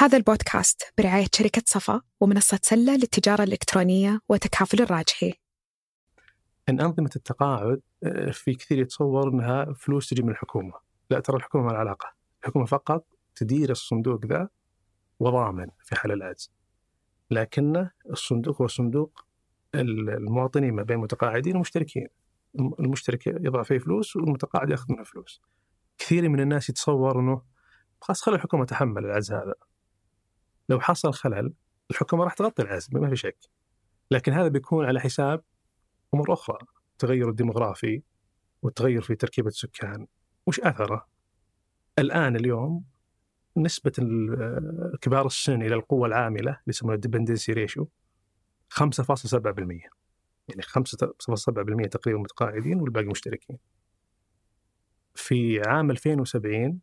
هذا البودكاست برعاية شركة صفا ومنصة سلة للتجارة الإلكترونية وتكافل الراجحي ان أنظمة التقاعد آه، في كثير يتصور أنها فلوس تجي من الحكومة، لا ترى الحكومة ما لها علاقة، الحكومة فقط تدير الصندوق ذا وضامن في حال العجز. لكن الصندوق هو صندوق المواطنين ما بين متقاعدين ومشتركين. المشترك يضع فيه فلوس والمتقاعد يأخذ منه فلوس. كثير من الناس يتصور أنه خلاص خلي الحكومة تحمل العجز هذا. لو حصل خلل الحكومة راح تغطي العجز ما في شك. لكن هذا بيكون على حساب أمور أخرى التغير الديموغرافي والتغير في تركيبة السكان وش أثره؟ الآن اليوم نسبة كبار السن إلى القوة العاملة اللي يسمونها ال dependency ratio 5.7% يعني 5.7% تقريبا متقاعدين والباقي مشتركين. في عام 2070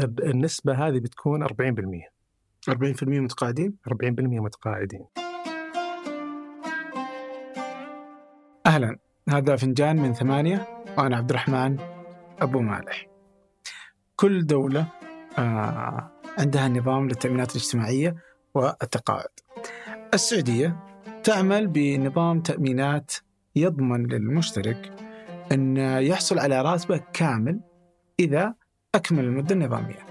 النسبة هذه بتكون 40% 40% متقاعدين؟ 40% متقاعدين. أهلا هذا فنجان من ثمانية وأنا عبد الرحمن أبو مالح كل دولة آه عندها نظام للتأمينات الاجتماعية والتقاعد السعودية تعمل بنظام تأمينات يضمن للمشترك أن يحصل على راتبه كامل إذا أكمل المدة النظامية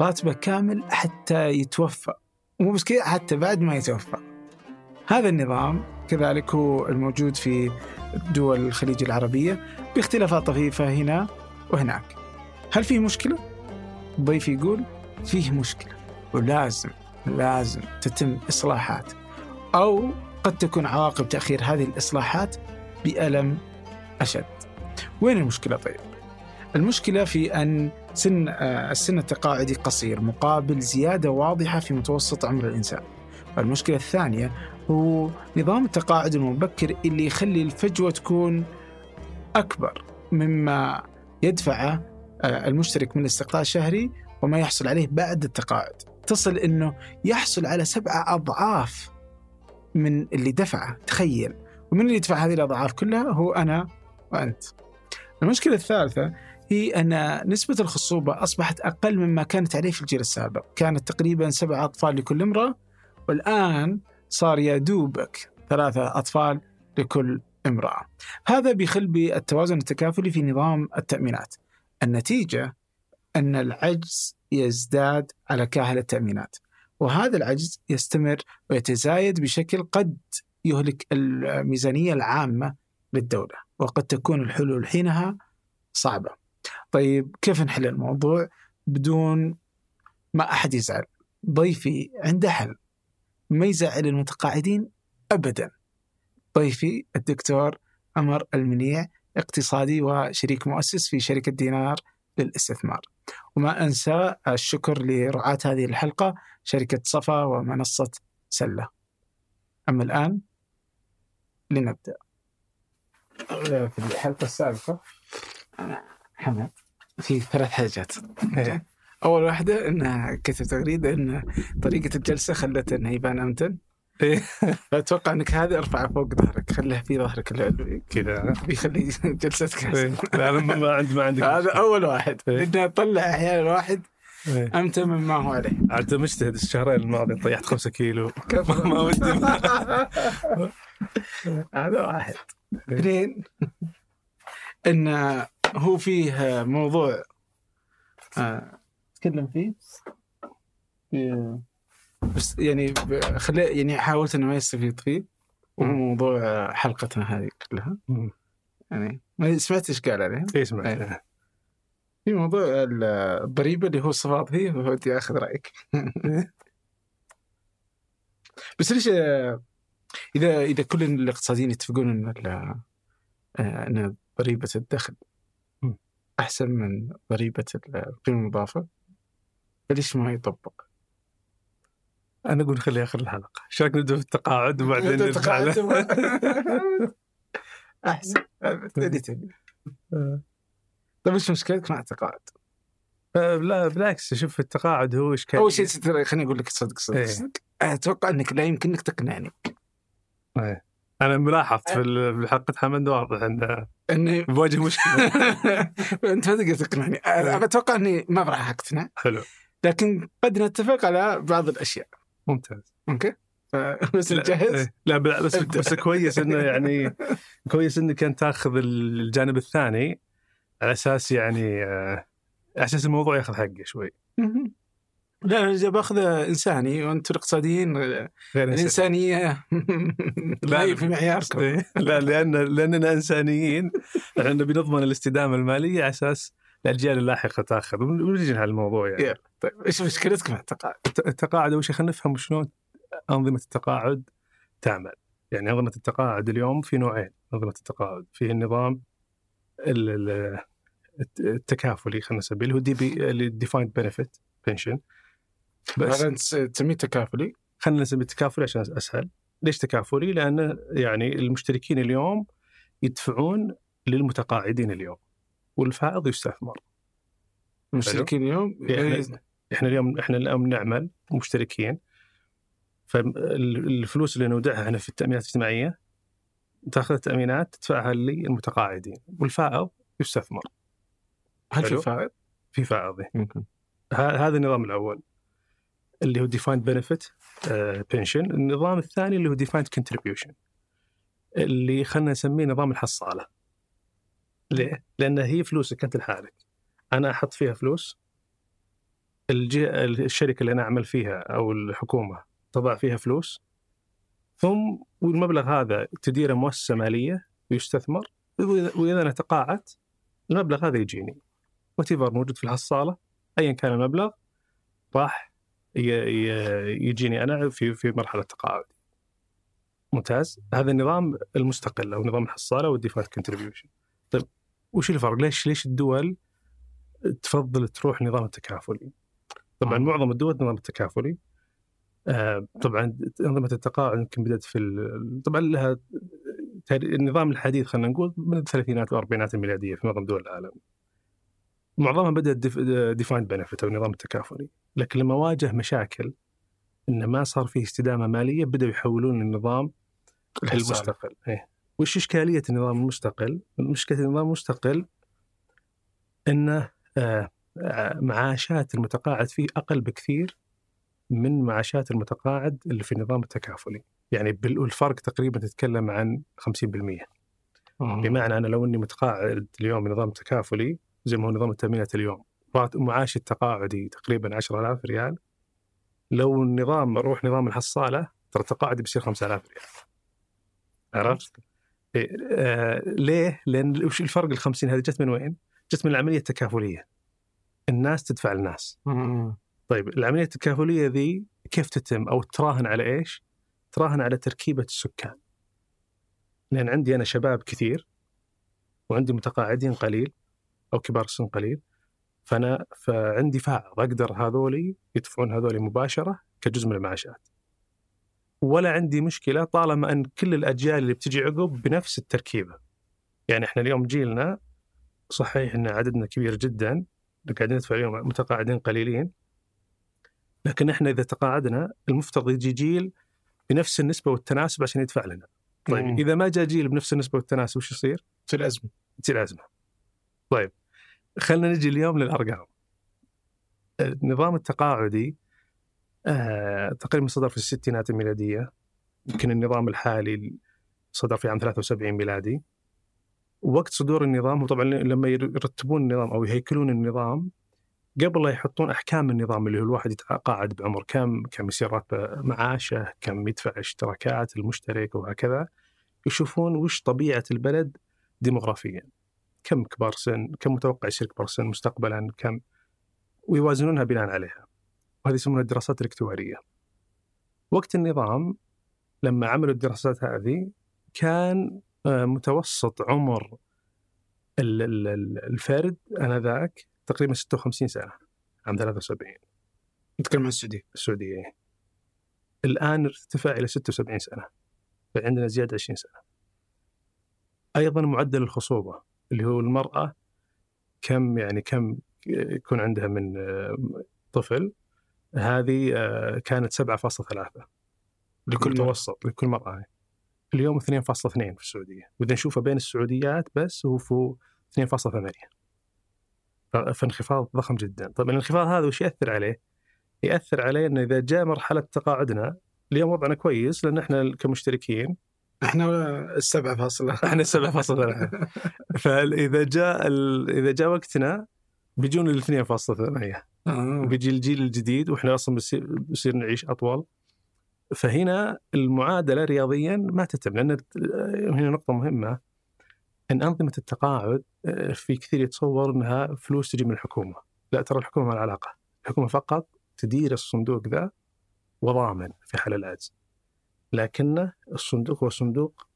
راتبه كامل حتى يتوفى ومو بس كذا حتى بعد ما يتوفى هذا النظام كذلك هو الموجود في دول الخليج العربية باختلافات طفيفة هنا وهناك هل فيه مشكلة؟ ضيفي يقول فيه مشكلة ولازم لازم تتم إصلاحات أو قد تكون عواقب تأخير هذه الإصلاحات بألم أشد وين المشكلة طيب؟ المشكلة في أن سن آه، السن التقاعدي قصير مقابل زيادة واضحة في متوسط عمر الإنسان. المشكلة الثانية هو نظام التقاعد المبكر اللي يخلي الفجوة تكون أكبر مما يدفعه آه، المشترك من الاستقطاع الشهري وما يحصل عليه بعد التقاعد. تصل أنه يحصل على سبعة أضعاف من اللي دفعه تخيل. ومن اللي يدفع هذه الأضعاف كلها؟ هو أنا وأنت. المشكلة الثالثة هي أن نسبة الخصوبة أصبحت أقل مما كانت عليه في الجيل السابق. كانت تقريبا سبعة أطفال لكل امرأة والآن صار يا دوبك ثلاثة أطفال لكل امرأة. هذا بيخل بالتوازن التكافلي في نظام التأمينات. النتيجة أن العجز يزداد على كاهل التأمينات وهذا العجز يستمر ويتزايد بشكل قد يهلك الميزانية العامة للدولة وقد تكون الحلول حينها صعبة. طيب كيف نحل الموضوع بدون ما أحد يزعل؟ ضيفي عنده حل ما يزعل المتقاعدين ابدا. ضيفي الدكتور عمر المنيع اقتصادي وشريك مؤسس في شركة دينار للاستثمار. وما أنسى الشكر لرعاة هذه الحلقة شركة صفا ومنصة سلة. أما الآن لنبدأ. في الحلقة السابقة حمد في ثلاث حاجات. أول واحدة انها كتب تغريدة إن طريقة الجلسة خلته انه يبان أمتن. إيه. فأتوقع إنك هذا ارفعه فوق ظهرك. خليه في ظهرك العلوي. كذا. بيخلي جلستك إيه. لا ما عندي ما عندي هذا أول واحد. إيه. انه طلع أحيانا واحد أمتن مما هو عليه. عاد مجتهد الشهرين الماضيين طيحت خمسة كيلو. ما ودي. هذا واحد. اثنين إن هو فيه موضوع آه اتكلم فيه؟ بس يعني خلي يعني حاولت إنه ما يستفيد فيه وهو موضوع حلقتنا هذه كلها. يعني ما سمعت إيش قال عليه؟ اي سمعت. أيه. في موضوع الضريبة اللي هو الصفات فيه ودي اخذ رأيك؟ بس ليش إذا إذا كل الاقتصاديين يتفقون إن إن ضريبة الدخل أحسن من ضريبه القيمة المضافة؟ فليش ما يطبق؟ أنا أقول خليه آخر الحلقة، إيش رايك نبدأ في التقاعد وبعدين نرجع أحسن. اللي تبي. طيب إيش مشكلتك مع التقاعد؟ أه، لا بالعكس. شوف التقاعد هو اشكال أول شيء خليني أقول لك صدق صدق. صدق. أتوقع إنك لا يمكنك تقنعني. إيه. أنا ملاحظ في حلقة حمد واضح انه إني بواجه مشكلة. أنت ما تقدر تقنعني. أنا أتوقع إني ما راح اقتنع حلو. لكن قد نتفق على بعض الأشياء. ممتاز. أوكي؟ بس جاهز؟ إيه. لا بس بس كويس إنه يعني كويس إنك انت تاخذ الجانب الثاني على أساس يعني آه، على أساس الموضوع ياخذ حقه شوي. لا أنا جا باخذ انساني وأنتم الاقتصاديين. الانسانيه لا في معياركم إيه. لا لأن لأننا إنسانيين إحنا بنضمن الاستدامة المالية على أساس الأجيال اللاحقة تأخذ ونجي على الموضوع يعني. طيب إيش مشكلتك مع التقاعد؟ الت- التقاعد أول شيء خلينا نفهم شلون أنظمة التقاعد تعمل. يعني أنظمة التقاعد اليوم في نوعين أنظمة التقاعد، في النظام ال- ال- الت- التكافلي خلينا نسميه اللي هو DB اللي defined benefit pension بس هذا تسميه تكافلي خلينا نسميه تكافلي عشان أسهل. ليش تكافلي؟ لأن يعني المشتركين اليوم يدفعون للمتقاعدين اليوم والفائض يستثمر. المشتركين اليوم إحنا إحنا اليوم إحنا اليوم نعمل مشتركين فالفلوس اللي نودعها إحنا في التأمينات الاجتماعية تأخذ التأمينات تدفعها للمتقاعدين والفائض يستثمر هل في. فائض؟ في فائض هذا النظام الأول اللي هو defined benefit pension النظام الثاني اللي هو defined contribution اللي خلينا نسميه نظام الحصالة. ليه؟ لأن هي فلوسك أنت لحالك. أنا أحط فيها فلوس الجهة الشركة اللي أنا أعمل فيها أو الحكومة تضع فيها فلوس ثم والمبلغ هذا تديره مؤسسة مالية ويستثمر. وإذا أنا تقاعدت المبلغ هذا يجيني. واللي موجود في الحصالة ايا كان المبلغ راح يجيني أنا في في مرحلة تقاعد. ممتاز هذا النظام المستقل أو نظام الحصالة وال defined contribution. طيب وش الفرق؟ ليش ليش الدول تفضل تروح نظام التكافلي؟ طبعا آه. معظم الدول نظام التكافلي آه، طبعا انظمه التقاعد يمكن بدأت في ال- طبعا لها النظام الحديث خلينا نقول من الثلاثينات والأربعينات الميلادية في معظم دول العالم. معظمها بدأت defined benefit أو النظام التكافلي، لكن لما واجه مشاكل إنه ما صار فيه استدامة مالية بدأوا يحولون للنظام المستقل. إيه. وش إشكالية النظام المستقل؟ مشكلة النظام المستقل إنه آه، آه، معاشات المتقاعد فيه أقل بكثير من معاشات المتقاعد اللي في النظام التكافلي. يعني والفرق تقريبا تتكلم عن 50%. آه. بمعنى أنا لو إني متقاعد اليوم بنظام تكافلي زي ما هو نظام التأمينات اليوم رات- معاشي التقاعدي تقريبا 10000 ريال لو النظام أروح نظام الحصالة ترى تقاعدي بيصير 5000 ريال عرفت؟ إيه آه ليه؟ لأن وش الفرق ال 50 هذه جت من وين؟ جت من العملية التكافلية الناس تدفع الناس آه. طيب العملية التكافلية ذي كيف تتم أو تراهن على إيش؟ تراهن على تركيبة السكان. لأن عندي أنا شباب كثير وعندي متقاعدين قليل أو كبار السن قليل فأنا فعندي فائض أقدر هذولي يدفعون هذولي مباشرة كجزء من المعاشات. ولا عندي مشكلة طالما أن كل الأجيال اللي بتجي عقب بنفس التركيبة. يعني إحنا اليوم جيلنا صحيح إن عددنا كبير جدا قاعدين ندفع اليوم متقاعدين قليلين لكن إحنا إذا تقاعدنا المفترض يجي جيل بنفس النسبة والتناسب عشان يدفع لنا. طيب مم. إذا ما جاء جيل بنفس النسبة والتناسب وش يصير؟ تصير أزمة تصير أزمة. طيب خلينا نجي اليوم للأرقام. النظام التقاعدي آه تقريبا صدر في الستينات الميلادية يمكن النظام الحالي صدر في عام 73 ميلادي وقت صدور النظام وطبعا لما يرتبون النظام أو يهيكلون النظام قبل لا يحطون أحكام النظام اللي هو الواحد يتقاعد بعمر كم، كم يصير راتبه معاشه، كم يدفع اشتراكات المشترك وهكذا يشوفون وش طبيعة البلد ديموغرافيا. كم كبار سن، كم متوقع يصير كبار سن مستقبلا، كم؟ ويوازنونها بناء عليها. وهذه يسمونها الدراسات الاكتواريه. وقت النظام لما عملوا الدراسات هذه كان آه، متوسط عمر ال- ال- ال- الفرد آنذاك تقريبا 56 سنة عام 73 نتكلم عن السعودية. السعودية. الآن ارتفع إلى 76 سنة فعندنا زيادة 20 سنة. أيضا معدل الخصوبة. اللي هو المرأة كم يعني كم يكون عندها من آه، طفل هذه آه، كانت 7.3 لكل. متوسط لكل مرأة اليوم 2.2 في السعودية وإذا نشوفه بين السعوديات بس هو في 2.8 فانخفاض ضخم جدا طيب الانخفاض هذا وش يأثر عليه؟ يأثر عليه إنه إذا جاء مرحلة تقاعدنا اليوم وضعنا كويس لأن إحنا كمشتركين إحنا السبعة فاصلة إحنا السبعة فاصلة فإذا جاء ال... إذا جاء وقتنا بيجون ال 2.8 آه. بيجي الجيل الجديد وإحنا أصلا بصير, بصير نعيش أطول. فهنا المعادلة رياضيا ما تتم لأن هنا نقطة مهمة. إن أنظمة التقاعد آه، في كثير يتصور إنها فلوس تجي من الحكومة. لا ترى الحكومة ما علاقة. الحكومة فقط تدير الصندوق ذا وضامن في حال العجز لكن الصندوق هو صندوق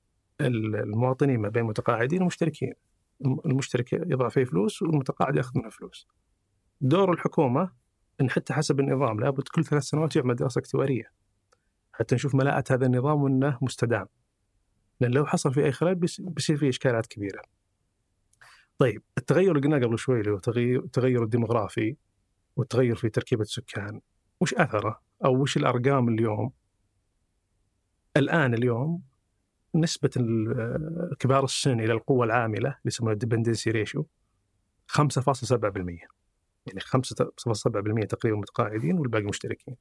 المواطنين ما بين متقاعدين ومشتركين المشترك يضع فيه فلوس والمتقاعد يأخذ منه فلوس دور الحكومة إن حتى حسب النظام لابد كل ثلاث سنوات يعمل دراسة اكتوارية حتى نشوف ملاءة هذا النظام وإنه مستدام لأن لو حصل فيه أي خلل بيصير فيه إشكالات كبيرة. طيب التغير اللي قلناه قبل شوي اللي هو التغير الديموغرافي والتغير في تركيبة السكان وش أثره أو وش الأرقام اليوم؟ الآن اليوم نسبة كبار السن إلى القوة العاملة اللي يسمونها ال dependency ratio 5.7% يعني 5.7% تقريبا متقاعدين والباقي مشتركين.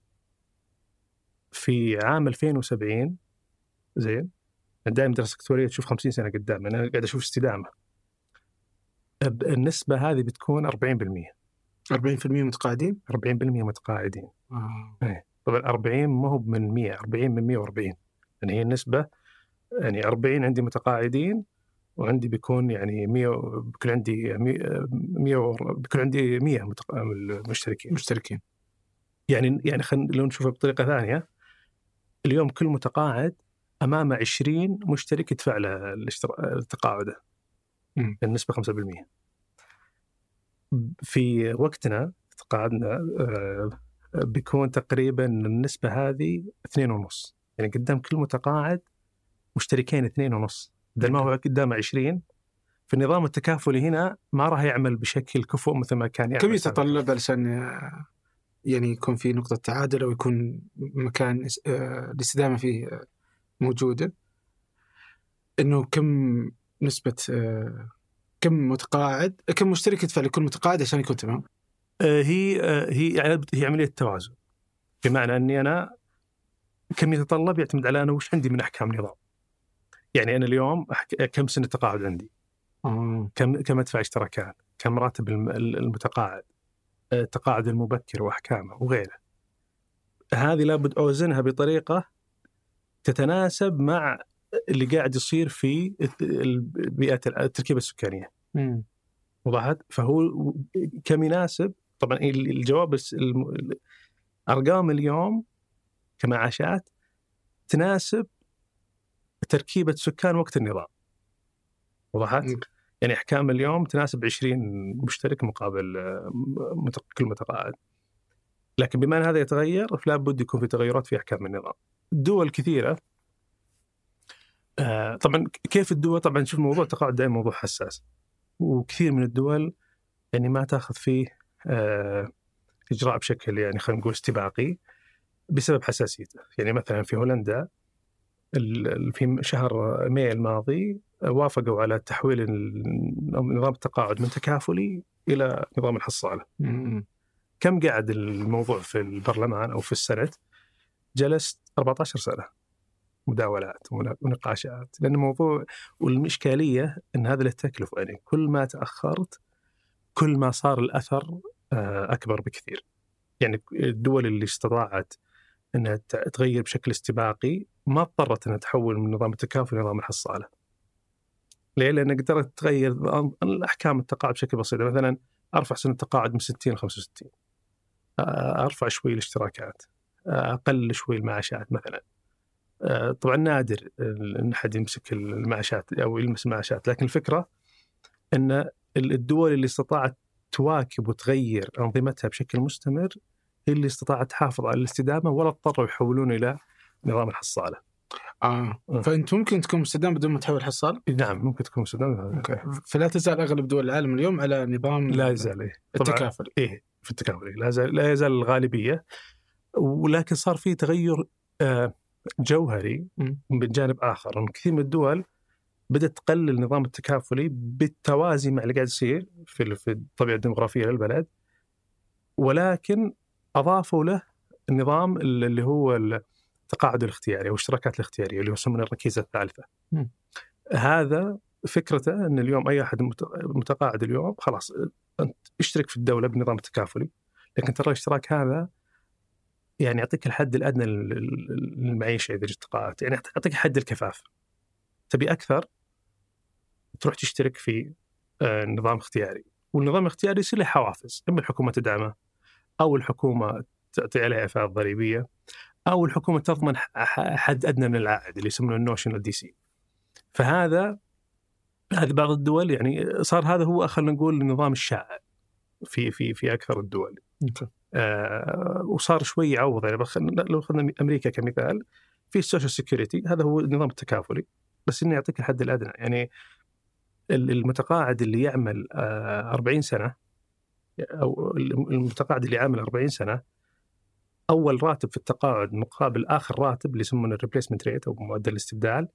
في عام 2070 زين دائما دراسه دكتورية تشوف 50 سنة قدام أنا قاعد أشوف استدامة النسبة هذه بتكون 40% 40% متقاعدين؟ 40% متقاعدين آه. إيه طبعا 40 ما هو من 100 40 من 140 يعني هي النسبة يعني 40 عندي متقاعدين وعندي بيكون يعني 100 بيكون عندي 100 بيكون عندي 100 مشتركين. مشتركين. يعني يعني خلينا لو نشوفها بطريقة ثانية اليوم كل متقاعد امامه 20 مشترك يدفع له تقاعده النسبة 5% في وقتنا تقاعدنا آه، بيكون تقريبا النسبة هذه 2.5 يعني قدام كل متقاعد مشتركين 2.5 بدل ما هو قدامه 20 في النظام التكافلي هنا ما راح يعمل بشكل كفؤ مثل ما كان يعمل كم يتطلب علشان يعني يكون في نقطة تعادل أو يكون مكان آه، الاستدامة فيه آه، موجودة؟ إنه كم نسبة آه، كم متقاعد كم مشترك يدفع لكل متقاعد عشان يكون تمام؟ هي هي يعني هي عملية توازن. بمعنى أني أنا كم يتطلب يعتمد على أنا وش عندي من أحكام نظام يعني أنا اليوم كم سنة تقاعد عندي آه. كم كم أدفع اشتراكات كم راتب المتقاعد التقاعد المبكر وأحكامه وغيره. هذه لابد أوزنها بطريقة تتناسب مع اللي قاعد يصير في البيئه التركيبة السكانية. وضحت؟ فهو كم يناسب طبعا الجواب أرقام اليوم كمعاشات تناسب تركيبة سكان وقت النظام. وضحت؟ يعني أحكام اليوم تناسب 20 مشترك مقابل كل متقاعد. لكن بما أن هذا يتغير فلا بد يكون في تغيرات في أحكام النظام. دول كثيرة. آه، طبعا كيف الدول؟ طبعا شوف موضوع التقاعد دائما موضوع حساس. وكثير من الدول يعني ما تأخذ فيه آه، إجراء بشكل يعني خلينا نقول استباقي. بسبب حساسيته يعني مثلا في هولندا في شهر ماي الماضي وافقوا على تحويل نظام التقاعد من تكافلي إلى نظام الحصالة. كم قعد الموضوع في البرلمان أو في السنت؟ جلست 14 سنة مداولات ونقاشات لأن الموضوع والاشكاليه إن هذا له تكلفه يعني كل ما تأخرت كل ما صار الأثر آه، أكبر بكثير. يعني الدول اللي استطاعت إنها تغير بشكل استباقي ما اضطرت إنها تحول من نظام التكافل لنظام الحصالة. ليه؟ لأن قدرت تغير الأحكام التقاعد بشكل بسيط. مثلا أرفع سن التقاعد من 60 ل 65 أرفع شوي الاشتراكات. أقل شوي المعاشات مثلا. طبعا نادر ان احد يمسك المعاشات أو يلمس المعاشات. لكن الفكرة إن الدول اللي استطاعت تواكب وتغير أنظمتها بشكل مستمر هي اللي استطاعت تحافظ على الاستدامة ولا اضطروا يحولون إلى نظام الحصالة. آه فأنت ممكن تكون مستدام بدون ما تحول حصال؟ نعم ممكن تكون مستدام okay فلا تزال أغلب دول العالم اليوم على نظام لا يزال إيه. التكافل إيه في التكافل إيه. لا يزال لا يزال الغالبية ولكن صار في تغير آه، جوهري من جانب آخر كثير من الدول بدأت تقلل النظام التكافلي بالتوازي مع اللي قاعد يصير في في الطبيعة الديموغرافيه للبلد ولكن أضافوا له النظام اللي هو التقاعد الاختياري أو الاشتراكات الاختيارية اللي هو يسمونه الركيزة الثالثة. م. هذا فكرته إن اليوم أي أحد متقاعد اليوم خلاص أنت اشترك في الدولة بالنظام التكافلي لكن ترى الاشتراك هذا يعني يعطيك الحد الأدنى للمعيشة إذا جيت تقاعدت يعني يعطيك حد الكفاف. تبي أكثر تروح تشترك في آه، نظام اختياري والنظام الاختياري يصير له حوافز أما الحكومة تدعمه أو الحكومة تعطي عليه اعفاء ضريبي أو الحكومة تضمن حد أدنى من العائد اللي يسمونه ال notional DC. فهذا هذه بعض الدول يعني صار هذا هو خلينا نقول النظام الشائع في في في أكثر الدول. آه وصار شوي يعوض يعني لو اخذنا أمريكا كمثال في ال social security هذا هو النظام التكافلي بس إنه يعطيك الحد الأدنى. يعني المتقاعد اللي يعمل 40 آه، سنة أو المتقاعد اللي عامل 40 سنة أول راتب في التقاعد مقابل آخر راتب اللي يسمونه الريبليسمنت ريت أو معدل الاستبدال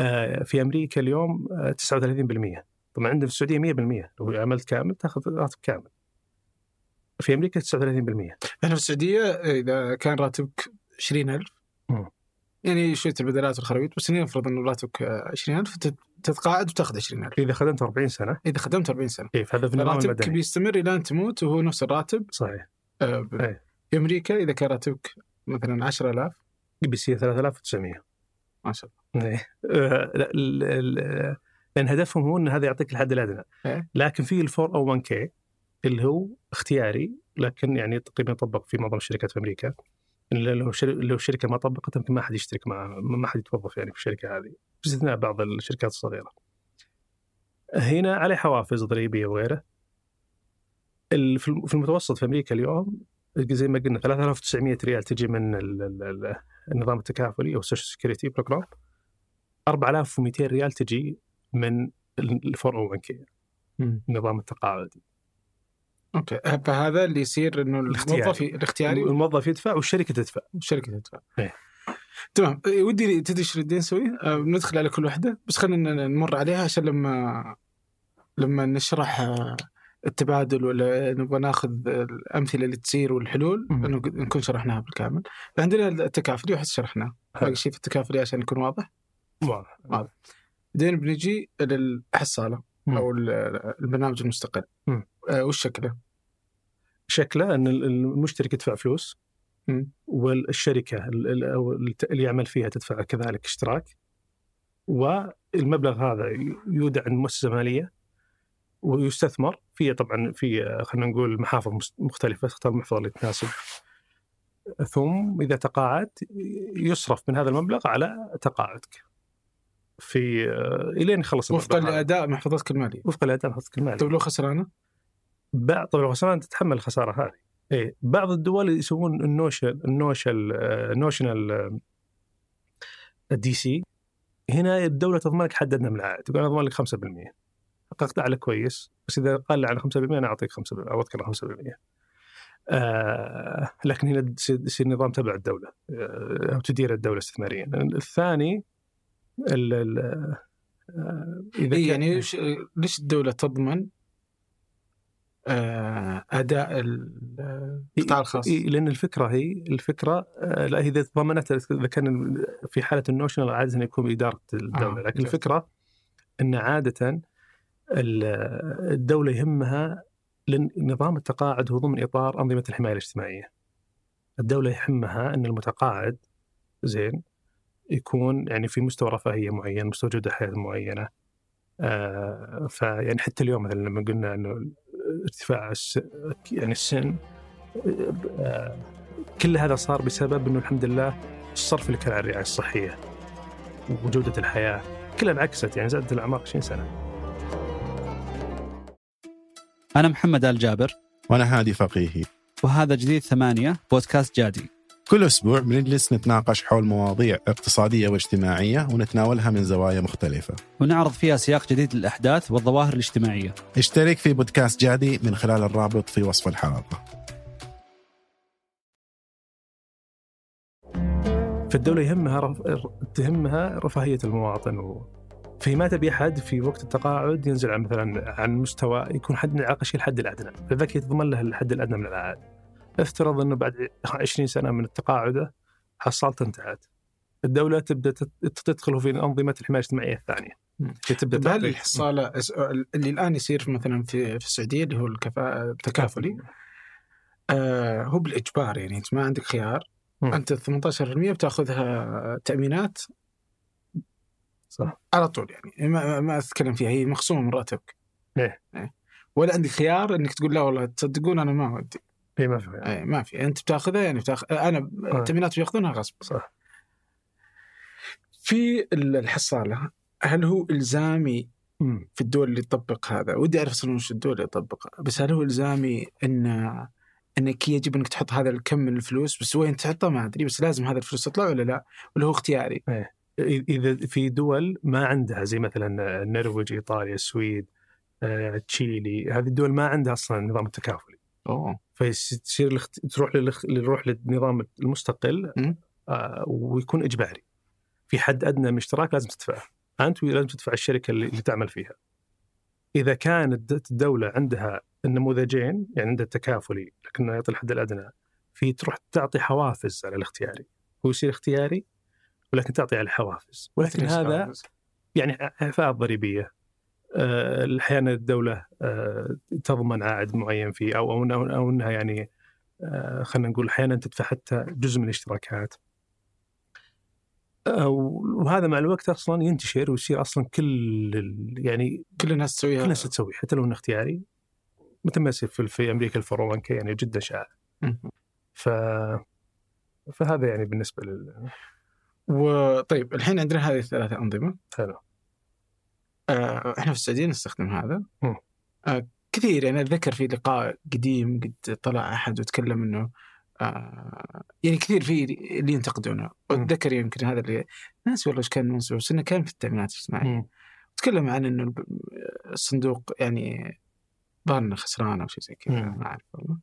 آه، في أمريكا اليوم 39% آه، طبعا عندنا في السعودية 100% لو عملت كامل تاخذ راتب كامل. في أمريكا 39% إحنا في السعودية إذا كان راتبك 20000 يعني شوية البدلات والخرابيط بس نفرض انه راتبك 20000 تتقاعد وتاخذ 20000 إذا خدمت 40 سنة. إذا خدمت 40 سنة. اي فهذا في النظام راتبك بيستمر إلى أن تموت وهو نفس الراتب. صحيح. آه إيه. في أمريكا إذا كان راتبك مثلا 10000 بيصير 3900 ما شاء الله. إيه. آه لأن هدفهم هو إن هذا يعطيك الحد الأدنى. إيه. لكن في ال 401 كي اللي هو اختياري لكن يعني تقريبا يطبق في معظم الشركات في أمريكا. لو لو الشركة ما طبقت يمكن ما حد يشترك معها ما حد يتوظف يعني في الشركة هذه. باستثناء بعض الشركات الصغيرة. هنا عليه حوافز ضريبيه وغيره. في المتوسط في أمريكا اليوم زي ما قلنا 3900 ريال تجي من النظام التكافلي أو ال social security program 4200 ريال تجي من ال 401 k النظام التقاعدي. أوكي. فهذا اللي يصير إنه الموظف الاختياري الموظف يدفع والشركة تدفع. والشركة تدفع. إيه. تمام إيه، ودي تدري إيش ردين نسوي؟ أه ندخل على كل واحدة بس خلينا نمر عليها عشان لما لما نشرح آه، التبادل ولا نبغى ناخذ الأمثلة اللي تصير والحلول نكون شرحناها بالكامل. عندنا التكافلي وحس شرحناه باقي شيء في التكافلي عشان يكون واضح؟ واضح واضح. بعدين بنجي للحصالة أو البرنامج المستقل. آه وش شكله؟ شكله إن المشترك يدفع فلوس. والشركة اللي يعمل فيها تدفع كذلك اشتراك. والمبلغ هذا يودع عند مؤسسه ماليه ويستثمر في طبعا في خلينا نقول محافظ مختلفة تختار المحفظه اللي تناسب. ثم إذا تقاعد يصرف من هذا المبلغ على تقاعدك. في إلين يخلص وفقا لأداء محفظتك المالية. وفقا لأداء محفظتك المالية. طيب لو خسرانة؟ بعض طبعا الخسران تتحمل الخسارة هذه. إيه بعض الدول يسوون ال notional ال notional ال notional ال DC هنا الدولة تضمن لك حد أدنى من العائد تقول أنا أضمن لك 5% حققت أعلى كويس بس إذا قل عن 5% أنا أعطيك 5% اعوضك على 5% آه لكن هنا يصير نظام تبع الدولة آه أو تدير الدولة استثماريا. الثاني ال ال آه إذا إيه يعني ليش الدولة تضمن آه، أداء القطاع الخاص لأن الفكرة هي الفكرة آه، لا إذا ضمنت إذا كان في حالة النوشنال عادة يكون بإدارة الدولة آه. لكن الفكرة إن عادة الدولة يهمها لأن نظام التقاعد هو ضمن إطار أنظمة الحماية الاجتماعية. الدولة يهمها إن المتقاعد زين يكون يعني في مستوى رفاهية معين، مستوى جودة حياة معينة. آه فيعني حتى اليوم مثلا لما قلنا إنه ارتفاع الس... يعني السن. كل هذا صار بسبب إنه الحمد لله الصرف اللي كان على الرعاية الصحية وجودة الحياة كلها انعكست يعني زادت الأعمار 20 سنة. أنا محمد آل جابر. وأنا هادي فقيهي. وهذا جديد ثمانية بودكاست جادي. كل أسبوع بنجلس نتناقش حول مواضيع اقتصادية واجتماعية ونتناولها من زوايا مختلفة. ونعرض فيها سياق جديد للأحداث والظواهر الاجتماعية. اشترك في بودكاست جادي من خلال الرابط في وصف الحلقة. فالدولة يهمها رف... تهمها رفاهية المواطن. و... فهي ما تبي أحد في وقت التقاعد ينزل عن مثلا عن مستوى يكون حد الاقل شيء الحد الأدنى، فذاك يتضمن له الحد الأدنى من العائد. افترض إنه بعد 20 سنة من تقاعده حصلته انتهت. الدولة تبدأ تدخل في أنظمة الحماية الاجتماعية الثانية. تبدأ هل الحصالة اللي الآن يصير مثلا في في السعودية اللي هو الكفاءة التكافلي آه هو بالإجبار يعني أنت ما عندك خيار مم. أنت 18% بتأخذها تأمينات صح على طول يعني ما, ما أتكلم فيها هي مخصومة من راتبك إيه. ولا عندك خيار إنك تقول لا والله تصدقون أنا ما ودي اي ما في إيه ما في. أنت بتاخذها يعني بتاخذ أنا التامينات بياخذونها غصب. صح. في الحصالة هل هو إلزامي مم. في الدول اللي تطبق هذا؟ ودي أعرف أصلا وش الدول اللي تطبق بس هل هو إلزامي إن إنك يجب إنك تحط هذا الكم من الفلوس؟ بس وين تحطه؟ ما أدري. بس لازم هذا الفلوس تطلع ولا لا؟ ولا هو اختياري؟ إذا في دول ما عندها زي مثلا النرويج إيطاليا السويد آه، تشيلي هذه الدول ما عندها أصلا النظام التكافلي. أوه. فيصير الاخت... تروح للخ... نروح للنظام المستقل. آه ويكون إجباري. في حد أدنى من اشتراك لازم تدفعه. أنت لازم تدفع الشركة اللي, اللي تعمل فيها. إذا كانت الدولة عندها النموذجين يعني عندها التكافلي لكنه يعطي الحد الأدنى في تروح تعطي حوافز على الاختياري. هو يصير اختياري ولكن تعطي على الحوافز. ولكن هذا يعني اعفاءات ضريبية. أحيانا الدولة آه، تضمن عائد معين فيه أو أو أو إنها يعني آه، خلينا نقول أحيانا تدفع حتى جزء من الاشتراكات. آه، وهذا مع الوقت أصلا ينتشر ويصير أصلا كل يعني كل الناس تسويها. كل الناس تسوي حتى لو إنه اختياري. مثل ما يصير في, في أمريكا الفورو يعني جدا شائع. ف فهذا يعني بالنسبة لل وطيب الحين عندنا هذه الثلاثة أنظمة. حلو. آه إحنا في السعودية نستخدم هذا. آه كثير يعني أتذكر في لقاء قديم قد طلع أحد وتكلم إنه آه يعني كثير في اللي ينتقدونه. وأتذكر يمكن هذا اللي ناس والله إيش كان منصب بس إنه كان في التأمينات الاجتماعية مم. تكلم عن الب- الصندوق يعني ظهرنا خسران أو شيء زي كذا. ما أعرف والله.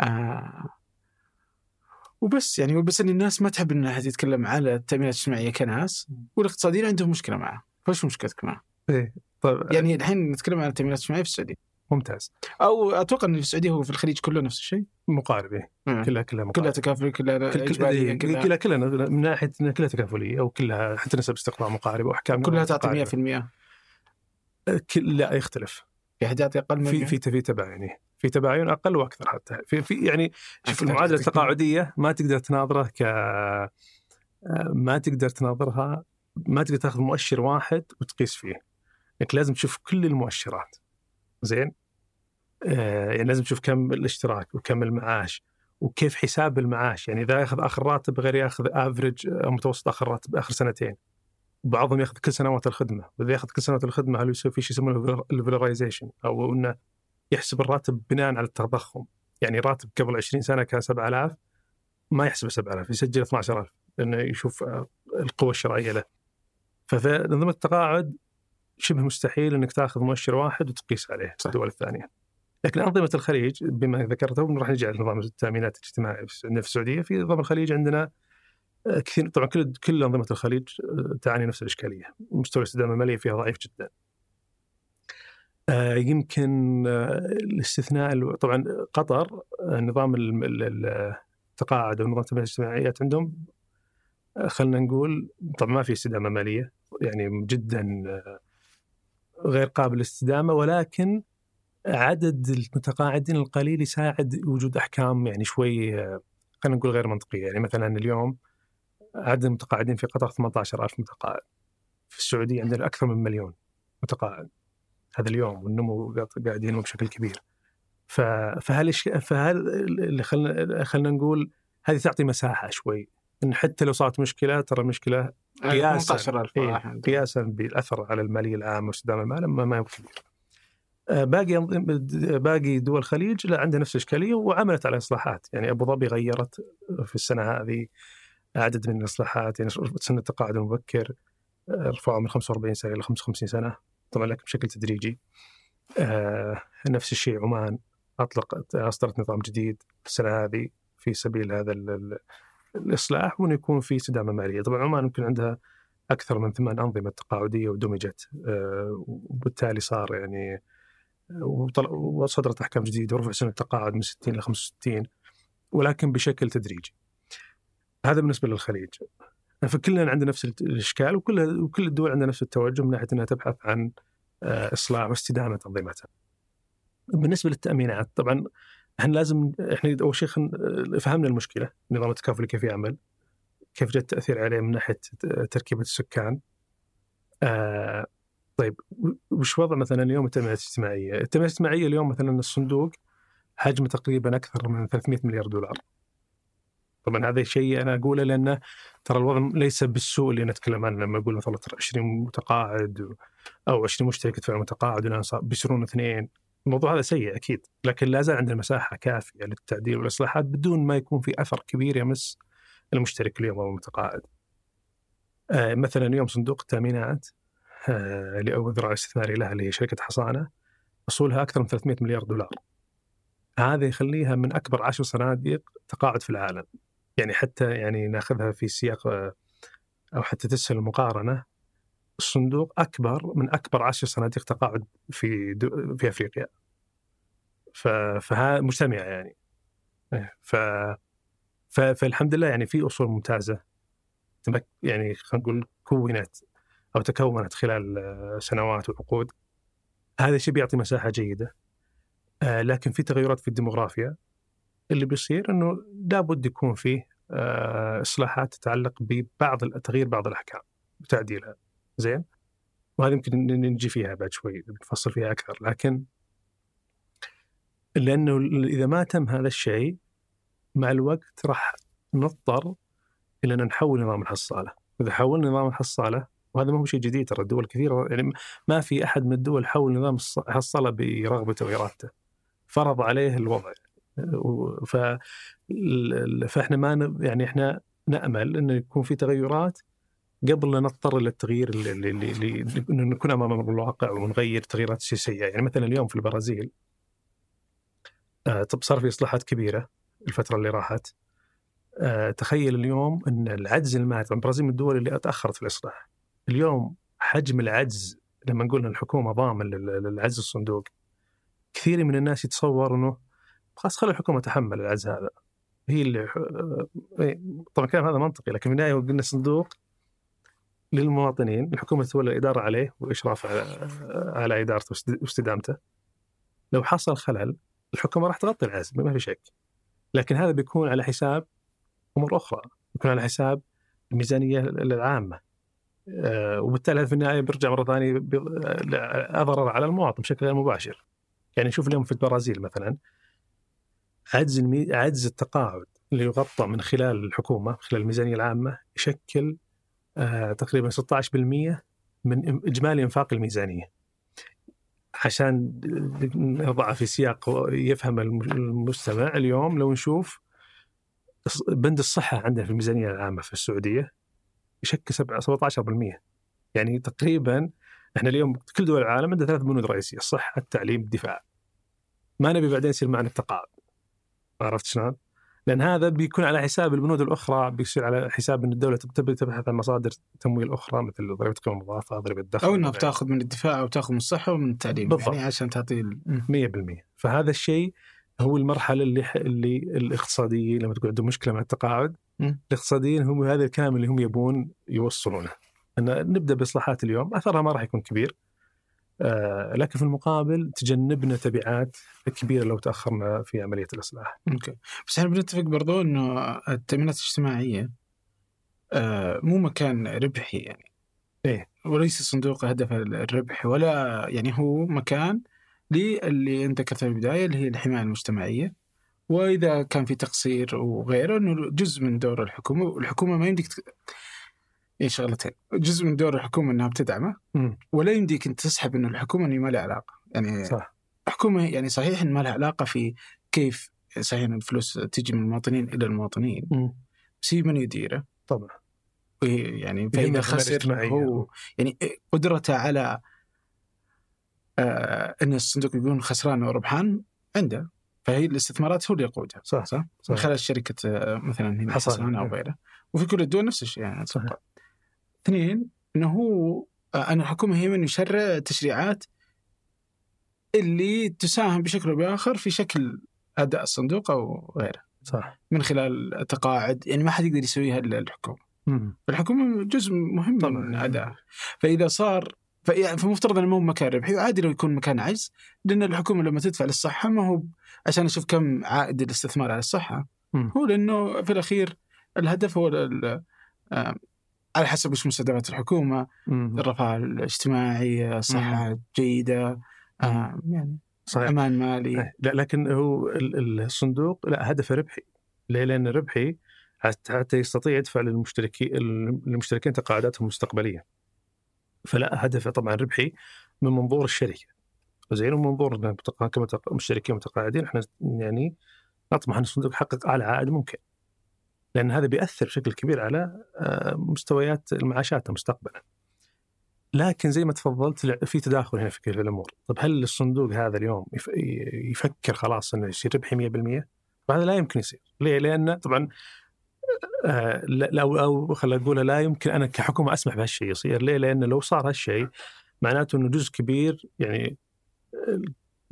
آه وبس يعني بس إن الناس ما تحب إن أحد يتكلم على التامينات الاجتماعية كناس والاقتصاديين عندهم مشكلة معه، فايش مشكلتك معه؟ إيه طيب يعني الحين نتكلم عن التامينات الاجتماعيه في السعودية ممتاز أو أتوقع إن في السعودية هو في الخليج كله نفس الشيء مقارب. كلها كلها مقارب. كلها تكافل كلها كل- إجبارية إيه، كلها, كلها كلها من ناحية كلها تكافلية وكلها حتى نسب استقطاع مقاربة واحكام كلها تعطي مقاربة. 100% كل لا يختلف في يعطي أقل من في 100 في في تباين إيه. في تباين أقل وأكثر حتى في في يعني شوف. المعادلة التقاعدية ما تقدر تناظره ك ما تقدر تناظرها ما تقدر تاخذ مؤشر واحد وتقيس فيه. إنك لازم تشوف كل المؤشرات. زين؟ آه يعني لازم تشوف كم الاشتراك وكم المعاش وكيف حساب المعاش. يعني إذا ياخذ آخر راتب غير ياخذ افرج متوسط آخر راتب آخر سنتين. بعضهم ياخذ كل سنوات الخدمة. وإذا ياخذ كل سنوات الخدمة هل يسوي في شيء يسمونه الفلورايزيشن أو إنه يحسب الراتب بناء على التضخم. يعني راتب قبل 20 سنة كان 7000 ما يحسب 7000 يسجل 12000 لأنه يشوف آه، القوة الشرائية له. ففي نظام التقاعد شبه مستحيل إنك تأخذ مؤشر واحد وتقيس عليه في صح. الدول الثانية. لكن أنظمة الخليج بما ذكرته راح نجي على نظام التأمينات الاجتماعية في عندنا في السعودية في نظام الخليج عندنا آه، كثير طبعا كل كل أنظمة الخليج آه، تعاني نفس الإشكالية. مستوى الاستدامه الماليه فيها ضعيف جدا. آه، يمكن الاستثناء ال- طبعا قطر نظام ال- ال- ال- التقاعد أو نظام التأمينات الاجتماعيات عندهم خلينا نقول طبعا ما في استدامة مالية. يعني جدا آه، غير قابل للاستدامة ولكن عدد المتقاعدين القليل يساعد وجود أحكام يعني شوي آه، خلينا نقول غير منطقية. يعني مثلا اليوم عدد المتقاعدين في قطر 18000 متقاعد. في السعودية عندنا أكثر من مليون متقاعد. هذا اليوم والنمو قاعد- ينمو بشكل كبير. فهل فهل اللي خلينا نقول هذه تعطي مساحة شوي. إن حتى لو صارت مشكلة ترى المشكلة قياساً. 18000 واحد قياسا بالأثر على المالية العامه واستدامه المال ما ما هو كبير. آه، باقي باقي دول الخليج لا عندها نفس الإشكالية وعملت على إصلاحات، يعني أبو ظبي غيرت في السنة هذه عدد من الإصلاحات يعني سن التقاعد المبكر آه، رفعوا من 45 سنة إلى 55 سنة طبعا لكن بشكل تدريجي. آه، نفس الشيء عمان اطلقت أصدرت نظام جديد السنة هذه في سبيل هذا الإصلاح وإنه يكون في استدامة مالية، طبعا عمان يمكن عندها أكثر من ثمان أنظمة تقاعدية ودمجت آه، وبالتالي صار يعني وصدرت أحكام جديدة ورفع سن التقاعد من 60 إلى 65 ولكن بشكل تدريجي. هذا بالنسبة للخليج. فكلنا عندنا نفس الإشكال وكل وكل الدول عندها نفس التوجه من ناحية إنها تبحث عن آه، إصلاح واستدامة أنظمتها. بالنسبة للتأمينات طبعا إحنا لازم إحنا أول شيء فهمنا المشكلة نظام التكافل كيف يعمل كيف جاء التأثير عليه من ناحية تركيبة السكان آه طيب وش وضع مثلا اليوم التنمية الاجتماعية؟ التنمية الاجتماعية اليوم مثلا الصندوق حجمه تقريبا أكثر من 300 مليار دولار. طبعا هذا شيء أنا أقوله لأنه ترى الوضع ليس بالسوء اللي نتكلم عنه لما أقول مثلا ترى 20 متقاعد أو 20 مشترك يدفع متقاعد والان بيصيرون اثنين. الموضوع هذا سيء أكيد، لكن لا زال عندنا مساحة كافية للتعديل والإصلاحات بدون ما يكون في أثر كبير يمس المشترك اليوم أو المتقاعد. آه مثلا اليوم صندوق التأمينات آه اللي أو الذراع الاستثماري لها اللي هي شركة حصانة أصولها أكثر من 300 مليار دولار. هذا يخليها من أكبر عشر صناديق تقاعد في العالم. يعني حتى يعني ناخذها في سياق آه، أو حتى تسهل المقارنة الصندوق أكبر من أكبر عشر صناديق تقاعد في دو في أفريقيا. فها مجتمعه يعني. إيه، ف فالحمد لله يعني في أصول ممتازة. يعني خلينا نقول كونت أو تكونت خلال آه، سنوات وعقود. هذا الشيء بيعطي مساحة جيدة. آه، لكن في تغيرات في الديموغرافيا. اللي بيصير إنه لابد يكون فيه آه، إصلاحات تتعلق ببعض تغيير بعض الأحكام وتعديلها زين وهذا يمكن نجي فيها بعد شوي نفصل فيها أكثر لكن لأنه إذا ما تم هذا الشيء مع الوقت راح نضطر إلى أن نحول نظام الحصاله، إذا حولنا نظام الحصاله وهذا ما هو شيء جديد ترى الدول كثيرة يعني ما في أحد من الدول حول نظام الحصاله برغبته وإرادته. فرض عليه الوضع. ف فإحنا ما يعني إحنا نأمل انه يكون في تغيرات قبل لا نضطر إلى التغيير اللي, اللي, اللي, نكون أمام الواقع ونغير تغييرات سياسية، يعني مثلا اليوم في البرازيل آه، طب صار في إصلاحات كبيرة الفترة اللي راحت. آه، تخيل اليوم إن العجز المالي طبعا البرازيل من الدول اللي تأخرت في الإصلاح. اليوم حجم العجز لما نقول إن الحكومة ضامن لل- للعجز الصندوق كثير من الناس يتصور إنه خلاص خلي الحكومة تحمل العجز هذا. هي اللي آه، إيه، طبعا الكلام هذا منطقي لكن في النهاية قلنا الصندوق للمواطنين الحكومة تولى الاداره عليه والاشراف على على إدارته واست- واستدامته. لو حصل خلل الحكومة راح تغطي العجز ما في شك. لكن هذا بيكون على حساب أمور أخرى. يكون على حساب الميزانية العامة. آه، وبالتالي في النهاية بيرجع مرة ثانية أضرر على المواطن بشكل غير مباشر. يعني شوف اليوم في البرازيل مثلا عجز. عجز التقاعد اللي يغطى من خلال الحكومة خلال الميزانية العامة يشكل تقريبا 16% من إجمالي إنفاق الميزانية. عشان نضعها في سياق يفهم الم- المستمع اليوم لو نشوف بند الصحة عندنا في الميزانية العامة في السعودية يشكل سبعة- 17% يعني تقريبا إحنا اليوم كل دول العالم عندها ثلاث بنود رئيسية الصحة التعليم الدفاع. ما نبي بعدين يصير معنا التقاعد. عرفت شلون؟ لأن هذا بيكون على حساب البنود الأخرى بيصير على حساب إن الدولة تبي تبحث عن مصادر تمويل أخرى مثل ضريبة القيمه المضافه، ضريبة الدخل أو انها بتاخذ من الدفاع أو تاخذ من الصحة ومن التعليم بالضبط. يعني عشان تعطي ال- 100% فهذا الشيء هو المرحلة اللي اللي الاقتصاديين لما تقول عندهم مشكلة مع التقاعد مم. الاقتصاديين هم هذا الكلام اللي هم يبون يوصلونه إن نبدأ بإصلاحات اليوم أثرها ما راح يكون كبير لكن في المقابل تجنبنا تبعات كبيرة لو تأخرنا في عملية الإصلاح أوكي بس إحنا بنتفق برضو إنه التأمينات الاجتماعية آه، مو مكان ربحي يعني إيه. وليس صندوق هدف الربح ولا يعني هو مكان للي أنت ذكرته في البداية اللي هي الحماية المجتمعية وإذا كان في تقصير وغيره إنه جزء من دور الحكومة والحكومة ما يمديك. اي شغلتين جزء من دور الحكومة إنها بتدعمه مم. ولا يمديك أنت تسحب إنه الحكومة إنه ما لها علاقة يعني صح الحكومة يعني صحيح إن ما لها علاقة في كيف صحيح إن الفلوس تجي من المواطنين إلى المواطنين مم. بس هي من يديره طبعا يعني فإذا خسر. هو يعني قدرته على آه إن الصندوق يكون خسران أو ربحان عنده فهي الاستثمارات هو اللي يقودها صح صح؟ من صح خلال شركة آه، مثلا هنا. حصانة أو غيره وفي كل الدول نفس الشيء يعني صحيح. اثنين إنه هو آه، أن الحكومة هي من يشرع تشريعات اللي تساهم بشكل أو بآخر في شكل أداء الصندوق أو غيره صح من خلال تقاعد يعني ما حد يقدر يسويها إلا الحكومة مم. الحكومة جزء مهم طبعاً. من ادائها فإذا صار فيعني فمفترض إنه مو مكان ربحي عادي لو يكون مكان عجز لأن الحكومة لما تدفع للصحة ما هو عشان أشوف كم عائد الاستثمار على الصحة مم. هو لأنه في الأخير الهدف هو ال- آه، على حسب وش مستهدفات الحكومة. الرفاه الاجتماعي صحه جيده آه، يعني صحيح أمان مالي إيه، لا لكن هو ال- ال- الصندوق لا هدفه ربحي ليه؟ لأن ربحي حتى يستطيع يدفع للمشتركين للمشتركين تقاعداتهم المستقبلية. فلا هدفه طبعا ربحي من منظور الشركة. زين ومن منظور إن متق- كمتق- مشتركين متقاعدين إحنا يعني نطمح إن الصندوق يحقق أعلى عائد ممكن. لأن هذا بيأثر بشكل كبير على آه، مستويات المعاشات مستقبلا. لكن زي ما تفضلت في تداخل هنا في كل الأمور، طب هل الصندوق هذا اليوم يف- يفكر خلاص إنه يصير ربحي 100%؟ وهذا لا يمكن يصير، ليه؟ لأن طبعا آه، لا- أو خلينا نقول لا يمكن أنا كحكومة أسمح بهالشيء يصير، ليه؟ لأن لو صار هالشيء معناته إنه جزء كبير يعني آه،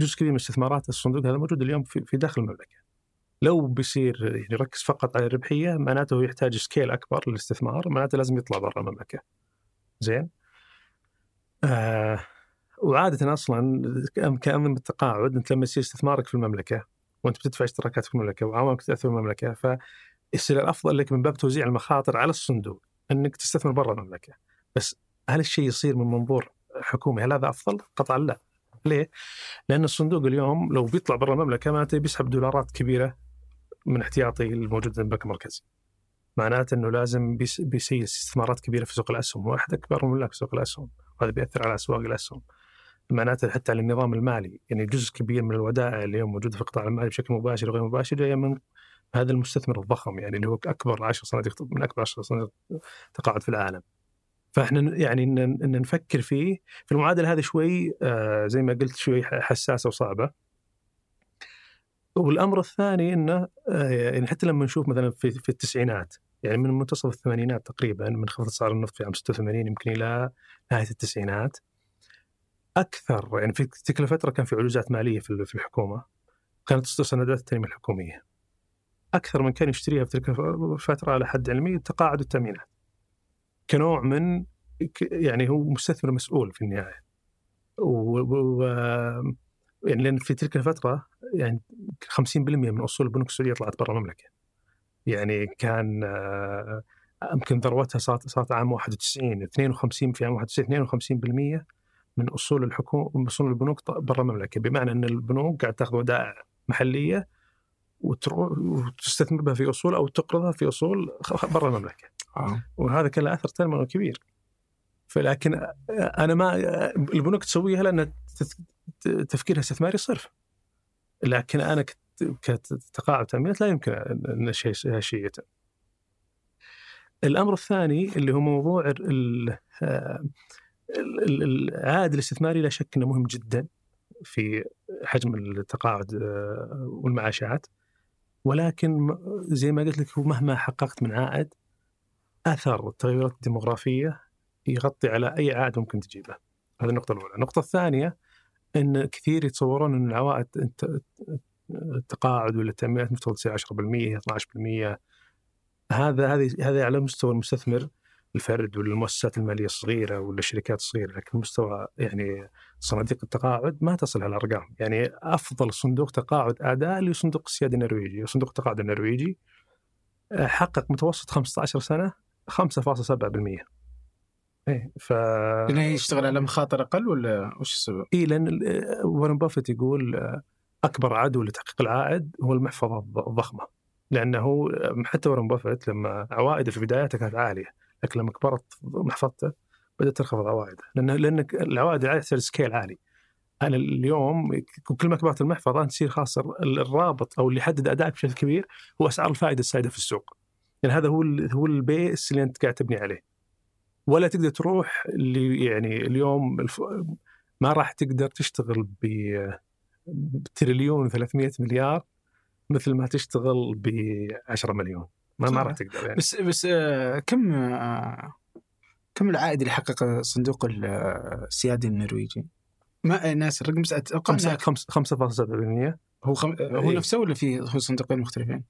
جزء كبير من استثمارات الصندوق هذا موجود اليوم في داخل المملكة. لو بيصير يعني يركز فقط على الربحية معناته يحتاج سكيل أكبر للاستثمار معناته لازم يطلع برا المملكة. زين؟ آه وعاده أصلا كأمن بالتقاعد أنت لما يصير استثمارك في المملكة وأنت بتدفع اشتراكات في المملكة وعواملك تأثر في المملكة فيصير الأفضل لك من باب توزيع المخاطر على الصندوق إنك تستثمر برا المملكة. بس هل الشيء يصير من منظور حكومي هل هذا أفضل؟ قطعا لا. ليه؟ لأن الصندوق اليوم لو بيطلع برا المملكة معناته بيسحب دولارات كبيرة من احتياطي الموجود في البنك المركزي. معناته إنه لازم بيس- بيسير استثمارات كبيرة في سوق الأسهم، هو احد اكبر ملاك سوق الأسهم، وهذا بيأثر على أسواق الأسهم. معناته حتى على النظام المالي، يعني جزء كبير من الودائع اللي اليوم موجودة في القطاع المالي بشكل مباشر وغير مباشر جاية من هذا المستثمر الضخم يعني اللي هو أكبر 10 صناديق من أكبر 10 صناديق تقاعد في العالم. فإحنا يعني ان نفكر فيه في المعادلة هذه شوي آه زي ما قلت شوي حساسة وصعبة. والأمر الثاني إنه آه يعني حتى لما نشوف مثلا في في التسعينات يعني من منتصف الثمانينات تقريبا من خفض اسعار النفط في عام 86 يمكن إلى نهاية التسعينات أكثر يعني في تلك الفترة كان في عجوزات مالية في الحكومة كانت تصدر سندات التنميه الحكوميه أكثر من كان يشتريها في تلك الفترة على حد علمي التقاعد والتامينات كنوع من يعني هو مستثمر مسؤول في النهاية. و, و يعني لأن في تلك الفترة يعني 50% من أصول البنوك السعودية طلعت برا المملكة. يعني كان آه، يمكن ذروتها صارت صارت عام 91 52 في عام 91 52% من أصول الحكومة من أصول البنوك برا المملكة بمعنى أن البنوك قاعد تاخذ ودائع محلية وتستثمر بها في أصول أو تقرضها في أصول برا المملكة. آه. وهذا كان له أثر تنموي كبير. فلكن أنا ما البنوك تسويها لأن تفكيرها استثماري صرف. لكن أنا كت- كتقاعد تأمينات لا يمكن ان شيء هالشيء يتم. الأمر الثاني اللي هو موضوع ال- ال- ال- العائد الاستثماري لا شك إنه مهم جدا في حجم التقاعد والمعاشات ولكن زي ما قلت لك مهما حققت من عائد أثر التغيرات الديموغرافية يغطي على أي عائد ممكن تجيبه. هذه النقطة الأولى، النقطة الثانية إن كثير يتصورون إن العوائد الت- التقاعد ولا التأمينات مفترض تصير 10% 12% هذا هذه هذا على مستوى المستثمر الفرد ولا المؤسسات المالية الصغيرة ولا الشركات الصغيرة لكن مستوى يعني صناديق التقاعد ما تصل هالأرقام. يعني أفضل صندوق تقاعد اداء اللي صندوق السيادة النرويجي. صندوق التقاعد النرويجي آه، حقق متوسط 15 سنة 5.7% إيه ف لأنه يشتغل على مخاطر أقل ولا وش السبب؟ اي لأن وارن بافيت يقول آه، أكبر عدو لتحقيق العائد هو المحفظة الض- الضخمة. لأنه آه، حتى وارن بافيت لما عوائده في بداياته كانت عالية لكن لما كبرت محفظته بدأت تنخفض عوائده. لأن لأن العوائد العاليه تحتاج scale عالي. أنا اليوم كل ما كبرت المحفظة تصير خاص ال- الرابط أو اللي يحدد أدائك بشكل كبير هو أسعار الفائدة السائدة في السوق. يعني هذا هو هو ال base اللي أنت قاعد تبني عليه. ولا تقدر تروح اللي يعني اليوم الف... ما راح تقدر تشتغل ب بتريليون و300 مليار مثل ما تشتغل ب 10 مليون ما ما. راح تقدر يعني بس بس آه، كم آه، كم العائد اللي حققه صندوق ال- السيادي النرويجي؟ ما ناس الرقم بس أتوقع خمسة- إنها- خمس- 5.7% هو خم... هو إيه. نفسه ولا في هو صندوقين مختلفين؟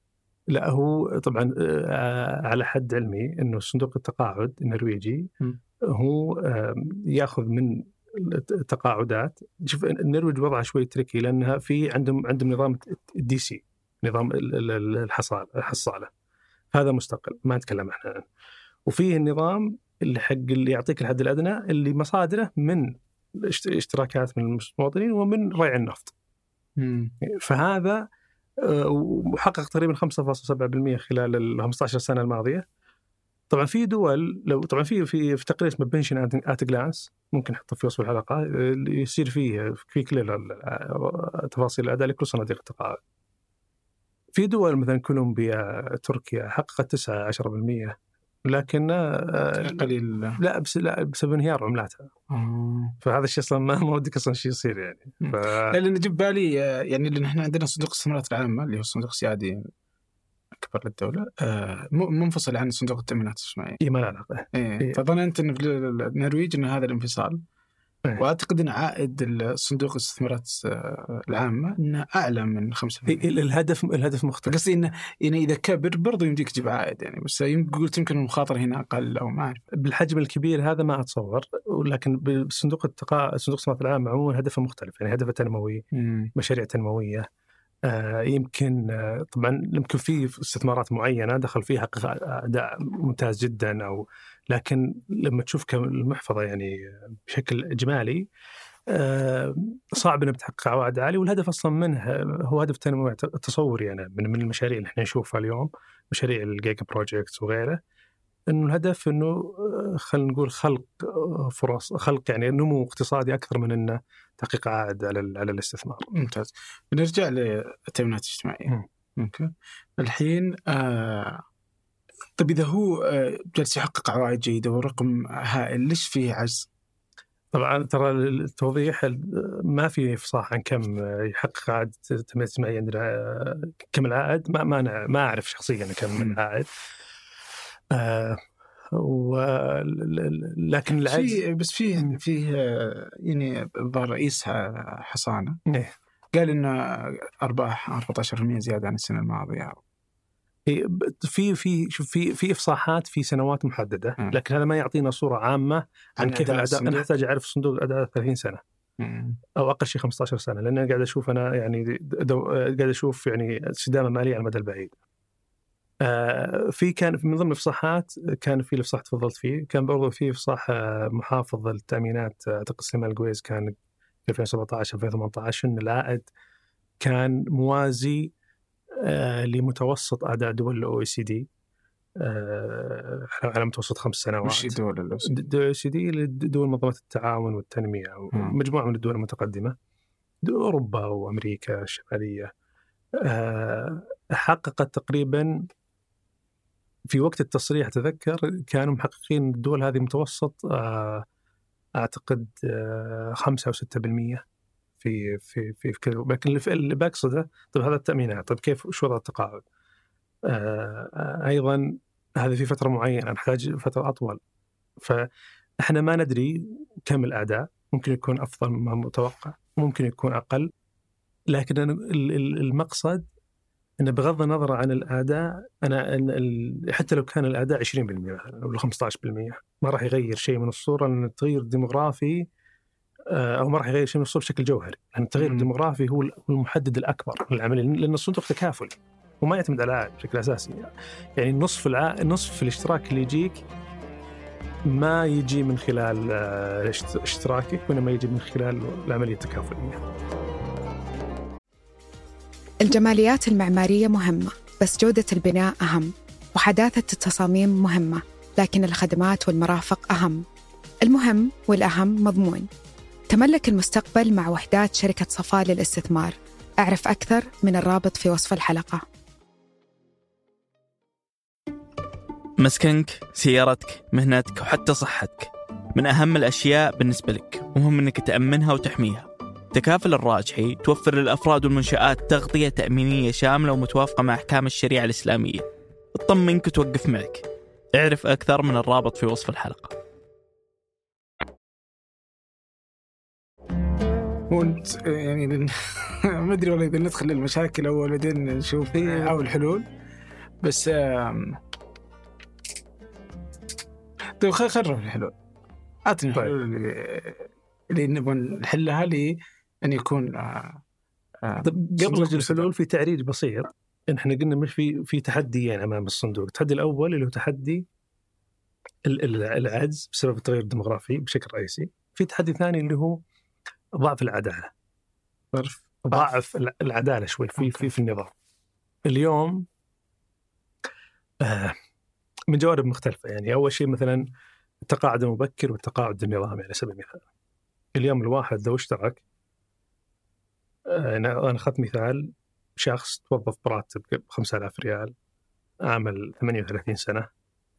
لا هو طبعا آه، على حد علمي إنه صندوق التقاعد النرويجي. هو آم، يأخذ من التقاعدات شوف النرويج وضعها شوي تركي لأنها في عندهم عندهم نظام ال DC نظام ال- ال- ال- الحصال الحصالة هذا مستقل ما نتكلم إحنا عنه وفيه النظام اللي حق اللي يعطيك الحد الأدنى اللي مصادره من اشتراكات من المواطنين ومن ريع النفط مم. فهذا آه، وحقق تقريبا 5.7% خلال ال 15 سنة الماضية طبعا في دول لو طبعا في في في تقرير اسمه Pension at Glance ممكن نحطه في وصف الحلقة يصير فيه في كل تفاصيل الأداء لكل صناديق التقاعد. في دول مثلا كولومبيا تركيا حققت 9 10% لكن آه، قليل لا بس لا بسبب انهيار عملاتها آه. فهذا الشيء أصلا ما ما ودك أصلا شيء يصير يعني ف... لا لأن جيب بالي آه، يعني لأن إحنا عندنا صندوق الاستثمارات العامه اللي هو الصندوق السيادي أكبر للدولة آه، منفصل عن صندوق التأمينات الاجتماعيه إيه ما له علاقه إيه. إيه. فظننت إن في النرويج إن هذا الانفصال. وأعتقد إن عائد الصندوق الاستثمارات آه، العامة إنه أعلى من 5% إيه، الهدف الهدف مختلف. قصدي انه يعني إذا كبر برضو يمديك تجيب عائد يعني بس قلت يمكن المخاطره هنا أقل أو ما أعرف. بالحجم الكبير هذا ما أتصور ولكن بالصندوق التقا... صندوق الاستثمارات العامة عموما هدفه مختلف يعني هدفه تنموي مشاريع تنموية آه يمكن آه طبعا يمكن في استثمارات معينة دخل فيها أداء ممتاز جدا أو لكن لما تشوف المحفظة يعني بشكل إجمالي آه صعب انها بتحقق عوائد عالية والهدف أصلا منه هو هدف تنموي تصوري أنا من من المشاريع اللي إحنا نشوفها اليوم مشاريع ال giga projects وغيره إنه الهدف إنه آه، خلينا نقول خلق آه، فرص خلق يعني نمو اقتصادي أكثر من إنه تحقيق عائد على على الاستثمار. ممتاز بنرجع للتامينات الاجتماعية. okay الحين آه طيب إذا هو آه جالس يحقق عوائد جيدة ورقم هائل ليش فيه عجز؟ طبعا ترى التوضيح ال- ما في افصاح عن كم يحقق عائد التنميه الاجتماعيه عندنا آه، كم العائد ما ما أنا- ما أعرف شخصيا كم. العائد. آه و لكن العجز في بس فيه فيه آه، يعني رئيس حصانة إيه. قال ان أرباح 14% زيادة عن السنة الماضية في في شوف في في إفصاحات في سنوات محددة مم. لكن هذا ما يعطينا صورة عامة عن كيف الأداء. أنا أحتاج أعرف صندوق اداء 30 سنة مم. أو أقل شيء 15 سنة لأن أنا قاعد أشوف أنا يعني دو قاعد أشوف يعني استدامة مالية على المدى البعيد. آه في كان من ضمن الإفصاحات كان في الإفصاح تفضلت فيه كان برضو في إفصاح آه، محافظ التأمينات آه، اعتقد سليمان القويز كان 2017 2018 إن العائد كان موازي آه لمتوسط اداء دول ال OECD. على متوسط خمس سنوات. وش دول سي دي دول منظمة التعاون والتنمية. مجموعة من الدول المتقدمة. دول أوروبا وأمريكا الشمالية. آه، حققت تقريبا في وقت التصريح أتذكر كانوا محققين الدول هذه متوسط آه، أعتقد آه، 5 أو 6% في في في في كذا لكن اللي- بقصده طيب هذا التأمينات طيب كيف شو وضع التقاعد؟ آه، آه، أيضا هذا في فترة معينة نحتاج فترة أطول فإحنا ما ندري كم الاعداء ممكن يكون أفضل مما متوقع ممكن يكون أقل لكن المقصد انه بغض النظر عن الأداء أنا أن حتى لو كان الأداء 20% مثلا ولا 15% ما راح يغير شيء من الصورة لأن التغيير الديموغرافي أو ما راح يغير شيء من الصورة بشكل جوهري، لأن التغيير مم. الديموغرافي هو ال- هو المحدد الأكبر للعمليه لأن الصندوق تكافلي وما يعتمد على العائد بشكل أساسي يعني نصف الع... نصف الاشتراك اللي يجيك ما يجي من خلال آه، اشت- اشتراكك وإنما يجي من خلال العملية التكافلية. الجماليات المعمارية مهمة بس جودة البناء أهم وحداثة التصاميم مهمة لكن الخدمات والمرافق أهم المهم والأهم مضمون تملك المستقبل مع وحدات شركة صفاء للاستثمار. أعرف أكثر من الرابط في وصف الحلقة. مسكنك سيارتك مهنتك وحتى صحتك. من أهم الأشياء بالنسبة لك ومهم أنك تأمنها وتحميها. تكافل الراجحي توفر للأفراد والمنشآت تغطية تأمينية شاملة ومتوافقة مع أحكام الشريعة الإسلامية. تطمنك وتوقف معك. اعرف أكثر من الرابط في وصف الحلقة. وانت يعني ما أدري والله إذا ندخل المشاكل اول بعدين نشوف أو الحلول. بس طيب خل خل نروح للحلول. أعطني طيب. الحلول اللي, اللي نبغى نحلها لي أن يكون آه، آه، طب قبل الحلول في تعريج بسيط. إحنا قلنا مش في في تحديين أمام الصندوق، التحدي الأول اللي هو تحدي ال- ال- العجز بسبب التغير الديموغرافي بشكل رئيسي، في تحدي ثاني اللي هو ضعف العدالة. ضعف ضعف الع- العدالة شوي في في في النظام. اليوم آه من جوانب مختلفة يعني أول شيء مثلا التقاعد المبكر والتقاعد النظامي على سبيل المثال. اليوم الواحد لو اشترك آه، أنا أخذت مثال شخص توظف براتب 5000 ريال عمل 38 سنة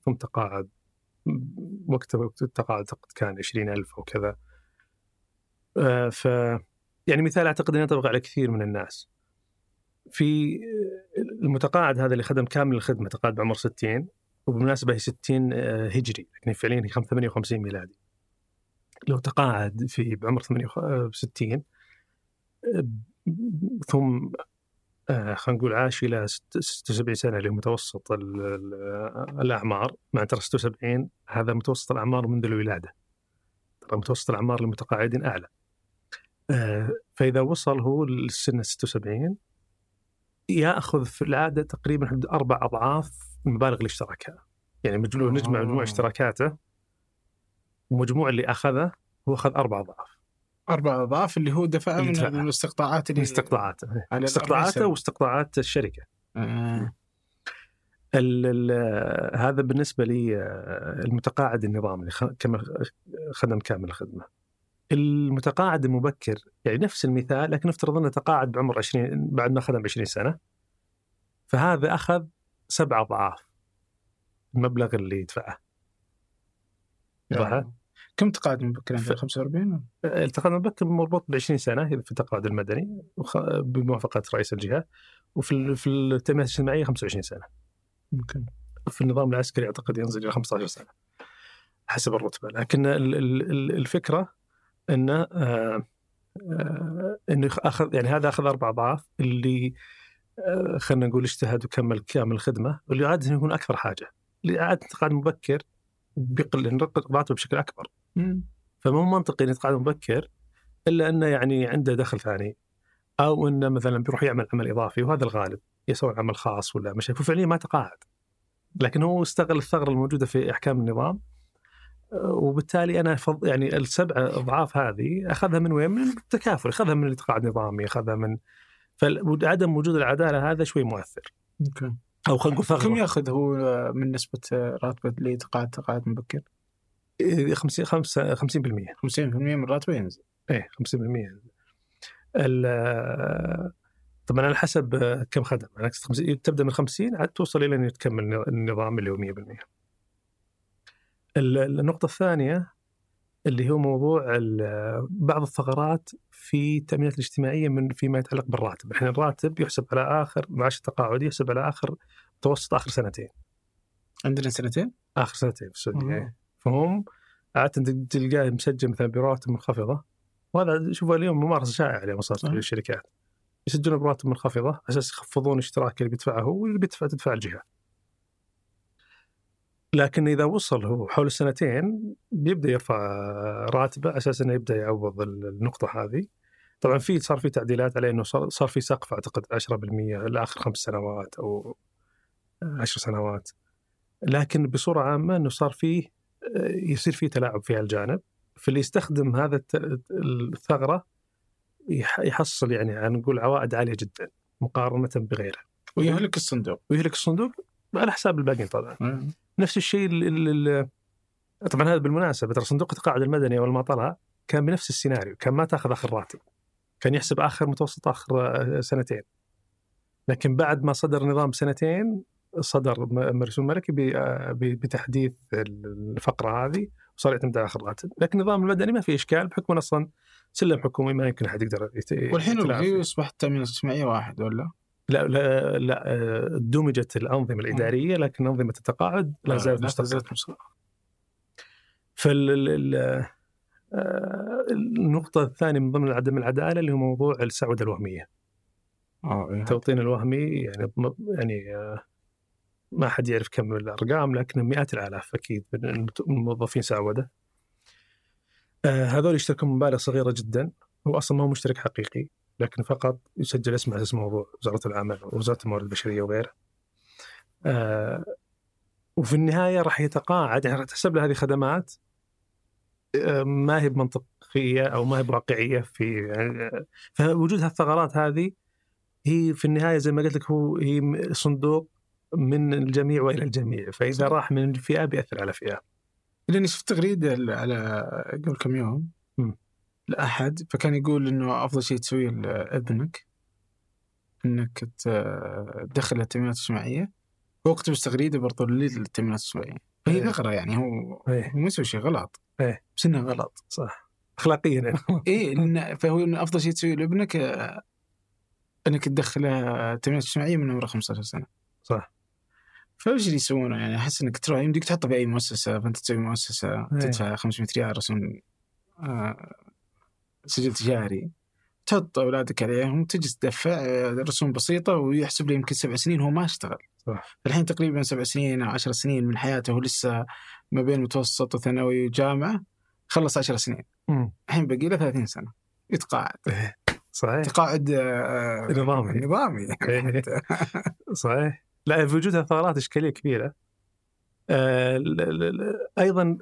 ثم تقاعد وقت التقاعد كان 20000 أو كذا ف يعني مثال أعتقد إنه ينطبق على كثير من الناس. في المتقاعد هذا اللي خدم كامل الخدمة تقاعد بعمر 60 وبالمناسبة هي 60 آه، هجري لكن فعليا هي 58 ميلادي. لو تقاعد في بعمر 68 آه، ثم آه، خلينا نقول عاش إلى ست- 76 سنة اللي هو متوسط ال- ال- الأعمار مع ترى 76 هذا متوسط الأعمار منذ الولادة. ترى متوسط الأعمار للمتقاعدين أعلى. آه، فإذا وصل هو للسن 76 يأخذ في العادة تقريبا حدود أربع أضعاف المبالغ اللي اشتركها يعني مجموع نجمع آه. مجموع اشتراكاته ومجموع اللي أخذه هو أخذ أربع أضعاف أربع أضعاف اللي هو دفع من. من الاستقطاعات اللي استقطاعاته الأربع استقطاعاته. واستقطاعات الشركة آه. ال ال هذا بالنسبة لي آه، المتقاعد النظامي اللي كما خدم كامل الخدمة. المتقاعد المبكر يعني نفس المثال لكن نفترض إنه تقاعد بعمر 20 بعد ما خدم 20 سنة. فهذا أخذ سبع أضعاف المبلغ اللي يدفعه. واضح؟ كم تقاعد مبكر عندك 45 التقاعد المبكر مربوط ب 20 سنة إذا في التقاعد المدني بموافقة رئيس الجهة وفي في التنمية الاجتماعية 25 سنة. ممكن في النظام العسكري أعتقد ينزل إلى 15 سنة حسب الرتبة لكن ال- ال- ال- الفكرة انه آه، آه، انه أخذ يعني هذا أخذ أربع أضعاف اللي آه، خلينا نقول اجتهد وكمل كامل الخدمه واللي عاده يكون أكثر حاجة. اللي عاده تقاعد مبكر بيقل راتبه بشكل أكبر. فمو منطقي انه يتقاعد مبكر إلا إنه يعني عنده دخل ثاني أو إنه مثلا بيروح يعمل عمل إضافي وهذا الغالب يسوي عمل خاص ولا مش فعليا ما تقاعد. لكن هو استغل الثغرة الموجودة في أحكام النظام وبالتالي أنا فض يعني السبع أضعاف هذه أخذها من وين؟ من التكافل، أخذها من التقاعد النظامي، أخذها من فعدم وجود العدالة هذا شوي مؤثر. أوكي. أو خلينا نقول كم يأخذ هو من نسبة راتبه اللي تقاعد تقاعد مبكر؟ إيه، 50 5 50% 50% من راتبه ينزل. إيه 50% ال- طبعا على حسب كم خدم. يعني تبدأ من 50 عاد توصل إلى ان تكمل النظام اللي هو 100% ال- النقطة الثانية اللي هو موضوع بعض الثغرات في التأمينات الاجتماعية من فيما يتعلق بالراتب، الحين الراتب يحسب على آخر معاش التقاعدي يحسب على آخر متوسط آخر سنتين، عندنا سنتين؟ آخر سنتين في السعودية آه. إيه. فهم عادة تلقاه مسجل مثلا براتب منخفضة وهذا شوفوا اليوم ممارسة شائعة اليوم صارت. في الشركات يسجلون براتب منخفضة على أساس يخفضون الاشتراك اللي بيدفعه هو واللي بيدفع تدفع الجهة. لكن إذا وصل هو حول السنتين بيبدأ يرفع راتبه على أساس إنه يبدأ يعوض النقطة هذه. طبعا في صار في تعديلات عليه إنه صار في سقف أعتقد 10% لآخر خمس سنوات أو عشر سنوات. لكن بصورة عامة إنه صار فيه يصير فيه تلاعب في هالجانب فاللي يستخدم هذا الثغرة يح- يحصل يعني نقول عوائد عالية جدا مقارنة بغيره ويهلك الصندوق ويهلك الصندوق على حساب الباقيين طبعا آه. نفس الشيء ال- ال- ال- طبعا هذا بالمناسبة ترى صندوق التقاعد المدني أول ما طلع كان بنفس السيناريو كان ما تأخذ آخر راتب كان يحسب آخر متوسط آخر آه، سنتين لكن بعد ما صدر نظام سنتين صدر م- رسوم الملكي ب- آه، بتحديث الفقرة هذه وصار يعتمد على آخر راتب لكن النظام المدني ما في إشكال بحكم أصلا سلم حكومي ما يمكن أحد يقدر والحين. الغي اصبح التامين الاجتماعي واحد ولا؟ لا لا لا آه، دمجت الأنظمة الإدارية لكن أنظمة التقاعد لا زالت مستقله زالت مستقلة. فال ال- ال- آه، النقطة الثانية من ضمن عدم العدالة اللي هو موضوع السعودة الوهمية. آه إيه. التوطين الوهمي يعني يعني آه، ما حد يعرف كم الأرقام لكن مئات الآلاف أكيد من الموظفين سعودة. آه، هذول يشتركون مبالغ صغيرة جدا هو أصلا ما هو مشترك حقيقي لكن فقط يسجل اسمه على اسم وزارة العمل ووزاره الموارد البشرية وغيره. آه، وفي النهاية راح يتقاعد يعني راح تحسب له هذه خدمات آه، ما هي بمنطقية أو ما هي بواقعية في يعني آه، فوجود هالثغرات هذه هي في النهاية زي ما قلت لك هو هي صندوق من الجميع وإلى الجميع فإذا. راح من فئة بيأثر على فئة لاني شفت تغريدة على قبل كم يوم مم. لأحد فكان يقول إنه أفضل شيء تسويه لابنك إنك ت- تدخل التامينات الاجتماعية هو كتب تغريدة برضو للتامينات الاجتماعية فهي إيه. ثغره يعني هو إيه. هو ما يسوي شيء غلط إيه. بس إنه غلط صح اخلاقيا. إيه لأن فهو إنه أفضل شيء تسويه لابنك آه، إنك تدخله التامينات الاجتماعية من عمره 15 سنة صح. فإيش اللي يسوونه يعني أحس إنك تروح يمديك تحطه في اي مؤسسة فأنت تسوي مؤسسة إيه. تدفع 500 ريال رسوم آه، سجل تجاري تحط أولادك عليهم تجي تدفع آه، رسوم بسيطة ويحسب لي يمكن سبع سنين هو ما اشتغل. صح. الحين تقريبا سبع سنين أو عشر سنين من حياته هو لسه ما بين متوسط وثانوي وجامعة خلص عشر سنين. الحين باقي له 30 سنة. يتقاعد. صحيح. تقاعد آه، نظامي. نظامي. إيه. صحيح. لا في وجودها ثغرات إشكالية كبيرة. آه، أيضا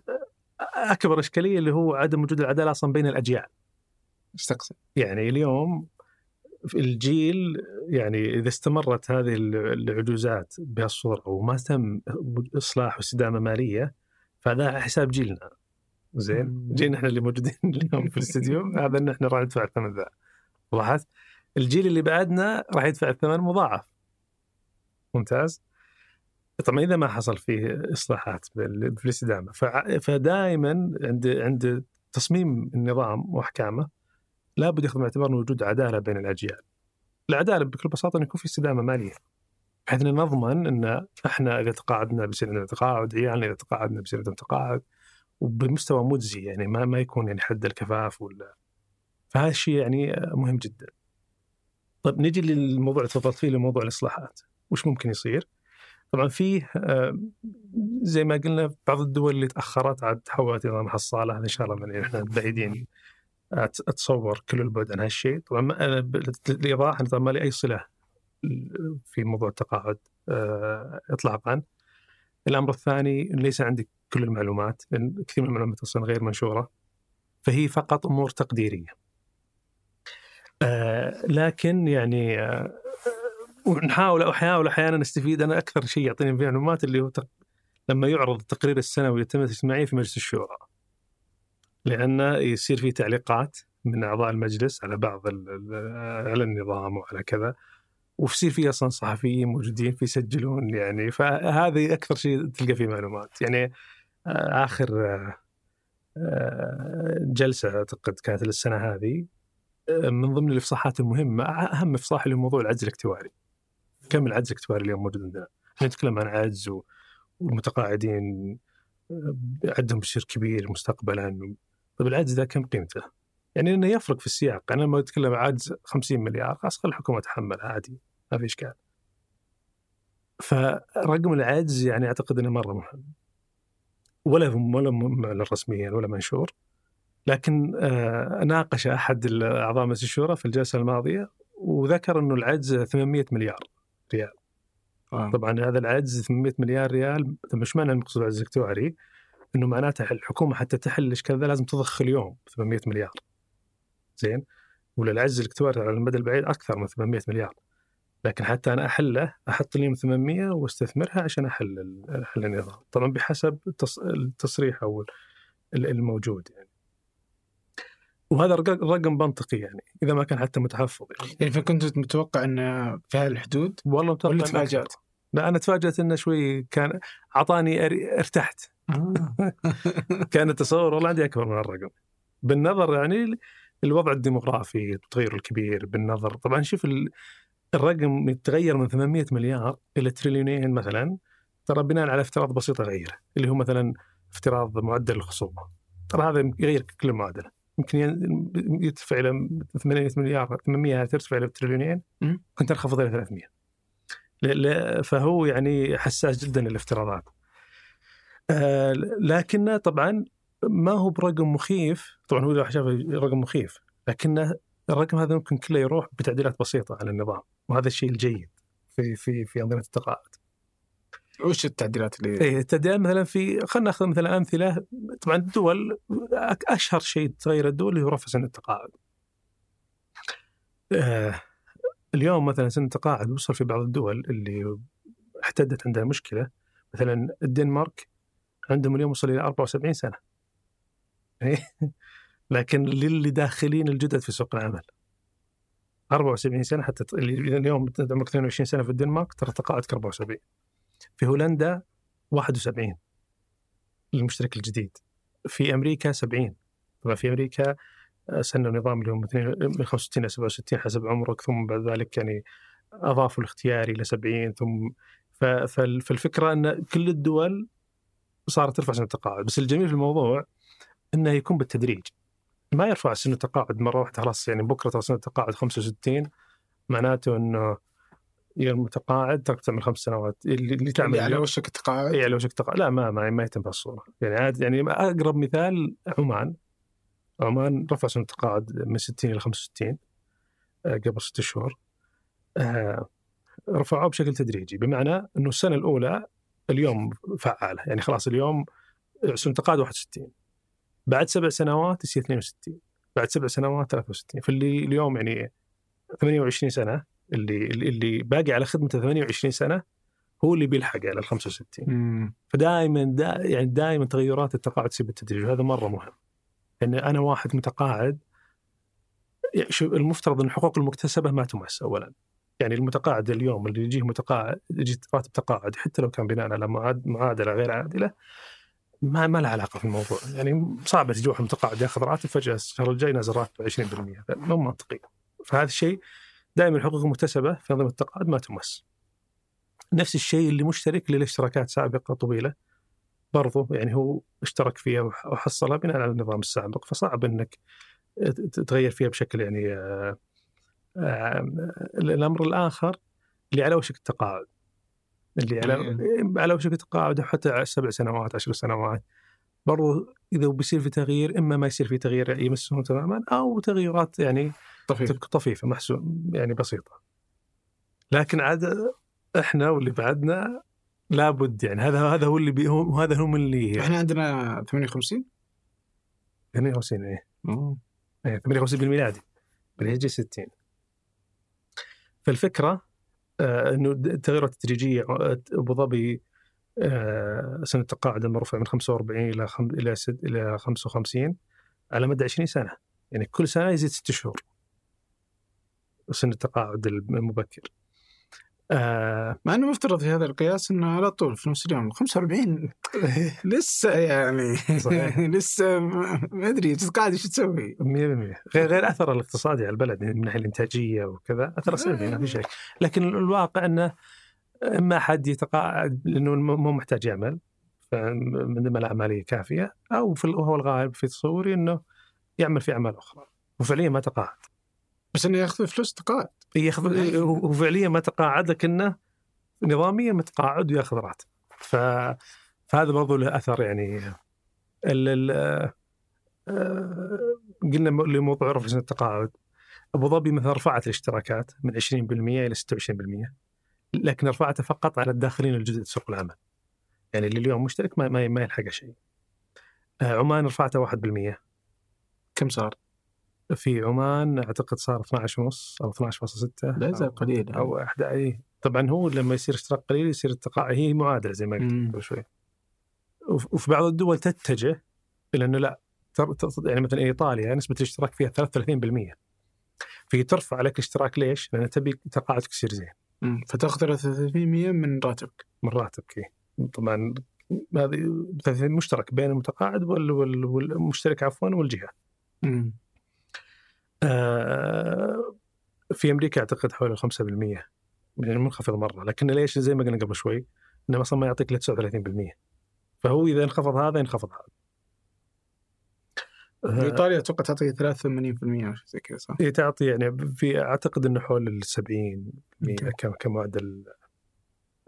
أكبر إشكالية اللي هو عدم وجود العدالة أصلا بين الأجيال. إيش تقصد؟ يعني اليوم في الجيل يعني إذا استمرت هذه العجوزات بهالصورة وما تم إصلاح واستدامة مالية فهذا على حساب جيلنا. زين. جيلنا إحنا اللي موجودين اليوم في الاستديو. هذا إن إحنا راح ندفع الثمن ذا. وضحت الجيل اللي بعدنا راح يدفع الثمن مضاعف. ممتاز؟ طبعا إذا ما حصل فيه إصلاحات في الاستدامة فدائما عند عند تصميم النظام وأحكامه لابد ياخذ باعتبار وجود عدالة بين الأجيال. العدالة بكل بساطة ان يكون في استدامة مالية. بحيث إن نضمن إن إحنا إذا تقاعدنا بيصير عندنا تقاعد، عيالنا إذا تقاعدنا بيصير عندهم تقاعد وبمستوى مجزي يعني ما ما يكون يعني حد الكفاف ولا فهذا الشيء يعني مهم جدا. طيب نجي للموضوع اللي تفضلت فيه لموضوع الإصلاحات. وش ممكن يصير؟ طبعا فيه آه، زي ما قلنا بعض الدول اللي تأخرت عاد تحولت إلى نظام حصاله هذا إن شاء الله إحنا بعيدين أتصور كل البعد عن هالشيء طبعا أنا ب- للايضاح أنا طبعا ما لي أي صلة في موضوع التقاعد آه، اطلاقا الأمر الثاني ليس عندي كل المعلومات لأن كثير من المعلومات أصلا غير منشورة فهي فقط أمور تقديرية آه، لكن يعني آه، ونحاول احاول أحيانا أستفيد أنا أكثر شيء يعطيني معلومات اللي هو. لما يعرض التقرير السنوي للتنميه الاجتماعيه في مجلس الشورى. لأنه يصير في تعليقات من أعضاء المجلس على بعض على النظام وعلى كذا ويصير في أصلا صحفيين موجودين فيسجلون يعني فهذه أكثر شيء تلقى فيه معلومات يعني آه، آخر آه، آه، جلسة أعتقد كانت السنة هذه من ضمن الإفصاحات المهمة أهم إفصاح اللي هو موضوع العجز الاكتواري. كم العجز الاكتواري اليوم موجود عندنا؟ إحنا نتكلم عن عجز والمتقاعدين عندهم بشير كبير مستقبلا طيب العجز ذا كم قيمته؟ يعني إنه يفرق في السياق، أنا لما أتكلم عجز 50 مليار خلاص خلي الحكومة تحمل عادي ما في إشكال. فرقم العجز يعني أعتقد إنه مرة مهم. ولا ولا معلن رسميا ولا منشور لكن آه، ناقش أحد اعضاء مجلس الشورى في الجلسة الماضية وذكر إنه العجز 800 مليار ريال. آه. طبعا هذا العجز 800 مليار ريال طب إيش معنى المقصود العجز الاكتواري؟ إنه معناته الحكومة حتى تحل الإشكال ذا لازم تضخ اليوم 800 مليار. زين؟ ولا العجز الاكتواري على المدى البعيد أكثر من 800 مليار. لكن حتى أنا أحله أحط اليوم 800 واستثمرها عشان أحل أحل النظام، طبعا بحسب التص- التصريح أو ال- الموجود يعني. وهذا رق- رقم منطقي يعني إذا ما كان حتى متحفظ يعني. يعني فكنت متوقع إن في هالحدود والله متوقع ولا. تفاجأت؟ لا أنا تفاجأت إنه شوي كان أعطاني ارتحت كان التصور والله عندي أكبر من الرقم. بالنظر يعني الوضع الديموغرافي التغير الكبير بالنظر. طبعا شوف ال- الرقم يتغير من 800 مليار إلى تريليونين مثلا. ترى بناء على افتراض بسيط اغيره اللي هو مثلا افتراض معدل الخصوبه ترى هذا يغير كل المعادله يمكن يرتفع إلى 800 مليار 800 ترتفع إلى تريليونين مم. كنت أنخفض إلى 300 ل- ل- فهو يعني حساس جدا للافتراضات. آه، لكنه طبعا ما هو برقم مخيف. طبعا هو إذا شاف رقم مخيف لكنه الرقم هذا ممكن كله يروح بتعديلات بسيطة على النظام وهذا الشيء الجيد في في في أنظمة التقاعد. وش التعديلات اللي إيه التعديلات مثلا في خلينا ناخذ مثلا أمثلة. طبعا الدول أشهر شيء تغير الدول اللي هو رفع سن التقاعد. آه اليوم مثلا سن التقاعد وصل في بعض الدول اللي احتدت عندها مشكلة مثلا الدنمارك عندهم اليوم وصل إلى 74 سنة. إيه؟ لكن للي داخلين الجدد في سوق العمل. 74 سنة حتى اللي اليوم عمرك 22 سنة في الدنمارك ترى تقاعدك 74 في هولندا 71 للمشترك الجديد. في أمريكا 70 طبعا في أمريكا آه، سنوا نظام اللي هم من 65 إلى 67 حسب عمرك ثم بعد ذلك يعني أضافوا الاختياري إلى 70 ثم فالفكرة أن كل الدول صارت ترفع سن التقاعد. بس الجميل في الموضوع إنه يكون بالتدريج. ما يرفع سن التقاعد مرة واحدة خلاص يعني بكرة ترى سن التقاعد 65 معناته إنه يا المتقاعد ترك تعمل خمس سنوات. اللي, اللي تعمل اللي على وشك التقاعد؟ اي على وشك تقاعد لا ما ما, ما يتم بهالصوره يعني عاد يعني أقرب مثال عمان. عمان رفع سن التقاعد من 60 إلى 65 آه، قبل ست شهور. آه، رفعوه بشكل تدريجي. بمعنى إنه السنة الأولى اليوم فعالة يعني خلاص اليوم سن التقاعد 61 بعد سبع سنوات يصير 62 بعد سبع سنوات 63 فاللي اليوم يعني 28 سنة اللي اللي باقي على خدمته 28 سنة هو اللي بيلحق على ال 65 مم. فدائما دا يعني دائما تغيرات التقاعد تصير بالتدريج وهذا مرة مهم. ان أنا واحد متقاعد يعني شو المفترض إن الحقوق المكتسبة ما تمس اولا. يعني المتقاعد اليوم اللي يجيه متقاعد يجي راتب تقاعد حتى لو كان بناء على معاد- معادلة غير عادلة ما ما له علاقة في الموضوع، يعني صعب تجي واحد متقاعد ياخذ راتب فجأة الشهر الجاي نازل راتبه 20% مو منطقي. فهذا الشيء دائما الحقوق المكتسبة في أنظمة التقاعد ما تمس. نفس الشيء اللي مشترك اللي له اشتراكات سابقة طويلة برضو يعني هو اشترك فيها وح- وحصلها بناء على النظام السابق فصعب إنك تغير فيها بشكل يعني آه، الأمر الآخر اللي على وشك التقاعد. اللي على على وشك التقاعد حتى سبع سنوات عشر سنوات. برضو إذا بيصير في تغيير إما ما يصير في تغيير يمسهم تماما أو تغيرات يعني طفيف طفيفة محسوب يعني بسيطة. لكن عاد إحنا واللي بعدنا لابد يعني هذا هذا هو اللي بي هو هذا هم اللي إحنا عندنا 58 58 إيه. إيه، 58 بالميلادي. بالهجري 60 فالفكرة آه إنه التغيرات التدريجية آه، أبو ظبي آه سنة التقاعد لما رفع من 45 إلى. إلى. إلى 55 على مدى 20 سنة يعني كل سنة يزيد ست شهور سن التقاعد المبكر آه مع إنه مفترض في هذا القياس إنه على طول في نفس اليوم 45 لسه يعني صحيح. لسه ما أدري قاعد إيش تسوي؟ 100% غير غير أثر الاقتصادي على البلد من ناحيه الإنتاجية وكذا أثر سلبي ما في شك. لكن الواقع إنه اما حد يتقاعد لأنه مو محتاج يعمل. من لا مالية كافية. أو في وهو الغالب في تصوري إنه يعمل في أعمال أخرى. وفعليا ما تقاعد. بس إنه يأخذ فلوس تقاعد. ياخذ هو فعليا ما تقاعد لكنه نظاميا متقاعد وياخذ راتب ف... فهذا برضو له أثر يعني. ال... ال... آه، قلنا لموضوع رفع سن التقاعد. أبو ظبي مثلا رفعت الاشتراكات من 20% إلى 26% لكن رفعتها فقط على الداخلين الجدد سوق العمل. يعني اللي اليوم مشترك ما ما, ما يلحق شيء. آه، عمان رفعتها 1% كم صار؟ في عمان أعتقد صار 12 ونص أو 12.6 لا يزال قليل أو أحد أي طبعا هو لما يصير اشتراك قليل يصير التقاعد هي معادله زي ما قلت. قبل شوي وف- وفي بعض الدول تتجه إلى إنه لا يعني مثلا إيطاليا نسبة الاشتراك فيها 33% في ترفع عليك الاشتراك ليش؟ لأن تبي تقاعدك يصير زين. فتأخذ 30% من راتبك من راتبك إيه. طبعا هذه 30 مشترك بين المتقاعد وال- وال- والمشترك عفوا والجهة مم. آه، في أمريكا أعتقد حوالي 5% يعني منخفض مرة لكن ليش زي ما قلنا قبل شوي إنه أصلا ما يعطيك الا 39% فهو إذا انخفض هذا ينخفض هذا آه، إيطاليا أتوقع تعطي 83% أو شيء زي كذا صح؟ هي تعطي يعني في أعتقد إنه حول ال 70 okay. كم- كمعدل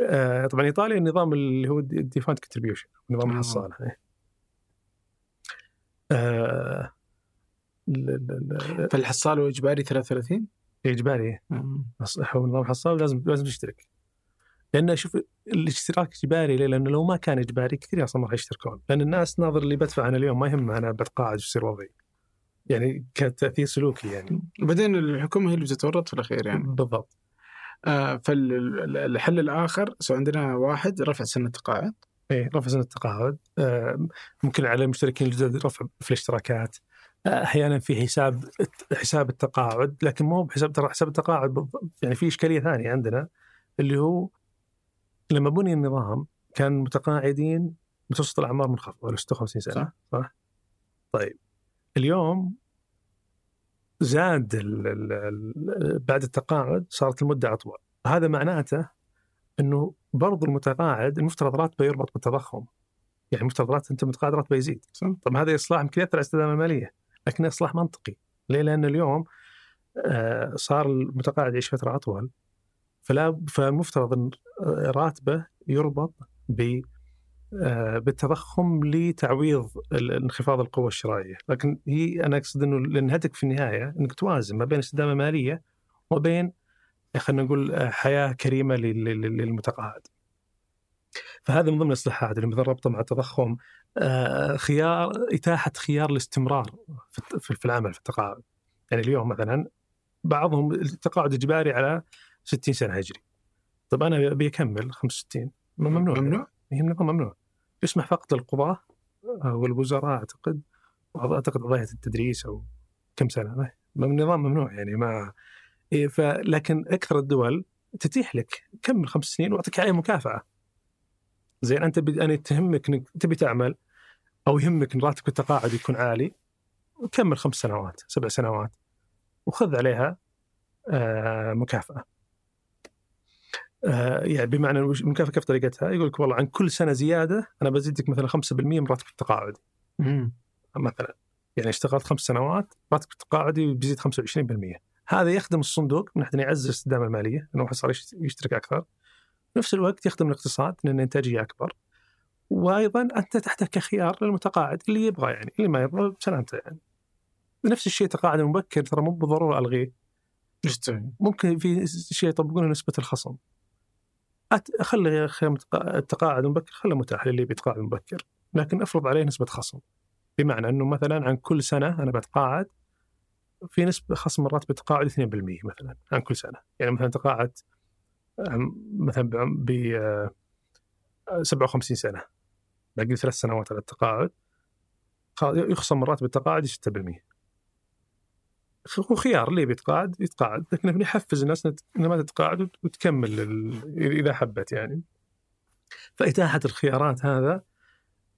آه، طبعا إيطاليا النظام اللي هو defined contribution نظام. الحصاله إيه. آه، ال- ال- ال- فالحصال هو إجباري 33 إجباري مم. صح هو نظام الحصاله لازم لازم تشترك لأن شوف الاشتراك إجباري ليه؟ لأنه لو ما كان إجباري كثير أصلا ما راح يشتركون. لأن الناس ناظر اللي بدفع أنا اليوم ما يهمه أنا بتقاعد ويصير وضعي. يعني كتأثير سلوكي يعني. وبعدين الحكومة هي اللي بتتورط في الأخير يعني. بالضبط. آه فالحل الآخر سو عندنا واحد رفع سن التقاعد. إيه رفع سن التقاعد. آه، ممكن على المشتركين الجدد رفع في الاشتراكات. آه، أحيانا في حساب حساب التقاعد لكن مو بحساب ترى حساب التقاعد. يعني في إشكالية ثانية عندنا اللي هو لما بني النظام كان متقاعدين متوسط الأعمار منخفضه 56 سنة صح. صح؟ طيب اليوم زاد ال ال ال بعد التقاعد صارت المدة أطول هذا معناته إنه برضو المتقاعد المفترض راتبه يربط بالتضخم يعني المفترض راتب أنت متقاعد راتبه يزيد صح. طب هذا إصلاح يمكن يأثر على الاستدامه المالية لكنه إصلاح منطقي. ليه؟ لأن اليوم آه، صار المتقاعد يعيش فترة أطول. فلا فالمفترض إن آه، راتبه يربط ب آه، بالتضخم لتعويض انخفاض القوة الشرائية. لكن هي أنا أقصد أنه لأن هدفك في النهاية أنك توازن ما بين استدامة مالية وبين خلينا نقول حياة كريمة لل- لل- للمتقاعد. فهذا من ضمن الإصلاحات اللي مثل ربطه مع التضخم خيار إتاحة خيار الاستمرار في العمل في التقاعد. يعني اليوم مثلا بعضهم التقاعد إجباري على 60 سنة هجري. طب أنا أبي أكمل 65 ممنوع. ممنوع؟ هي النظام ممنوع. يسمح فقط للقضاة والوزراء أعتقد. أعتقد قضايا التدريس أو كم سنة. النظام ممنوع يعني ما إيه فلكن أكثر الدول تتيح لك كمل خمس سنين وأعطيك عليه مكافأة. زين أنت بد... أنا تهمك إنك تبي تعمل أو يهمك إن راتبك التقاعد يكون عالي كمل خمس سنوات سبع سنوات وخذ عليها آه مكافأة آه يعني بمعنى المكافأة كيف طريقتها؟ يقول لك والله عن كل سنة زيادة أنا بزيدك مثلا 5% من راتب التقاعد مم. مثلا يعني اشتغلت خمس سنوات راتب التقاعدي بيزيد 25% هذا يخدم الصندوق من ناحيه يعزز الاستدامه المالية إنه صار يشت- يشترك أكثر في نفس الوقت يخدم الاقتصاد لأن الانتاجيه أكبر. وأيضا أنت تحتاج كخيار للمتقاعد اللي يبغى يعني اللي ما يبغى بسلامته يعني. نفس الشيء تقاعد مبكر ترى مو بالضرورة ألغيه. تسوي؟ ممكن في شيء يطبقونه نسبة الخصم. أت- خلي التقاعد المبكر خله متاح للي بيتقاعد مبكر. لكن افرض عليه نسبة خصم. بمعنى إنه مثلا عن كل سنة أنا بتقاعد في نسبة خصم من راتب التقاعد 2% مثلا عن كل سنة. يعني مثلا تقاعد أم، مثلا ب آه، 57 سنة. باقي ثلاث سنوات على التقاعد. يخصم راتب التقاعد 6% هو خيار اللي بيتقاعد يتقاعد لكن يحفز الناس إنها ما تتقاعد وت- وتكمل اذا حبت يعني. فإتاحة الخيارات هذا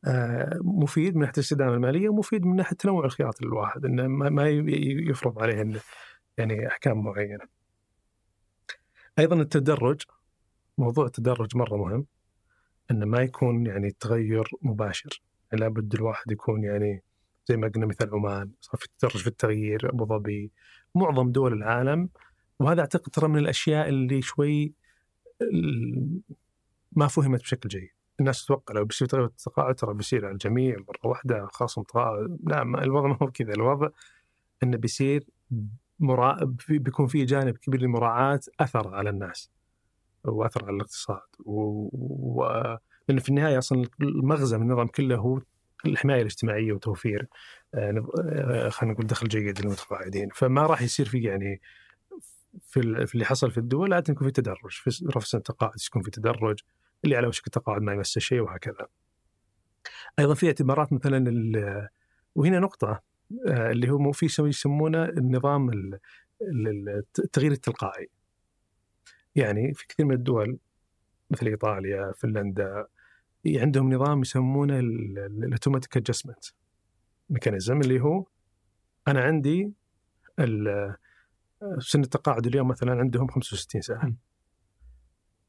آه، مفيد من ناحية الاستدامة المالية ومفيد من ناحية تنوع الخيارات للواحد إنه ما يفرض عليه يعني أحكام معينة. أيضا التدرج موضوع التدرج مرة مهم إنه ما يكون يعني تغير مباشر. يعني لابد الواحد يكون يعني زي ما قلنا مثال عمان صار في تدرج في التغيير أبو ظبي معظم دول العالم. وهذا أعتقد ترى من الأشياء اللي شوي ما فهمت بشكل جيد. الناس تتوقع لو بيصير تغير التقاعد ترى بيصير على الجميع مرة واحدة خاص متقاعد لا الوضع ما هو كذا. الوضع إنه بيصير مرا... في- بيكون في جانب كبير لمراعاة أثر على الناس وأثر على الاقتصاد و... و... لأن في النهاية أصلا المغزى من النظام كله هو الحماية الاجتماعية وتوفير آه، آه، خلينا نقول دخل جيد للمتقاعدين فما راح يصير في يعني في, في اللي حصل في الدول لازم يكون في تدرج في رفع سن التقاعد يكون في تدرج اللي على وشك التقاعد ما يمسه شيء وهكذا. أيضا في اعتبارات مثلا وهنا نقطة اللي هو مو في شيء يسمونه النظام ال- ال- التغيير التلقائي. يعني في كثير من الدول مثل إيطاليا، فنلندا عندهم نظام يسمونه ال automatic adjustment mechanism اللي هو أنا عندي سن التقاعد اليوم مثلا عندهم 65 سنة.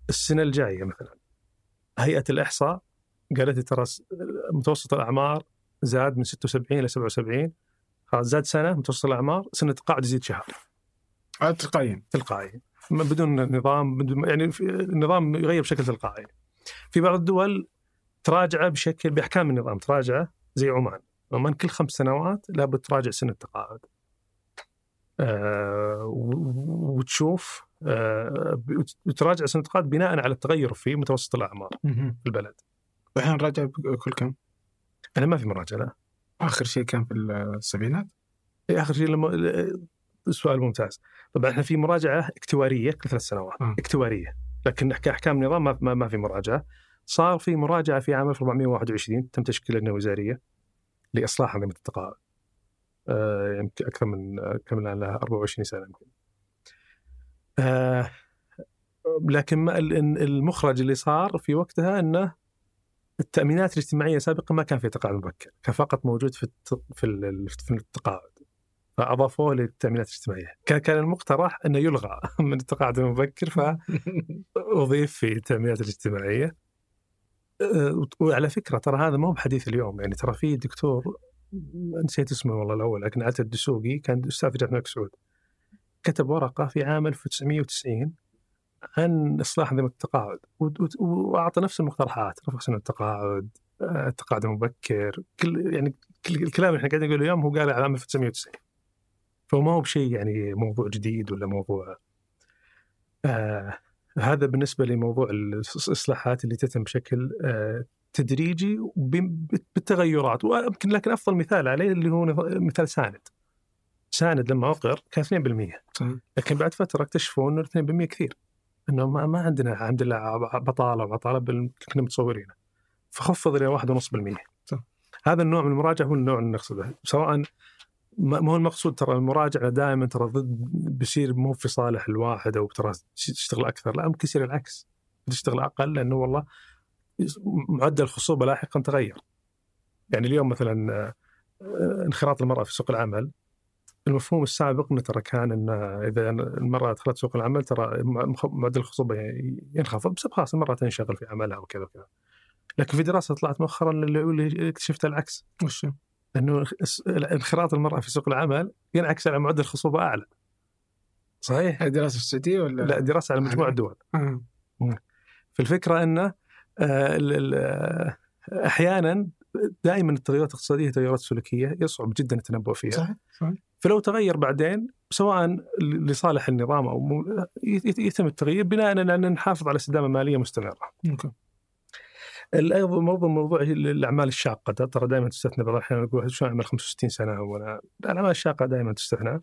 السنة الجاية مثلا هيئة الإحصاء قالت لي ترى متوسط الأعمار زاد من 76 إلى 77 خلاص زاد سنة متوسط الأعمار سن التقاعد يزيد شهر. هذا تلقائيا. تلقائي. م- بدون نظام بدون يعني النظام يغير بشكل تلقائي. في بعض الدول تراجع بشكل بأحكام النظام تراجع زي عمان. عمان كل خمس سنوات لابد تراجع سن التقاعد آه وتشوف آه وتراجع سن التقاعد بناء على التغير في متوسط الأعمار. في البلد. والحين نراجع كل كم؟ أنا ما في مراجعة لا. آخر شيء كان في السبعينات؟ إيه، آخر شيء لما سؤال ممتاز. طبعا إحنا في مراجعة اكتوارية كل ثلاث سنوات آه. اكتوارية. لكن كاحكام نظام ما, ما, ما في مراجعة. صار في مراجعة في عام 1421 تم تشكيل لجنة وزارية لإصلاح انظمه التقاعد. آه، يمكن أكثر من كم الآن لها؟ 24 سنة يمكن. آه، لكن المخرج اللي صار في وقتها إنه التأمينات الاجتماعية سابقا ما كان في تقاعد مبكر كان فقط موجود في الت- في ال- في التقاعد فأضافوه للتأمينات الاجتماعية. كان كان المقترح أنه يلغى من التقاعد المبكر فاضيف في التأمينات الاجتماعية. أه، وعلى فكرة ترى هذا ما هو بحديث اليوم يعني ترى في دكتور نسيت اسمه والله الأول لكن عتب الدسوقي كان أستاذ في جامعة الملك سعود كتب ورقة في عام 1990 عن اصلاح انظمه التقاعد. وأعطى نفس المقترحات رفع سن التقاعد آه، التقاعد المبكر كل يعني كل الكلام اللي إحنا قاعدين نقوله اليوم هو قال على عام 1990 فهو ما هو بشيء يعني موضوع جديد ولا موضوع آه هذا بالنسبة لموضوع الإصلاحات اللي تتم بشكل آه تدريجي بالتغيرات. ويمكن لكن أفضل مثال عليه اللي هو مثال ساند. ساند لما اقر كان 2% صحيح. لكن بعد فترة اكتشفوا إنه 2% كثير. إنه ما, ما عندنا الحمد لله بطالة وعطاله بال- كنا متصورينه فخفض إلى 1.5% صح. هذا النوع من المراجعة هو النوع اللي نقصده. سواء ما ما هو المقصود ترى المراجعة دائما ترى ضد بيصير مو في صالح الواحد أو ترى تشتغل أكثر. لا ممكن يصير العكس. تشتغل أقل لأنه والله معدل الخصوبة لاحقا تغير. يعني اليوم مثلا آه، آه، انخراط المرأة في سوق العمل المفهوم السابق إنه ترى كان إن إذا المرأة دخلت سوق العمل ترى معدل الخصوبة ينخفض بسبب خلاص المرأة تنشغل في عملها وكذا وكذا. لكن في دراسة طلعت مؤخرا اللي اكتشفت العكس. وش؟ إنه انخراط المرأة في سوق العمل ينعكس على معدل خصوبه أعلى. صحيح؟ هذه دراسة في السعودية ولا؟ لا دراسة على مجموعة دول. آه. فالفكرة انه آه، آه، أحيانا دائما التغيرات الاقتصادية تغيرات سلوكية يصعب جدا التنبؤ فيها. صحيح صحيح. فلو تغير بعدين سواء لصالح النظام أو مو- يتم التغيير بناء على أن نحافظ على استدامة مالية مستمرة. أوكي. أيضا موضوع موضوع الأعمال الشاقة ترى دائما تستثنى بعض الأحيان نقول شو أعمل 65 سنة؟ وأنا الأعمال الشاقة دائما تستثنى.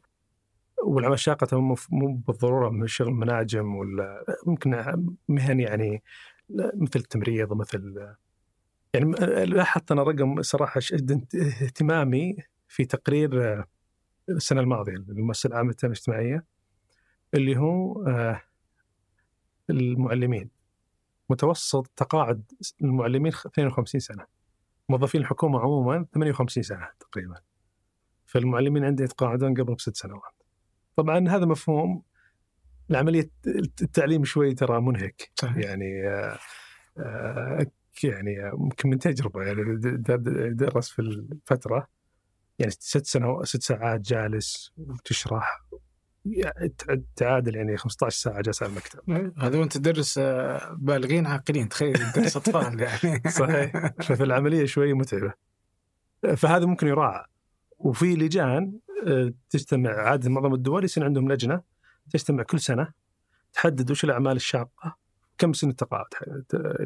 والأعمال الشاقة مو مو بالضرورة من شغل مناجم ولا ممكن مهن يعني مثل التمريض مثل يعني لاحظت أنا رقم صراحة شد اهتمامي في تقرير السنة الماضية المؤسسه العامه للتنميه الاجتماعية اللي هو آه، المعلمين. متوسط تقاعد المعلمين 52 سنة. موظفين الحكومة عموما 58 سنة تقريبا. فالمعلمين عندي يتقاعدون قبل بست سنوات. طبعا هذا مفهوم العملية التعليم شوي ترى منهك. صحيح. يعني آه، آه، يعني ممكن من تجربة يعني د- د- درس في الفترة. يعني ست سنوات ست ساعات جالس وتشرح. تعادل يعني 15 ساعة جالس على المكتب. إيه، هذا وانت تدرس آه، بالغين عاقلين تخيل تدرس اطفال يعني. صحيح. ففي العملية شوي متعبة. فهذا ممكن يراعى. وفي لجان آه، تجتمع عادة معظم الدول يصير عندهم لجنة تجتمع كل سنة تحدد وش الأعمال الشاقة كم سن التقاعد آه،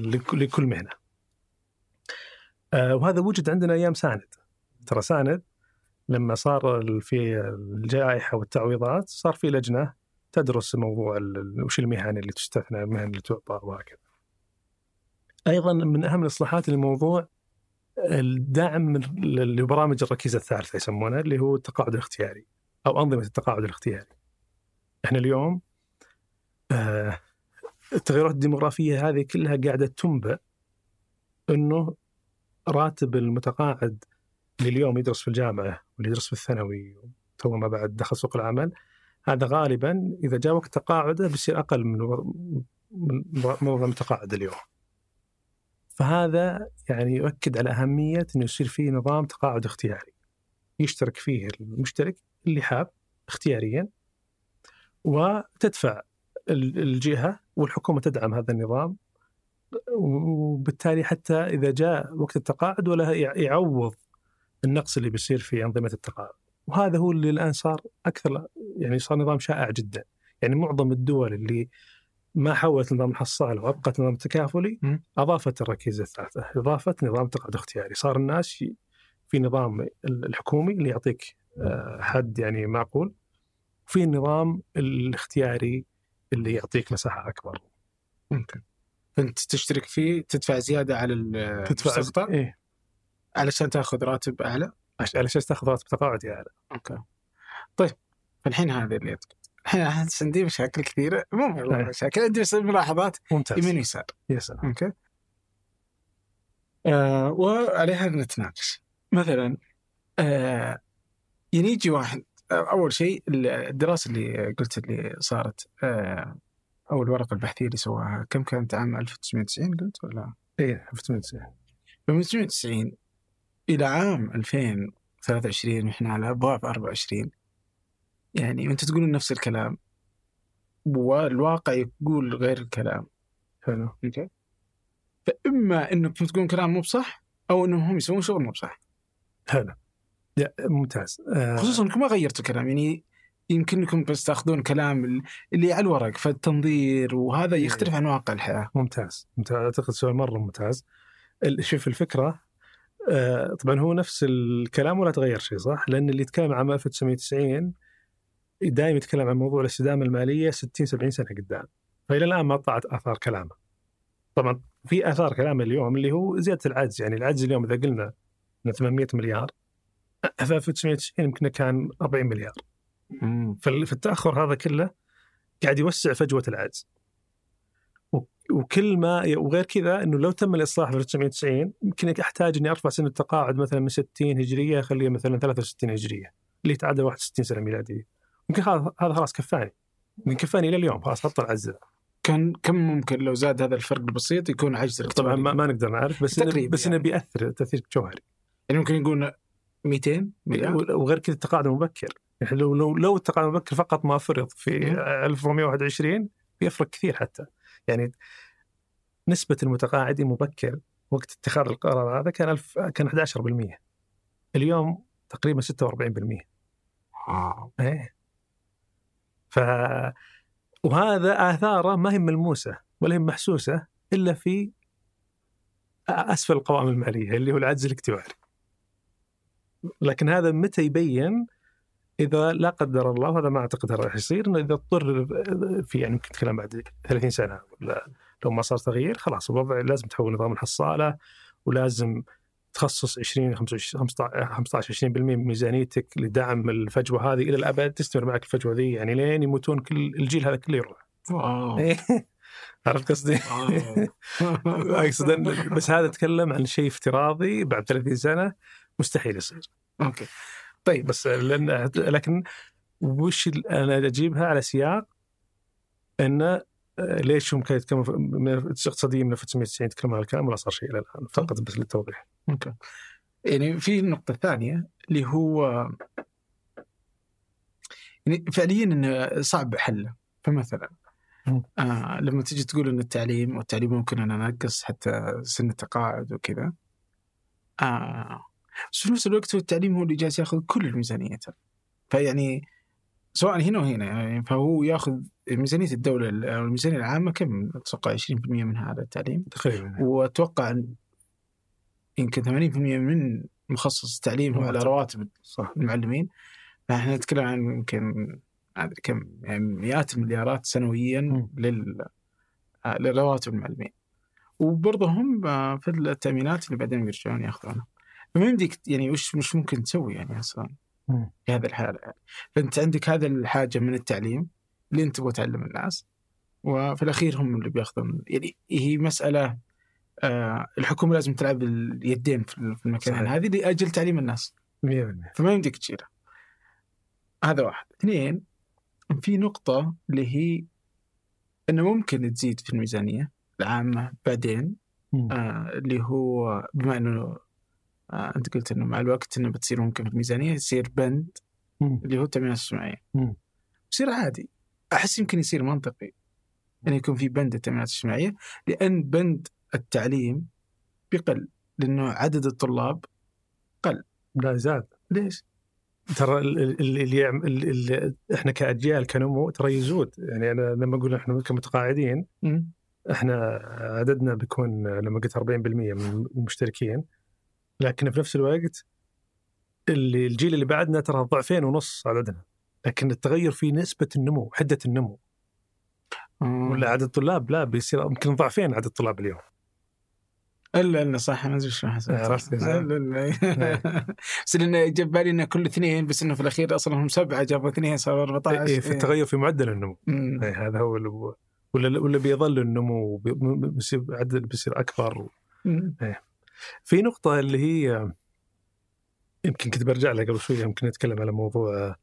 لك- لكل مهنة. وهذا وجد عندنا أيام ساند. ترى ساند لما صار في الجائحة والتعويضات صار في لجنة تدرس موضوع وش المهن اللي تستثنى المهن اللي تعطى وهكذا. أيضا من أهم الإصلاحات الموضوع الدعم لبرامج الركيزة الثالثة يسمونها اللي هو التقاعد الاختياري أو أنظمة التقاعد الاختياري. إحنا اليوم آه التغيرات الديموغرافية هذه كلها قاعدة تنبئ إنه راتب المتقاعد اللي اليوم يدرس في الجامعة واللي يدرس في الثانوي تو ما بعد دخل سوق العمل هذا غالبا إذا جاء وقت تقاعده بيصير أقل من من منظم تقاعد اليوم. فهذا يعني يؤكد على أهمية إنه يصير في نظام تقاعد اختياري. يشترك فيه المشترك اللي حاب اختياريا وتدفع ال- الجهة والحكومة تدعم هذا النظام وبالتالي حتى إذا جاء وقت التقاعد ولا يع- يعوض النقص اللي بيصير في أنظمة التقاعد وهذا هو اللي الآن صار أكثر يعني صار نظام شائع جدا. يعني معظم الدول اللي ما حولت نظام الحصاله وأبقت نظام التكافلي مم. أضافت الركيزة الثالثة اضافت نظام تقاعد اختياري. صار الناس في نظام ال- الحكومي اللي يعطيك آه، حد يعني معقول في النظام الاختياري اللي يعطيك مساحة أكبر. ممكن. فأنت تشترك فيه تدفع زيادة على المستقطع إيه. علشان تاخذ راتب أعلى؟ أساس تاخذ راتب تقاعدي أعلى. okay. طيب فالحين هذا اللي. الحين أحس عندي مشاكل كثيرة. مو أي. مشاكل عندي بس ملاحظات ممتاز. يمين ويسار. يا سلام. okay. آه وعليها نتناقش. مثلا آه يعني يجي واحد آه، أول شيء الدراسة اللي قلت اللي صارت آه أو الورقه البحثية اللي سواها كم كانت؟ عام 1990 قلت ولا؟ إيه 1990 من 1990 إلى عام 2023 وإحنا على أبواب 24 يعني وانت تقولون نفس الكلام. والواقع يقول غير الكلام. حلو. أوكي. فإما إنكم تقولون كلام مو بصح أو إنهم هم يسوون شغل مو بصح. حلو. ممتاز. آه. خصوصا إنكم ما غيرتوا الكلام يعني يمكن إنكم بس تأخذون كلام ال- اللي على الورق فالتنظير وهذا يختلف عن واقع الحياة. ممتاز. ممتاز. أعتقد سؤال مرة ممتاز. شوف الفكرة آه طبعا هو نفس الكلام ولا تغير شيء صح؟ لأن اللي يتكلم عام 1990 دائما يتكلم عن موضوع الاستدامة المالية 60 70 سنة قدام. فإلى الآن ما طلعت آثار كلامه. طبعا في آثار كلامه اليوم اللي هو زيادة العجز يعني العجز اليوم إذا قلنا انه 800 مليار في 1990 يمكن كان 40 مليار. فال- فالتاخر هذا كله قاعد يوسع فجوة العجز. وكل ما وغير كذا إنه لو تم الإصلاح في 1990 يمكن أحتاج إني أرفع سن التقاعد مثلا من 60 هجرية اخليه مثلا 63 هجرية اللي يتعادل 61 سنة ميلادية. يمكن هذا هذا خلاص كفاني. يمكن كفاني إلى اليوم خلاص حط العجز ذا. كان كم ممكن لو زاد هذا الفرق البسيط يكون عجز طبعا ما, ما نقدر نعرف بس إنه بس إنه يعني. بيأثر تأثير جوهري. يعني ممكن يقول 200 مليار وغير كذا التقاعد المبكر. يعني لو لو لو التقاعد المبكر فقط ما فرض في مم. 1421 بيفرق كثير حتى. يعني نسبة المتقاعدين مبكر وقت اتخاذ القرار هذا كان ألف كان 11% اليوم تقريبا 46% آه. إيه ف وهذا آثاره ما هي ملموسة ولا هي محسوسة إلا في أسفل القوائم المالية اللي هو العجز الاكتواري. لكن هذا متى يبين إذا لا قدر الله وهذا ما أعتقد راح يصير إنه إذا اضطر في يعني يمكن كلام بعد 30 سنة ولا لو ما صار تغيير خلاص الوضع لازم تحول نظام الحصالة ولازم تخصص 20 25 15 20% من ميزانيتك لدعم الفجوة هذه إلى الأبد تستمر معك الفجوة ذي يعني لين يموتون كل الجيل هذا كله يروح. wow إيه. عرفت قصدي؟ أقصد بس هذا أتكلم عن شيء افتراضي بعد 30 سنة مستحيل يصير okay طيب بس لأن لكن وش أنا أجيبها على سياق انه آه، ليش هم كانوا يتكلموا في- من اقتصاديين من 1990 يتكلمون عن الكلام ولا صار شيء إلى الآن فقط بس للتوضيح. okay يعني في النقطة الثانية اللي هو يعني فعليا انه صعب حله فمثلا. آه لما تجي تقول إن التعليم والتعليم ممكن أن ننقص حتى سن التقاعد وكذا آه بس في نفس الوقت هو التعليم هو اللي جالس ياخذ كل الميزانية ترى. فيعني سواء هنا وهنا يعني فهو ياخذ ميزانية الدولة أو الميزانية العامة كم؟ أتوقع 20% منها على التعليم. تقريبا وأتوقع ان يمكن 80% من مخصص التعليم هو على رواتب. صح. المعلمين. فإحنا نتكلم عن يمكن كم؟ يعني مئات المليارات سنويا. لل لرواتب المعلمين. وبرضه هم آه، في التأمينات اللي بعدين بيرجعون يأخذونها. فما يمديك يعني وش مش ممكن تسوي يعني أصلا. في هذه الحالة يعني. فأنت عندك هذا الحاجة من التعليم اللي أنت تبغى تعلم الناس وفي الأخير هم اللي بيأخذون. يعني هي مسألة آه الحكومة لازم تلعب اليدين في المكان صحيح. هذه لأجل تعليم الناس. 100% فما يمديك تشيله. هذا واحد. اثنين في نقطة اللي هي إنه ممكن تزيد في الميزانية العامة بعدين. آه اللي هو بما إنه آه أنت قلت إنه مع الوقت إنه بتصير ممكن في الميزانيه يصير بند مم. اللي هو التامينات الاجتماعيه. يصير عادي أحس يمكن يصير منطقي انه يكون في بند التامينات الاجتماعية لأن بند التعليم بيقل لأنه عدد الطلاب لا زاد ليش؟ ترى ال- ال- ال- اللي يعم- ال- ال- إحنا كأجيال كنمو ترى يزود يعني أنا لما أقول إحنا كمتقاعدين. إحنا عددنا بيكون لما قلت 40% من المشتركين لكن في نفس الوقت اللي الجيل اللي بعدنا ترى ضعفين ونص عددنا لكن التغير في نسبة النمو حدة النمو. آه. ولا عدد الطلاب؟ لا بيصير يمكن ضعفين عدد الطلاب اليوم. إلا إلا صح ما أدري شلون حسبت. عرفت إلا بس لأنه جاب بالي إنه كل اثنين بس إنه في الأخير أصلا هم سبعة جابوا اثنين صاروا 14 إيه في التغير في معدل النمو. مم. إيه هذا هو اللي ولا ولا بيظل النمو بي- بيصير عدد بيصير أكبر. مم. في نقطة اللي هي يمكن كنت برجع لها قبل شوية يمكن نتكلم على موضوع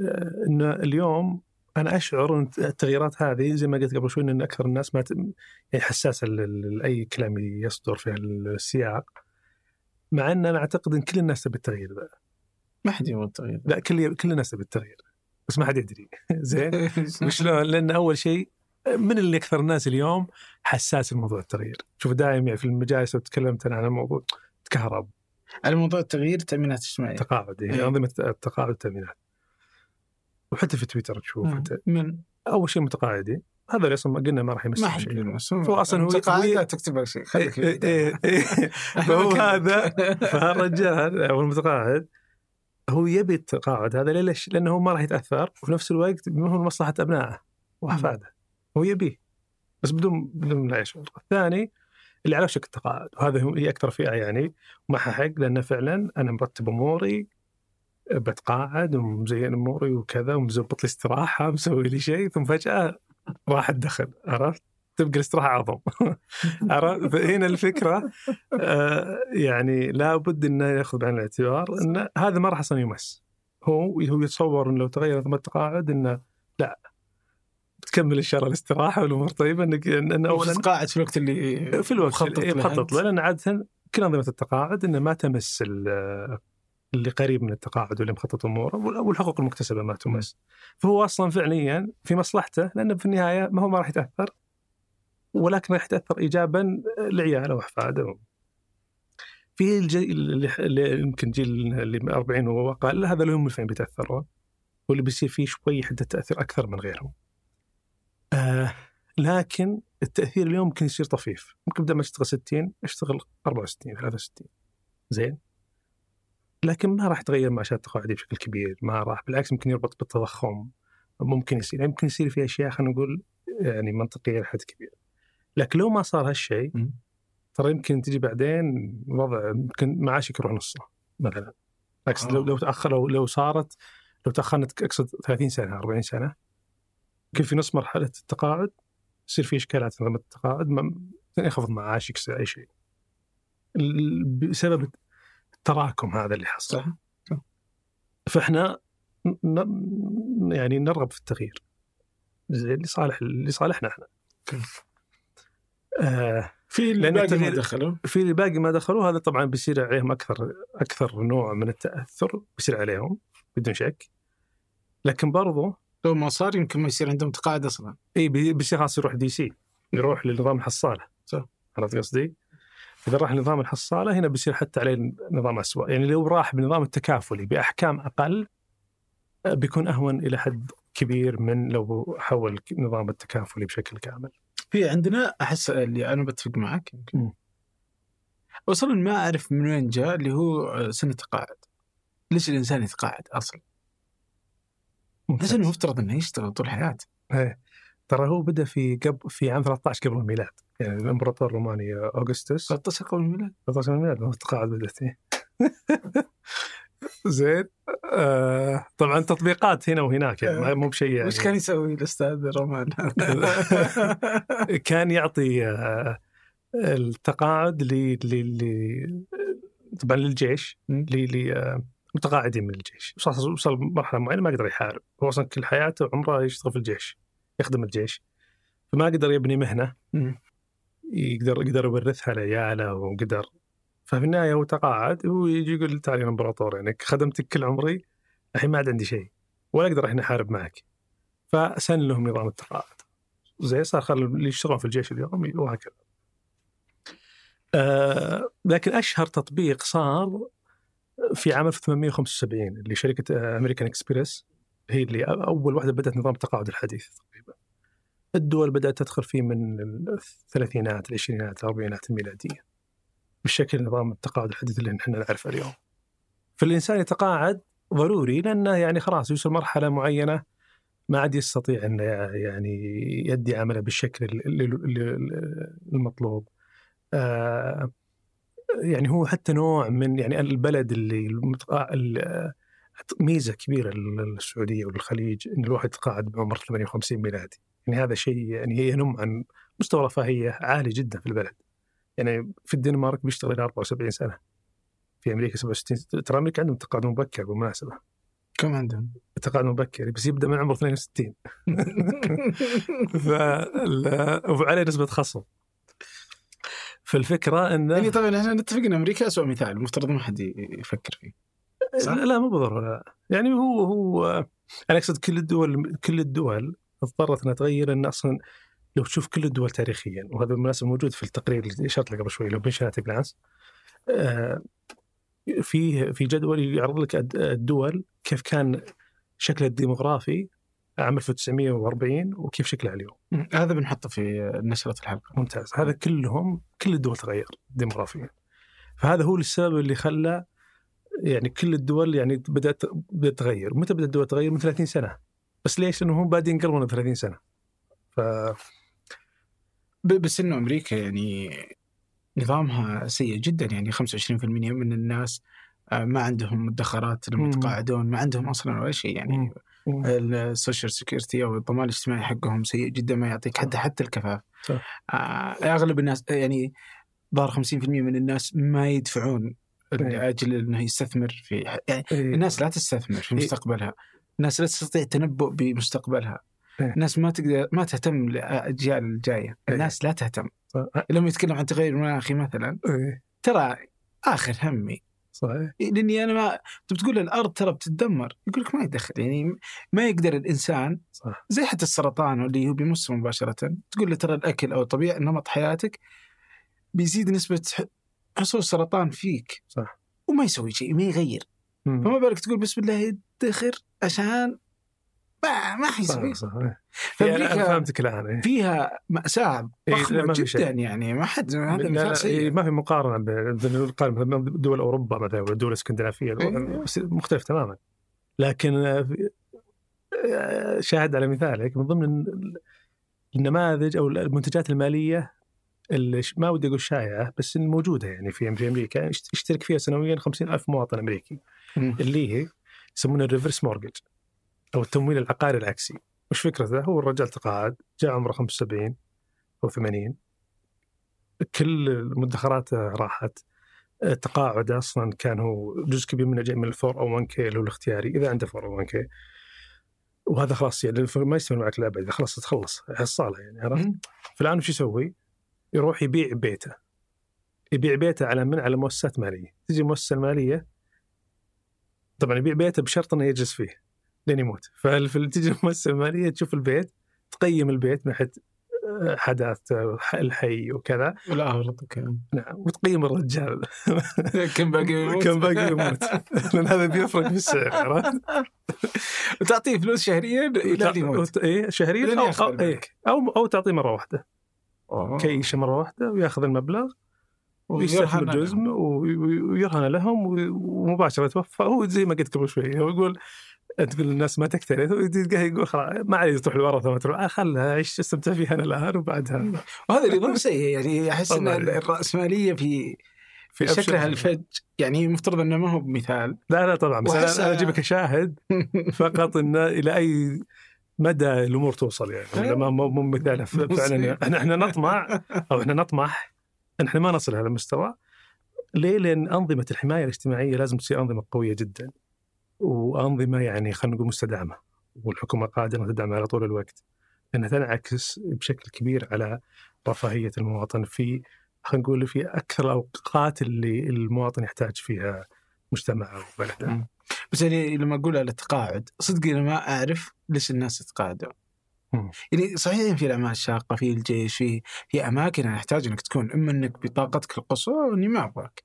آه، ان اليوم أنا أشعر إن التغييرات هذه زي ما قلت قبل شوي إن أكثر الناس ما يعني حساسة لاي كلام يصدر في السياق مع إن أنا أعتقد إن كل الناس تبي التغيير ذا. ما حد يبغى التغيير لا كل كل الناس تبي التغيير بس ما حد يدري. زين؟ وشلون؟ لأن أول شيء من اللي أكثر الناس اليوم حساس لموضوع التغيير؟ شوف دائما يعني في المجالس لو تكلمت أنا عن الموضوع تكهرب. على موضوع التغيير التأمينات الاجتماعيه تقاعد يعني إيه. أنظمة التقاعد التامينات وحتى في تويتر تشوف مم. حتى. من. أول شيء متقاعدين هذا اللي أصلا قلنا ما راح ما يمسك حد شيء. هو أصلاً هو- تقاعد هو- لا تكتب شيء. خليك إيه إيه إيه. فهو هذا فهالرجال أو المتقاعد هو يبي التقاعد هذا ليش؟ لأنه هو ما راح يتأثر وفي نفس الوقت ما هو لمصلحة أبنائه وأحفاده. هو يبيه بس بدون بدون لا يشعر. الثاني اللي على وشك التقاعد وهذا هي أكثر فئة يعني معها حق لأن فعلا أنا مرتب أموري بتقاعد ومزين أموري وكذا ومزبط لي استراحة مسوي لي شيء ثم فجأة راح الدخل عرفت؟ تبقى الاستراحة أعظم عرفت؟ فهنا الفكرة آه يعني لابد إنه يأخذ بعين الاعتبار إن هذا ما راح أصلا يمس هو هو يتصور إنه لو تغير نظام التقاعد إنه لا تكمل إن شاء الله الاستراحة والأمور طيبه انك ان اولا تقاعد في الوقت اللي في الوقت مخطط اللي مخطط له. لأن عادة كل أنظمة التقاعد إنه ما تمس ال- اللي قريب من التقاعد واللي مخطط أموره والحقوق المكتسبة ما تمس فهو أصلا فعليا في مصلحته لأنه في النهاية ما هو ما راح يتأثر ولكن راح يتأثر ايجابا لعياله وأحفاده في الجيل اللي يمكن جيل اللي 40 واقل هذا اللي هم فين بيتأثرون واللي بيصير فيه شوي حدة تأثير أكثر من غيرهم. آه لكن التأثير اليوم ممكن يصير طفيف، ممكن بدل ما تشتغل 60 أشتغل 64 63 زين؟ لكن ما راح تغير معاشات التقاعديه بشكل كبير، ما راح بالعكس ممكن يربط بالتضخم ممكن يصير يعني ممكن يصير في أشياء خلينا نقول يعني منطقية لحد كبير. لكن لو ما صار هالشيء. ترى يمكن تجي بعدين وضع يمكن معاشك يروح نصه مثلا اقصد لو آه. لو تأخر لو, لو صارت لو تأخرنا اقصد 30 سنة 40 سنة يمكن في نص مرحلة التقاعد يصير في إشكالات نظام التقاعد ما- ينخفض معاشك يصير أي شيء. بسبب التراكم هذا اللي حصل. صح فإحنا ن- يعني نرغب في التغيير. زي لصالح لصالحنا إحنا. آه في اللي باقي ما دخلوا. في اللي باقي ما دخلوا هذا طبعا بيصير عليهم أكثر أكثر نوع من التأثر بيصير عليهم بدون شك. لكن برضو لو ما صار يمكن ما يصير عندهم تقاعد أصلا إيه بي- بيصير خلاص يروح DC يروح لنظام الحصالة صح. عرفت قصدي؟ إذا راح لنظام الحصالة هنا بيصير حتى عليه نظام اسوء يعني لو راح بنظام التكافلي بأحكام أقل آه، بيكون أهون إلى حد كبير من لو حول نظام التكافلي بشكل كامل في عندنا أحس اللي أنا بتفق معك يمكن. أصلا ما أعرف من وين جاء اللي هو سن التقاعد ليش الإنسان يتقاعد أصلا؟ ليش انه مفترض إنه يشتغل طول حياته؟ إيه ترى هو بدأ في قبل في عام 13 قبل الميلاد يعني الإمبراطور الروماني اوغسطس 13 قبل الميلاد 13 الميلاد هو التقاعد بدأت. زين آه طبعا تطبيقات هنا وهناك يعني مو بشيء يعني وش كان يسوي الأستاذ رومان؟ كان يعطي آه التقاعد ل طبعا للجيش. ل ل متقاعدين من الجيش. وصل وصل مرحلة معينة ما قدر يحارب. هو أصلا كل حياته عمره يشتغل في الجيش يخدم الجيش. فما قدر يبني مهنة. يقدر يقدر يورثها لعياله وقدر. ففي النهاية هو تقاعد هو يجي يقول تعال يا إمبراطور يعني خدمتك كل عمري الحين ما عاد عندي شيء. ولا أقدر الحين أحارب معك. فسن لهم نظام التقاعد. زي صار خلوا اللي يشتغلون في الجيش اليوم وهكذا. آه لكن أشهر تطبيق صار في عام 1875 اللي شركة امريكان اكسبريس هي اللي أول واحدة بدأت نظام التقاعد الحديث تقريبا. الدول بدأت تدخل فيه من الثلاثينات العشرينات الأربعينات الميلادية. بالشكل نظام التقاعد الحديث اللي نحن نعرفه اليوم. فالإنسان يتقاعد ضروري لأنه يعني خلاص يوصل مرحلة معينة ما عاد يستطيع إنه يعني يدي عمله بالشكل المطلوب. آه يعني هو حتى نوع من يعني البلد اللي ميزة كبيرة للسعودية وللخليج إن الواحد يتقاعد بعمر 58 ميلادي، يعني هذا شيء يعني هي ينم عن مستوى رفاهية عالي جدا في البلد. يعني في الدنمارك بيشتغل إلى 74 سنة. في أمريكا 67 ترى أمريكا عندهم تقاعد مبكر بالمناسبة. كم عندهم؟ تقاعد مبكر بس يبدأ من عمر 62 ف وعليه نسبة خصم فالفكرة إنه يعني طبعا إحنا نتفق إن أمريكا اسوء مثال المفترض ما حد يفكر فيه. صح؟ لا مو بالضرورة يعني هو هو أنا أقصد كل الدول كل الدول اضطرت إنها تغير لأن أصلا لو تشوف كل الدول تاريخيا وهذا بالمناسبة موجود في التقرير اللي إشرت له قبل شوي لو Pensions at a Glance آه في في جدول يعرض لك الدول كيف كان شكلها الديموغرافي عام 1940 وكيف شكلها اليوم. هذا بنحطه في نشرة الحلقة. ممتاز، هذا كلهم كل الدول تغير ديموغرافيا. فهذا هو السبب اللي خلى يعني كل الدول يعني بدأت بدأت تغير، متى بدأت الدول تغير؟ من 30 سنة. بس ليش؟ لأنه هم بادين ينقلبون 30 سنة. ف بس إنه أمريكا يعني نظامها سيء جدا يعني 25% من الناس آه، ما عندهم مدخرات لما يتقاعدون ما عندهم أصلا ولا شيء يعني ال social security أو الضمان الاجتماعي حقهم سيء جدا ما يعطيك حتى حتى الكفاف. صح. آه أغلب الناس يعني ظهر 50% من الناس ما يدفعون لأجل إنه يستثمر في يعني إيه. الناس لا تستثمر في إيه. مستقبلها. الناس لا تستطيع التنبؤ بمستقبلها. إيه. الناس ما تقدر ما تهتم للاجيال الجاية. الناس لا تهتم. لما يتكلم عن تغير المناخي مثلا ترى آخر همي صحيح لأني أنا ما انت بتقول الأرض ترى بتتدمر يقول لك ما يدخل يعني ما يقدر الإنسان صح. زي حتى السرطان اللي هو بيمس مباشرة تقول له ترى الأكل أو طبيعة نمط حياتك بيزيد نسبة حصول السرطان فيك صح وما يسوي شيء ما يغير مم. فما بالك تقول بسم الله يدخر عشان ما ما حيسوي صح صح. فامريكا أنا فهمتك الآن إيه. فيها مأساة ضخمة إيه جدا يعني ما حد هذا مثال إيه ما في مقارنة بين دول أوروبا مثلا ولا دول إسكندنافية إيه. مختلف تماما. لكن آه، شاهد على مثال من ضمن النماذج أو المنتجات المالية اللي ما ودي أقول شائعة بس موجودة يعني في أمريكا. يشترك فيها سنويا 50 ألف مواطن أمريكي. اللي هي يسمونها ال reverse mortgage. أو التمويل العقاري العكسي. وش فكرته؟ هو الرجال تقاعد جاء عمره 75 أو 80 كل المدخرات راحت. التقاعد أصلا كان هو جزء كبير منه جاي من ال four o 1 k اللي هو الاختياري. إذا عنده four o 1 k. وهذا خلاص يعني ما يستمر معك لأبد. إذا خلاص تخلص حصاله يعني عرفت؟ فالان وش يسوي؟ يروح يبيع بيته. يبيع بيته على من؟ على مؤسسات مالية. تجي مؤسسة مالية طبعا يبيع بيته بشرط إنه يجلس فيه. لين يموت. فتجي المؤسسه الماليه تشوف البيت تقيم البيت من ناحيه آه، حداثته آه، الحي وكذا. والارض نعم وتقيم الرجال. كم باقي يموت؟ كم باقي يموت. لأن هذا بيفرق في السعر عرفت؟ وتعطيه فلوس شهريا إلى يموت. اي شهريا أو أو, إيه أو أو تعطيه مرة واحدة. كيشة مرة واحدة ويأخذ المبلغ ويستثمر جزء ويرهن لهم ومباشرة يتوفى هو زي ما قلت قبل شوي هو يقول تقول الناس ما تكترث يقول خلاص ما علي تروح الورثة ما تروح. آه، خلها عيش استمتع فيها أنا الآن وبعدها. وهذا نظام سيء يعني أحس إن الرأسمالية في في شكلها الفج يعني المفترض إنه ما هو بمثال. لا لا طبعا بس أنا أجيبك شاهد فقط انه إلى أي مدى الأمور توصل يعني ما مو مثال فعلا إحنا إحنا نطمع أو إحنا نطمح ان إحنا ما نصل هذا المستوى. ليه؟ لأن أنظمة الحماية الاجتماعية لازم تصير أنظمة قوية جدا. وأنظمة يعني خلينا نقول مستدعمه والحكومة قادرة تدعم على طول الوقت لأنها تنعكس بشكل كبير على رفاهية المواطن في خلينا نقول في أكثر الأوقات اللي المواطن يحتاج فيها مجتمعه وبلده. بس يعني لما أقول على التقاعد صدق أنا ما أعرف ليش الناس تتقاعدوا مم. يعني صحيح في الأعمال الشاقة في الجيش في في أماكن أنا أحتاج إنك تكون إما إنك بطاقتك القصوى أو اني ما أبغاك.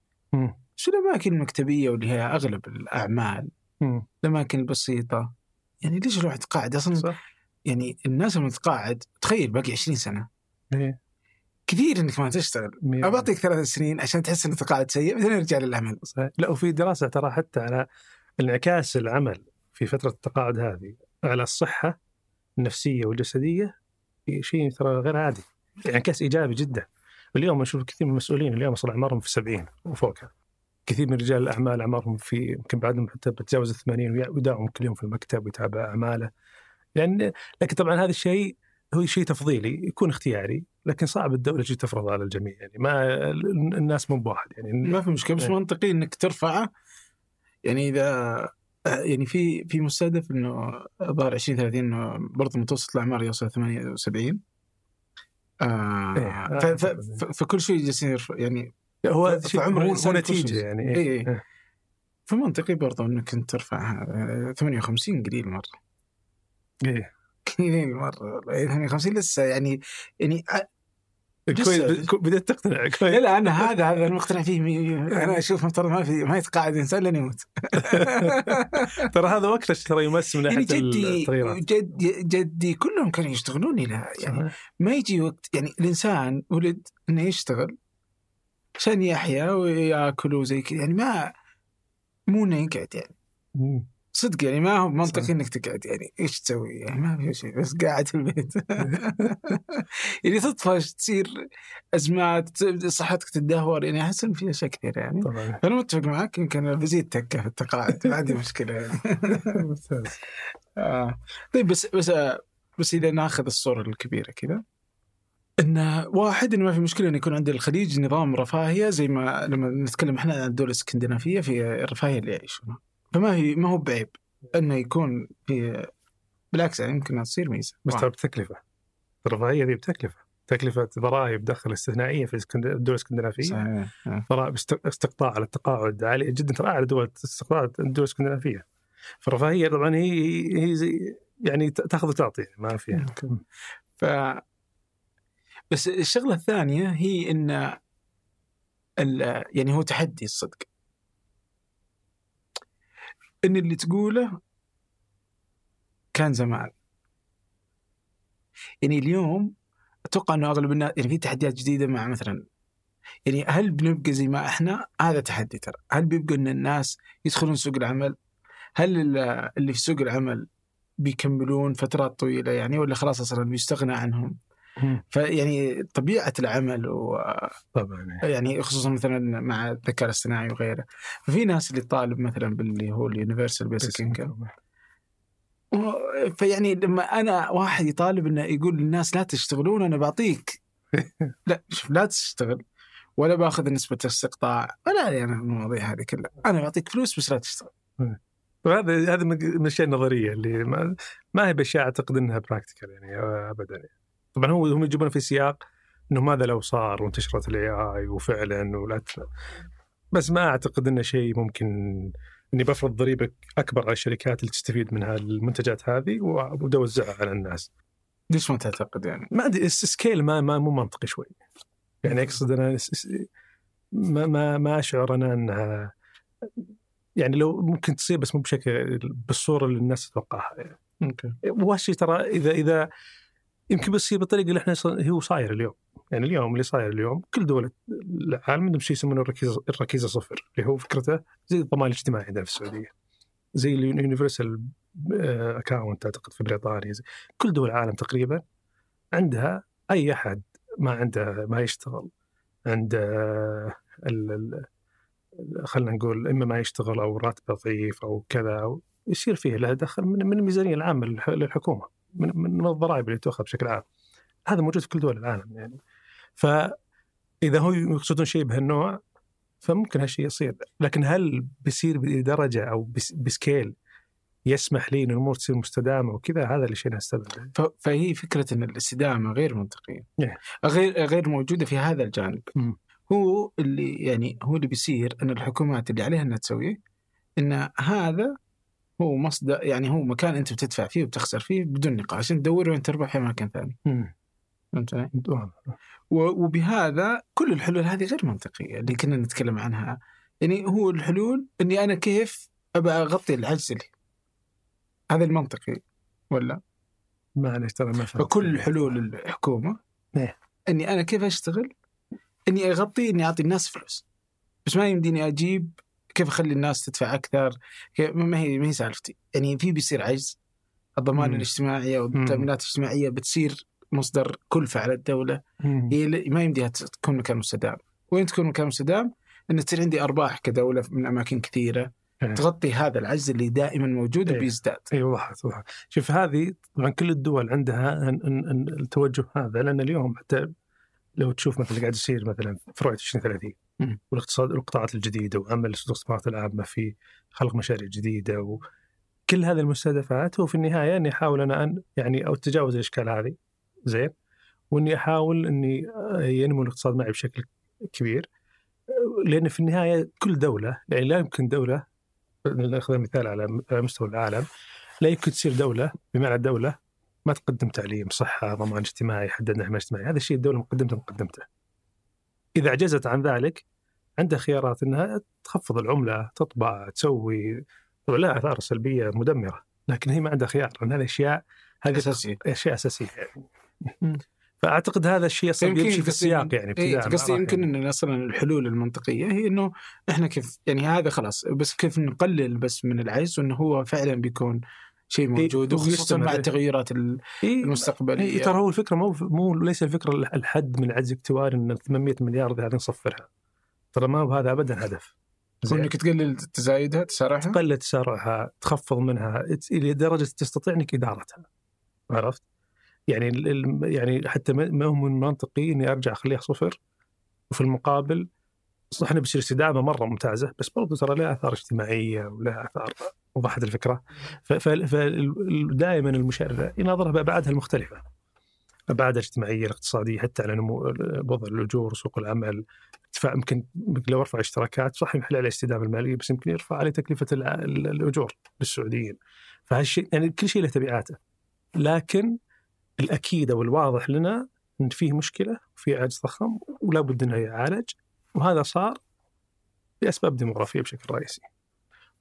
شو الأماكن المكتبية واللي هي أغلب الأعمال. الأماكن البسيطة. يعني ليش الواحد يتقاعد أصلا؟ صح؟ يعني الناس لما تتقاعد تخيل باقي 20 سنة. إيه. كثير إنك ما تشتغل. ابى أعطيك ثلاث سنين عشان تحس ان التقاعد سيء بعدين أرجع للعمل. لا وفي دراسة ترى حتى على انعكاس العمل في فترة التقاعد هذه على الصحة النفسية والجسدية شيء ترى غير عادي. انعكاس إيجابي جدا. اليوم نشوف كثير من المسؤولين اليوم وصل اعمارهم في 70 وفوقها. كثير من رجال الأعمال أعمارهم في يمكن بعدهم حتى بتجاوز ال 80 ويا- ويداوم كل يوم في المكتب ويتابع أعماله. لأن لكن طبعا هذا الشيء هو شيء تفضيلي يكون اختياري لكن صعب الدولة تجي تفرض على الجميع. يعني ما الناس مو بواحد. يعني ما في مشكلة بس إيه. منطقي إنك ترفعه. يعني إذا يعني في في مستهدف إنه ظهر 20 30 إنه برضه متوسط الأعمار يوصل 78 آه إيه. ف- فكل شيء جالسين يعني هو ف- شيء- فعمر هو نتيجة. يعني إيه، إيه. إيه. فمنطقي برضه إنك أنت ترفع آه، 58 قليل مرة إيه. قليل مرة 58 لسه يعني يعني آه، كويس بديت تقتنع كويس لا أنا هذا هذا أنا مقتنع فيه مي- أنا أشوف مفترض ما في ما يتقاعد إنسان لين يموت ترى هذا وقت ترى يمس من يعني ناحية جدي التغييرات جدي جدي كلهم كانوا يشتغلون إلى يعني. ما يجي وقت يعني الإنسان ولد إنه يشتغل عشان يحيا وياكل وزي كذا. يعني ما مو إنه يقعد يعني. مم. صدق يعني ما هو منطقي. إنك تقعد يعني. إيش تسوي؟ يعني ما في شيء بس قاعد في البيت. يعني تطفش تصير أزمات صحتك تدهور يعني أحس إن في اشياء كثير يعني. طبعا. أنا متفق معك يمكن بزيد تكه في التقاعد. ما عندي مشكلة يعني. ممتاز. آه. طيب بس بس بس إذا ناخذ الصورة الكبيرة كذا. إن واحد انه ما في مشكلة إنه يكون عند الخليج نظام رفاهية زي ما لما نتكلم إحنا عن الدول الإسكندنافية في الرفاهية اللي يعيشونها. فما هي ما هو بعيب إنه يكون في بالعكس يعني يمكن تصير ميزة. بس ترى بتكلفة. الرفاهية ذي بتكلفة. تكلفة ضرائب دخل استثنائية في الدول الإسكندنافية. صحيح. آه. ضرائب است- استقطاع على التقاعد عاليه جدا. ترى أعلى دول استقطاع الدول الإسكندنافية. فالرفاهية طبعا هي هي زي يعني تأخذ وتعطي ما فيها. ف بس الشغلة الثانية هي إن. يعني هو تحدي الصدق إن اللي تقوله كان زمان يعني اليوم أتوقع إنه أغلب الناس يعني في تحديات جديدة مع مثلا يعني هل بنبقى زي ما إحنا؟ هذا تحدي ترى، هل بيبقى إن الناس يدخلون سوق العمل؟ هل ال- اللي في سوق العمل بيكملون فترات طويلة يعني ولا خلاص أصلا بيستغنى عنهم؟ فيعني طبيعة العمل طبعا ويعني خصوصا مثلا مع الذكاء الاصطناعي وغيره. ففي ناس اللي طالب مثلا باللي هو اليونيفرسال بيسك انكم فيعني لما أنا واحد يطالب إنه يقول للناس لا تشتغلون أنا بعطيك. لا شوف لا تشتغل. ولا باخذ نسبة استقطاع. ولا أنا المواضيع هذه كلها. أنا بعطيك فلوس بس لا تشتغل. وهذا هذا من من الاشياء النظرية اللي ما, ما هي باشياء اعتقد إنها practical يعني ابدا يعني. طبعا هو هم يجيبون في سياق إنه ماذا لو صار وانتشرت ال AI وفعلا ولا بس ما أعتقد إنه شيء ممكن إني بفرض ضريبه أكبر على الشركات اللي تستفيد من هالمنتجات هذه وأبدأ أوزعها على الناس. ليش ما تعتقد يعني؟ ما أدري scale ما, ما مو منطقي شوي. يعني أقصد أنا ما ما ما أشعر أنا إنها يعني لو ممكن تصير بس مو بشكل بالصورة اللي الناس تتوقعها يعني. okay وهالشيء ترى اذا إذا يمكن بس يصير بالطريقة اللي إحنا هو صاير اليوم. يعني اليوم اللي صاير اليوم كل دول العالم عندهم شيء يسمونه الركيزه الركيزة صفر اللي هو فكرته زي الضمان الاجتماعي عندنا في السعودية. زي اليونيفرسال اكاونت أعتقد في بريطانيا. زي كل دول العالم تقريبا عندها أي أحد ما عنده ما يشتغل. عنده ال- خلينا نقول إما ما يشتغل أو راتبه ضعيف أو كذا أو يصير فيه له دخل من الميزانية العامة للح- للحكومة. من من الضرائب اللي تؤخذ بشكل عام. هذا موجود في كل دول العالم يعني. فإذا هو يقصدون شيء بهالنوع فممكن هالشيء يصير. لكن هل بيصير بدرجة أو بس- بسكيل يسمح لي إن الأمور تصير مستدامة وكذا؟ هذا اللي شيء فهي فكرة إن الاستدامة غير منطقية. إيه. غير غير موجودة في هذا الجانب. مم. هو اللي يعني هو اللي بيصير إن الحكومات اللي عليها إنها تسويه إن هذا هو مصدر يعني هو مكان أنت بتدفع فيه وبتخسر فيه بدون نقاش عشان تدور وين تربح في مكان ثاني. فهمت وبهذا كل الحلول هذه غير منطقية اللي كنا نتكلم عنها. يعني هو الحلول إني أنا كيف أبى أغطي العجز اللي هذا المنطقي ولا؟ معلش ترى ما. فكل حلول الحكومة إيه. إني أنا كيف أشتغل؟ إني أغطي إني أعطي الناس فلوس. بس ما يمديني أجيب كيف أخلي الناس تدفع أكثر ما هي ما هي سالفتي يعني في بيصير عجز الضمان مم. الاجتماعي أو. التأمينات الاجتماعية بتصير مصدر كلفه على الدولة مم. هي ما يمديها تكون مكان مستدام وين تكون مكان مستدام إن تصير عندي أرباح كدولة من أماكن كثيرة إيه. تغطي هذا العجز اللي دائما موجود إيه. وبيزداد اي وضحت وضحت شوف هذه طبعا كل الدول عندها أن أن أن التوجه هذا لأن اليوم حتى لو تشوف مثلا اللي قاعد يصير مثلا في رؤية 2030 مم. والاقتصاد القطاعات الجديدة وعمل الاستثمارات العامه في خلق مشاريع جديدة وكل هذه المستهدفات هو في النهاية إني أحاول أنا أن يعني أو أتجاوز الإشكال هذه. زين. وإني أحاول إني ينمو الاقتصاد معي بشكل كبير. لأن في النهاية كل دولة يعني لا يمكن دولة نأخذ مثال على مستوى العالم لا يمكن تصير دولة بمعنى الدولة ما تقدم تعليم صحة ضمان اجتماعي حددنا حماية اجتماعي هذا الشيء الدولة مقدمته مقدمته. إذا عجزت عن ذلك عندها خيارات إنها تخفض العملة تطبع تسوي طبعا لها آثار سلبية مدمرة لكن هي ما عندها خيار لأن هذه أشياء هذه أساسية. أشياء أساسية يعني. فأعتقد هذا الشيء أصلا يمشي في السياق يعني إيه ابتداء قصدي يمكن يعني. إن أصلا الحلول المنطقية هي إنه إحنا كيف يعني هذا خلاص بس كيف نقلل بس من العجز وإنه هو فعلا بيكون شيء موجود وخصوصا. مع التغيرات إيه، المستقبلية. إيه ترى هو الفكرة مو مو ليس الفكرة الحد من العجز الاكتواري إن 800 مليار هذه نصفرها. ترى ما هو هذا ابدا هدف. انك تقلل تزايدها تسارعها؟ تقلل تسارعها تخفض منها. إلى درجة تستطيع إنك إدارتها. عرفت؟ يعني يعني حتى ما هو من منطقي إني أرجع أخليها صفر. وفي المقابل صح إنه بيصير استدامة مرة ممتازة بس برضو ترى لها آثار اجتماعية ولها آثار وضحت الفكرة. فدائما المشرع يناظرها بأبعادها المختلفة. أبعادها الاجتماعية الاقتصادية حتى على نمو وضع الأجور سوق العمل. ارتفاع يمكن لو أرفع اشتراكات صح يحل على الاستدامه المالية بس يمكن يرفع عليه تكلفة الأجور للسعوديين. فهالشيء يعني كل شيء له تبعاته. لكن الأكيد أو الواضح لنا إن فيه مشكلة في عجز ضخم ولا بد انه يعالج. وهذا صار لاسباب ديموغرافية بشكل رئيسي.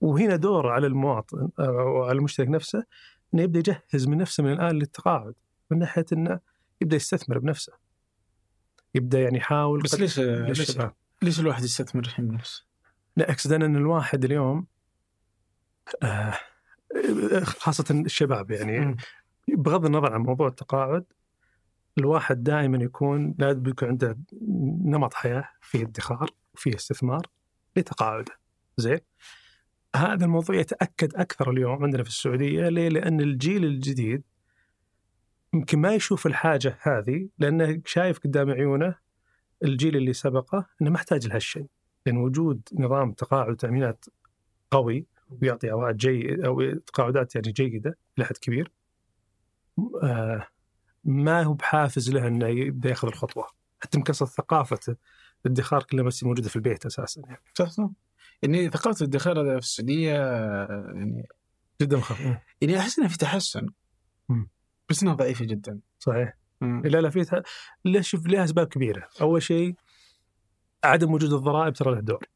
وهنا دور على المواطن أو على المشترك نفسه إنه يبدأ يجهز من نفسه من الآن للتقاعد من ناحية إنه يبدأ يستثمر بنفسه. يبدأ يعني يحاول بس ليش ليش. ليش الواحد يستثمر الحين بنفسه؟ لا اقصد إن الواحد اليوم آه، خاصة الشباب يعني. بغض النظر عن موضوع التقاعد الواحد دائما يكون لازم يكون عنده نمط حياة فيه ادخار وفيه استثمار لتقاعده زين؟ هذا الموضوع يتأكد أكثر اليوم عندنا في السعودية. ليه؟ لأن الجيل الجديد يمكن ما يشوف الحاجة هذه لأنه شايف قدام عيونه الجيل اللي سبقه إنه محتاج لهالشيء. لأن وجود نظام تقاعد وتامينات قوي ويعطي عوائد جيد أو تقاعدات يعني جيدة إلى حد كبير آه، ما هو بحافز له إنه يبدأ يأخذ الخطوة. حتى يمكن أصلاً ثقافة الادخار كلها بس موجودة في البيت أساسا يعني. صح صح. يعني ثقافة الادخار هذا في السعودية يعني جدا مخاف يعني أحس انها في تحسن. مم. بس إنها ضعيفة جدا. صحيح. مم. لا لا في تح- لا شوف لها أسباب كبيرة. أول شيء عدم وجود الضرائب ترى له دور.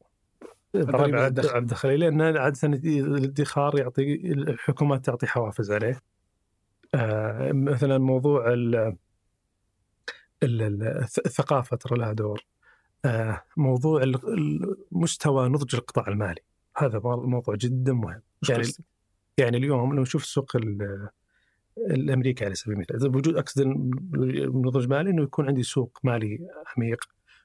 الضرائب على الدخل. لأن عادة الادخار يعطي الحكومات تعطي حوافز عليه. مثلا موضوع ال ال- ال- الثقافه ترى لها دور آه موضوع مستوى نضج القطاع المالي. هذا موضوع جدا مهم. يعني؟ يعني اليوم لو نشوف السوق ال- الأمريكي على سبيل المثال بوجود اقصد النضج المالي إنه يكون عندي سوق مالي عميق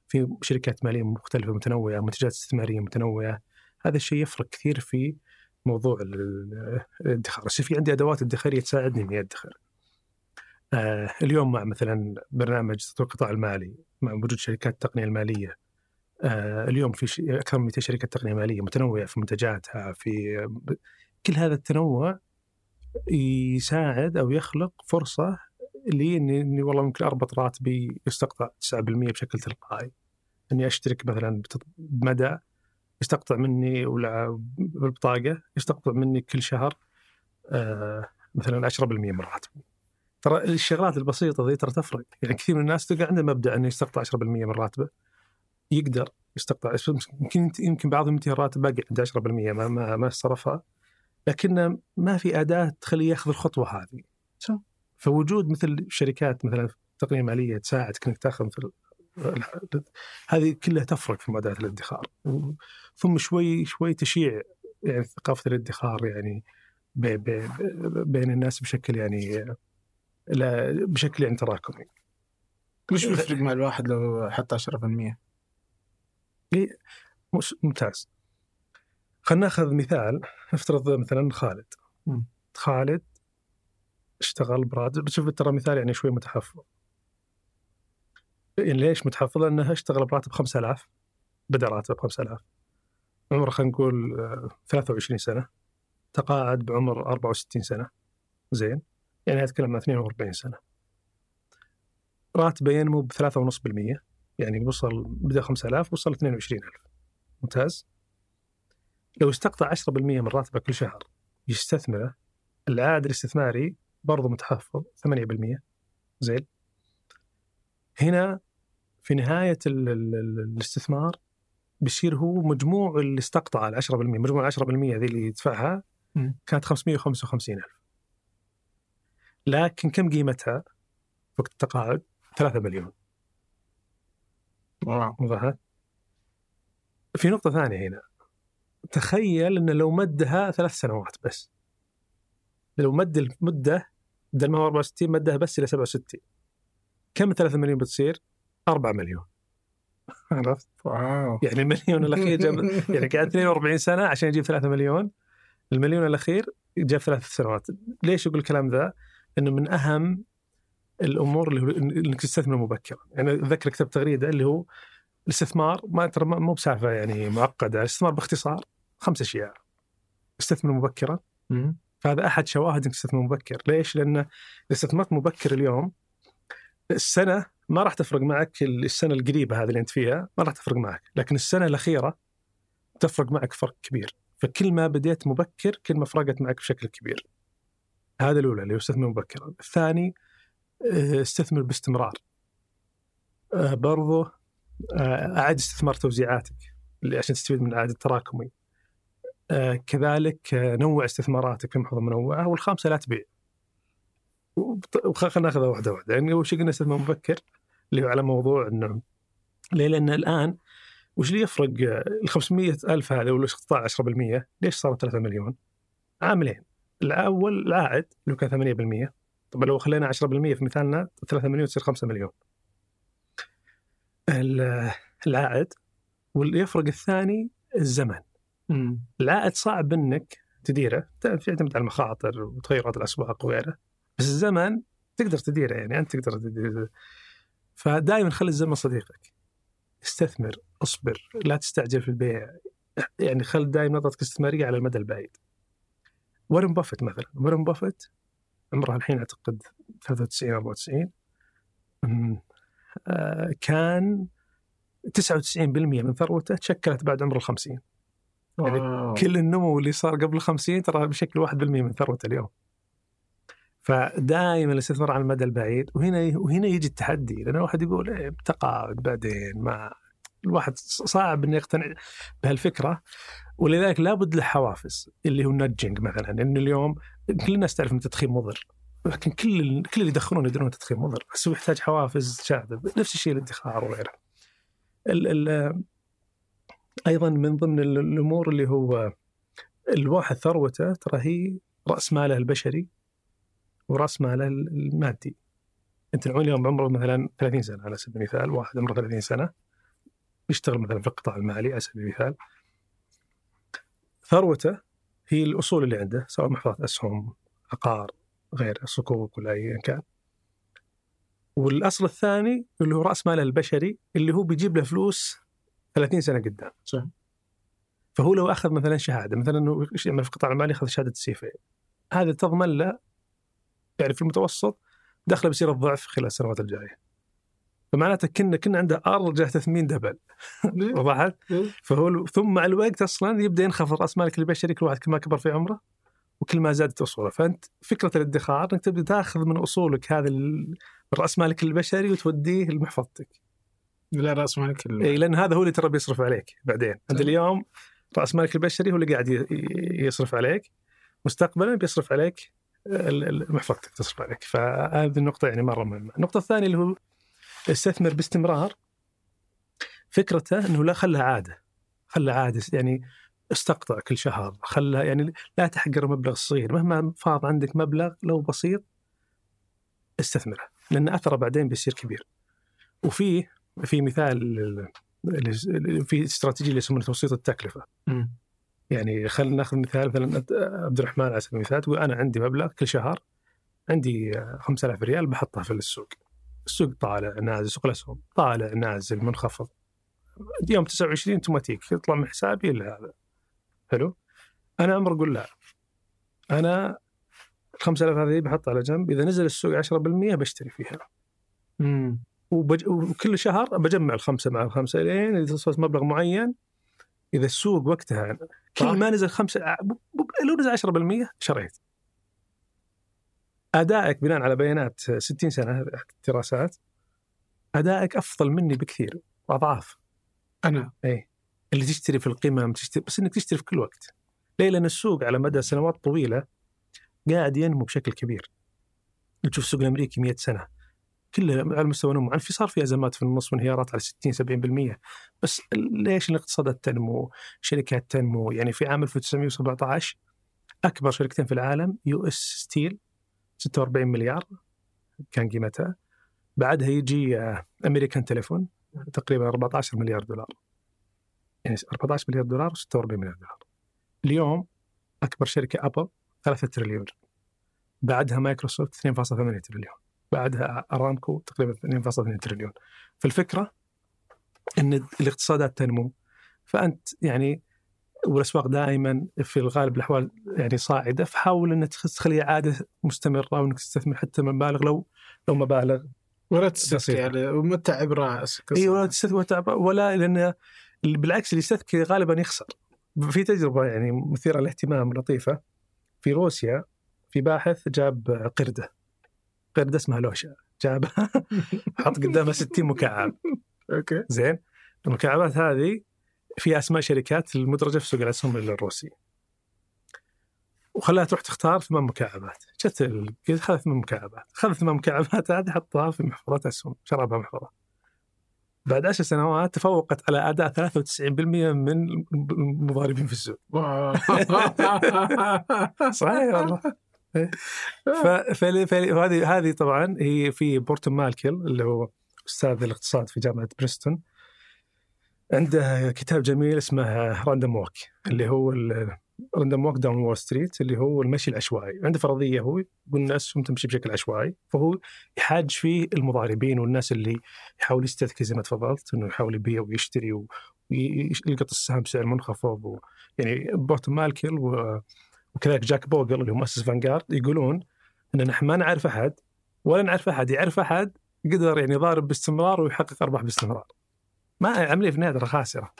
في شركات مالية مختلفة متنوعة منتجات استثمارية متنوعة. هذا الشيء يفرق كثير في موضوع ال- ال- الادخار. يصير في عندي أدوات ادخارية تساعدني إني أدخر. آه اليوم مع مثلا برنامج تطوير القطاع المالي مع وجود شركات التقنيه المالية. آه اليوم في أكثر من 200 شركة تقنية مالية متنوعة في منتجاتها في كل هذا التنوع يساعد أو يخلق فرصة لي إني إني والله ممكن أربط راتبي يستقطع 9% بشكل تلقائي. إني أشترك مثلا بتط- بمدى يستقطع مني ولا بالبطاقة يستقطع مني كل شهر آه مثلا 10% من راتبي. ترى الشغلات البسيطة ذي ترى تفرق، يعني كثير من الناس تلقى عنده مبدأ إنه يستقطع 10% من راتبه يقدر يستقطع يمكن يمكن بعضهم ينتهي الراتب باقي عنده 10% ما ما ما صرفها لكن ما في أداة تخليه يأخذ الخطوة هذه. صح. فوجود مثل شركات مثلا تقنية مالية تساعدك إنك تأخذ مثل هذه كلها تفرق في معدلات الادخار. ثم شوي شوي تشيع يعني ثقافة الادخار يعني بي بي بين الناس بشكل يعني لا بشكل يعني تراكمي. وش بيفرق مع الواحد لو حط 10%؟ مش- ممتاز. خلينا ناخذ مثال نفترض مثلا خالد. مم. خالد اشتغل براتب بتشوف ترى مثال يعني شوي متحفظ. يعني ليش متحفظ؟ لأنه اشتغل براتب 5000 بدأ راتب 5000 عمره خلينا نقول آه، 23 سنة. تقاعد بعمر 64 سنة. زين. يعني أتكلم عن 42 سنة. راتبه ينمو ب 3.5% يعني وصل بدأ 5000 وصل 22000 ممتاز. لو استقطع 10% من راتبه كل شهر يستثمره. العائد الاستثماري برضه متحفظ 8% زين. هنا في نهاية ال ال ال الاستثمار بيصير هو مجموع اللي استقطع ال 10% مجموع ال 10% ذي اللي يدفعها. كانت 555 ألف. لكن كم قيمتها وقت التقاعد؟ 3 مليون. واو. وضحت؟ في نقطة ثانية هنا. تخيل أن لو مدها ثلاث سنوات بس. لو مد المدة بدل ما هو 64 مدها بس إلى 67 كم 3 مليون بتصير؟ 4 مليون عرفت؟ واو يعني المليون الأخير جاب يعني قاعد 42 سنة عشان يجيب 3 مليون المليون الأخير جاب ثلاث سنوات ليش أقول الكلام ذا؟ أنه من أهم الأمور اللي هو أنك تستثمر مبكرا يعني أتذكر كتبت تغريدة اللي هو الاستثمار ما ترى مو بسالفة يعني معقدة، الاستثمار باختصار خمس أشياء. استثمر مبكرا،. فهذا أحد شواهد إنك تستثمر مبكر، ليش؟ لأن اذا استثمرت مبكر اليوم السنة ما راح تفرق معك السنة القريبة هذه اللي أنت فيها ما راح تفرق معك، لكن السنة الأخيرة تفرق معك فرق كبير، فكل ما بديت مبكر كل ما فرقت معك بشكل كبير. هذا الأولى اللي استثمر مبكرا، الثاني آه، استثمر باستمرار. آه، برضو آه، أعد استثمار توزيعاتك عشان تستفيد من العائد التراكمي. كذلك نوع استثماراتك في محفظه منوعة والخامسة لا تبيع. خلينا ناخذها واحدة واحدة، يعني اول شيء قلنا استثمار مبكر اللي هو على موضوع إنه ليه؟ لأن الآن وش اللي يفرق ال 500 ألف هذا ولا استقطاع 10% ليش صارت 3 مليون؟ عاملين الأول العائد اللي كان 8% طبعا لو خلينا 10% في مثالنا 3 مليون تصير 5 مليون. ال- العائد واليفرق الثاني الزمن. العائد صعب إنك تديره يعتمد على المخاطر وتغيرات الأسواق وغيره بس الزمن تقدر تديره يعني أنت تقدر تديره فدائما خلي الزمن صديقك. استثمر اصبر لا تستعجل في البيع. يعني خل دائما نظرتك استثماريه على المدى البعيد. وارن بافت مثلا وارن بافت عمره الحين أعتقد 93 94 أمم، آه، كان 99% من ثروته تشكلت بعد عمر ال 50 يعني. كل النمو اللي صار قبل 50 ترى بشكل 1% من ثروته اليوم. فدائما الاستثمار على المدى البعيد وهنا وهنا يجي التحدي لأن الواحد يقول إيه تقاعد بعدين ما الواحد صعب إنه يقتنع بهالفكرة ولذلك لابد له حوافز اللي هو النجنج مثلا إنه اليوم كل الناس تعرف إن التدخين مضر لكن كل كل اللي يدخنون يدرون التدخين مضر بس هو يحتاج حوافز تساعده نفس الشيء الادخار وغيره. ال ال أيضا من ضمن ال- الأمور اللي هو الواحد ثروته ترى هي رأس ماله البشري وراس ماله المادي. انت اليوم بعمره مثلا 30 سنة على سبيل المثال، واحد عمره 30 سنة يشتغل مثلا في القطاع المالي على سبيل المثال. ثروته هي الأصول اللي عنده سواء محفظة أسهم، عقار، غيره، صكوك ولا ايا كان. والأصل الثاني اللي هو رأس ماله البشري اللي هو بيجيب له فلوس 30 سنة قدام. صح. فهو لو أخذ مثلا شهادة مثلا إنه يعمل في القطاع المالي يأخذ شهادة السي في هذا تضمن له يعني في المتوسط دخله بيصير الضعف خلال السنوات الجاية. فمعناته كنا كنا عنده ارجع تثمين دبل. وضحت؟ فهو ثم مع الوقت أصلا يبدأ ينخفض. رأس مالك البشري كل واحد كل ما كبر في عمره وكل ما زادت أصوله. فأنت فكرة الادخار إنك تبدأ تأخذ من أصولك هذا رأس مالك البشري وتوديه لمحفظتك. لا رأس مالك ال- إي لأن هذا هو اللي ترى بيصرف عليك بعدين. أنت صح. اليوم رأس مالك البشري هو اللي قاعد يصرف عليك. مستقبلا بيصرف عليك محفظتك تصرف عليك. فهذه النقطة يعني مرة مهمة. النقطة الثانية اللي هو استثمر باستمرار فكرته إنه لا خلها عادة. خلها عادة يعني استقطع كل شهر. خلها يعني لا تحقر مبلغ صغير. مهما فاض عندك مبلغ لو بسيط استثمره لأن أثره بعدين بيصير كبير. وفي في مثال في استراتيجية اللي يسمونها توسيط التكلفة. مم. يعني خلينا ناخذ مثال مثلا عبد الرحمن على سبيل المثال تقول أنا عندي مبلغ كل شهر عندي 5000 ريال بحطها في السوق. السوق طالع نازل سوق الأسهم طالع نازل منخفض. يوم 29 أوتوماتيك يطلع من حسابي إلا هذا. حلو؟ أنا أمر أقول لا. أنا ال 5000 هذه بحطها على جنب إذا نزل السوق 10% بشتري فيها. مم. وبج... وكل شهر بجمع الخمسة مع الخمسة لين إذا وصلت مبلغ معين إذا السوق وقتها كل. ما نزل ب- لو نزل 10% شريت. أدائك بناء على بيانات 60 سنة دراسات أدائك أفضل مني بكثير أضعاف أنا اي اللي تشتري في القمم تشتري بس إنك تشتري في كل وقت. ليه؟ لأن السوق على مدى سنوات طويلة قاعد ينمو بشكل كبير. تشوف السوق الأمريكي 100 سنة كله على مستوى نمو، في صار في أزمات في النص وانهيارات على 60 70% بس ليش الاقتصادات تنمو؟ شركات تنمو، يعني في عام 1917 أكبر شركتين في العالم US Steel 46 مليار كان قيمتها. بعدها يجي آه، American Telephone تقريبا 14 مليار دولار. يعني 14 مليار دولار و46 مليار دولار. اليوم أكبر شركة أبل 3 تريليون. بعدها مايكروسوفت 2.8 تريليون. بعدها أرامكو تقريبا 2.2 تريليون. فالفكرة إن الاقتصادات تنمو. فأنت يعني والأسواق دائما في الغالب الأحوال يعني صاعدة فحاول إنك تخليها عادة مستمرة وإنك تستثمر حتى مبالغ لو لو مبالغ ولا بسيطة. على ومتعب راسك إي ولا تستثمر وتعب- ولا لأن بالعكس اللي يستثمر غالبا يخسر. في تجربة يعني مثيرة للاهتمام لطيفة. في روسيا في باحث جاب قرده. قرده اسمها لوشا جابها حط قدامها 60 مكعب. أوكي. زين. المكعبات هذه فيها أسماء شركات المدرجة في سوق الاسهم الروسي. وخلاها تروح تختار ثمان مكعبات. جت قلت خذ ثمان مكعبات. خذ ثمان مكعبات هذه حطها في محفظه اسهم شربها محفظة. بعد عشر سنوات تفوقت على أداء 93% من المضاربين في السوق. صحيح والله. إيه. ف- فل- فل- وهذه هذه طبعا هي في بورتون مالكيل اللي هو أستاذ الاقتصاد في جامعة برينستون. عنده كتاب جميل اسمه Random Walk اللي هو Random Walk Down Wall Street اللي هو المشي العشوائي. عنده فرضية هو يقول الناس تمشي بشكل عشوائي فهو يحاج فيه المضاربين والناس اللي يحاول يستذكي زي ما تفضلت إنه يحاول يبيع ويشتري ويلقط السهم بسعر منخفض و... يعني بورتون مالكيل و... وكذلك جاك بوغل اللي هو مؤسس فانجارد يقولون إن نحن ما نعرف أحد ولا نعرف أحد يعرف أحد قدر يعني يضارب باستمرار ويحقق أرباح باستمرار. ما عملية في النهاية ترى خاسرة.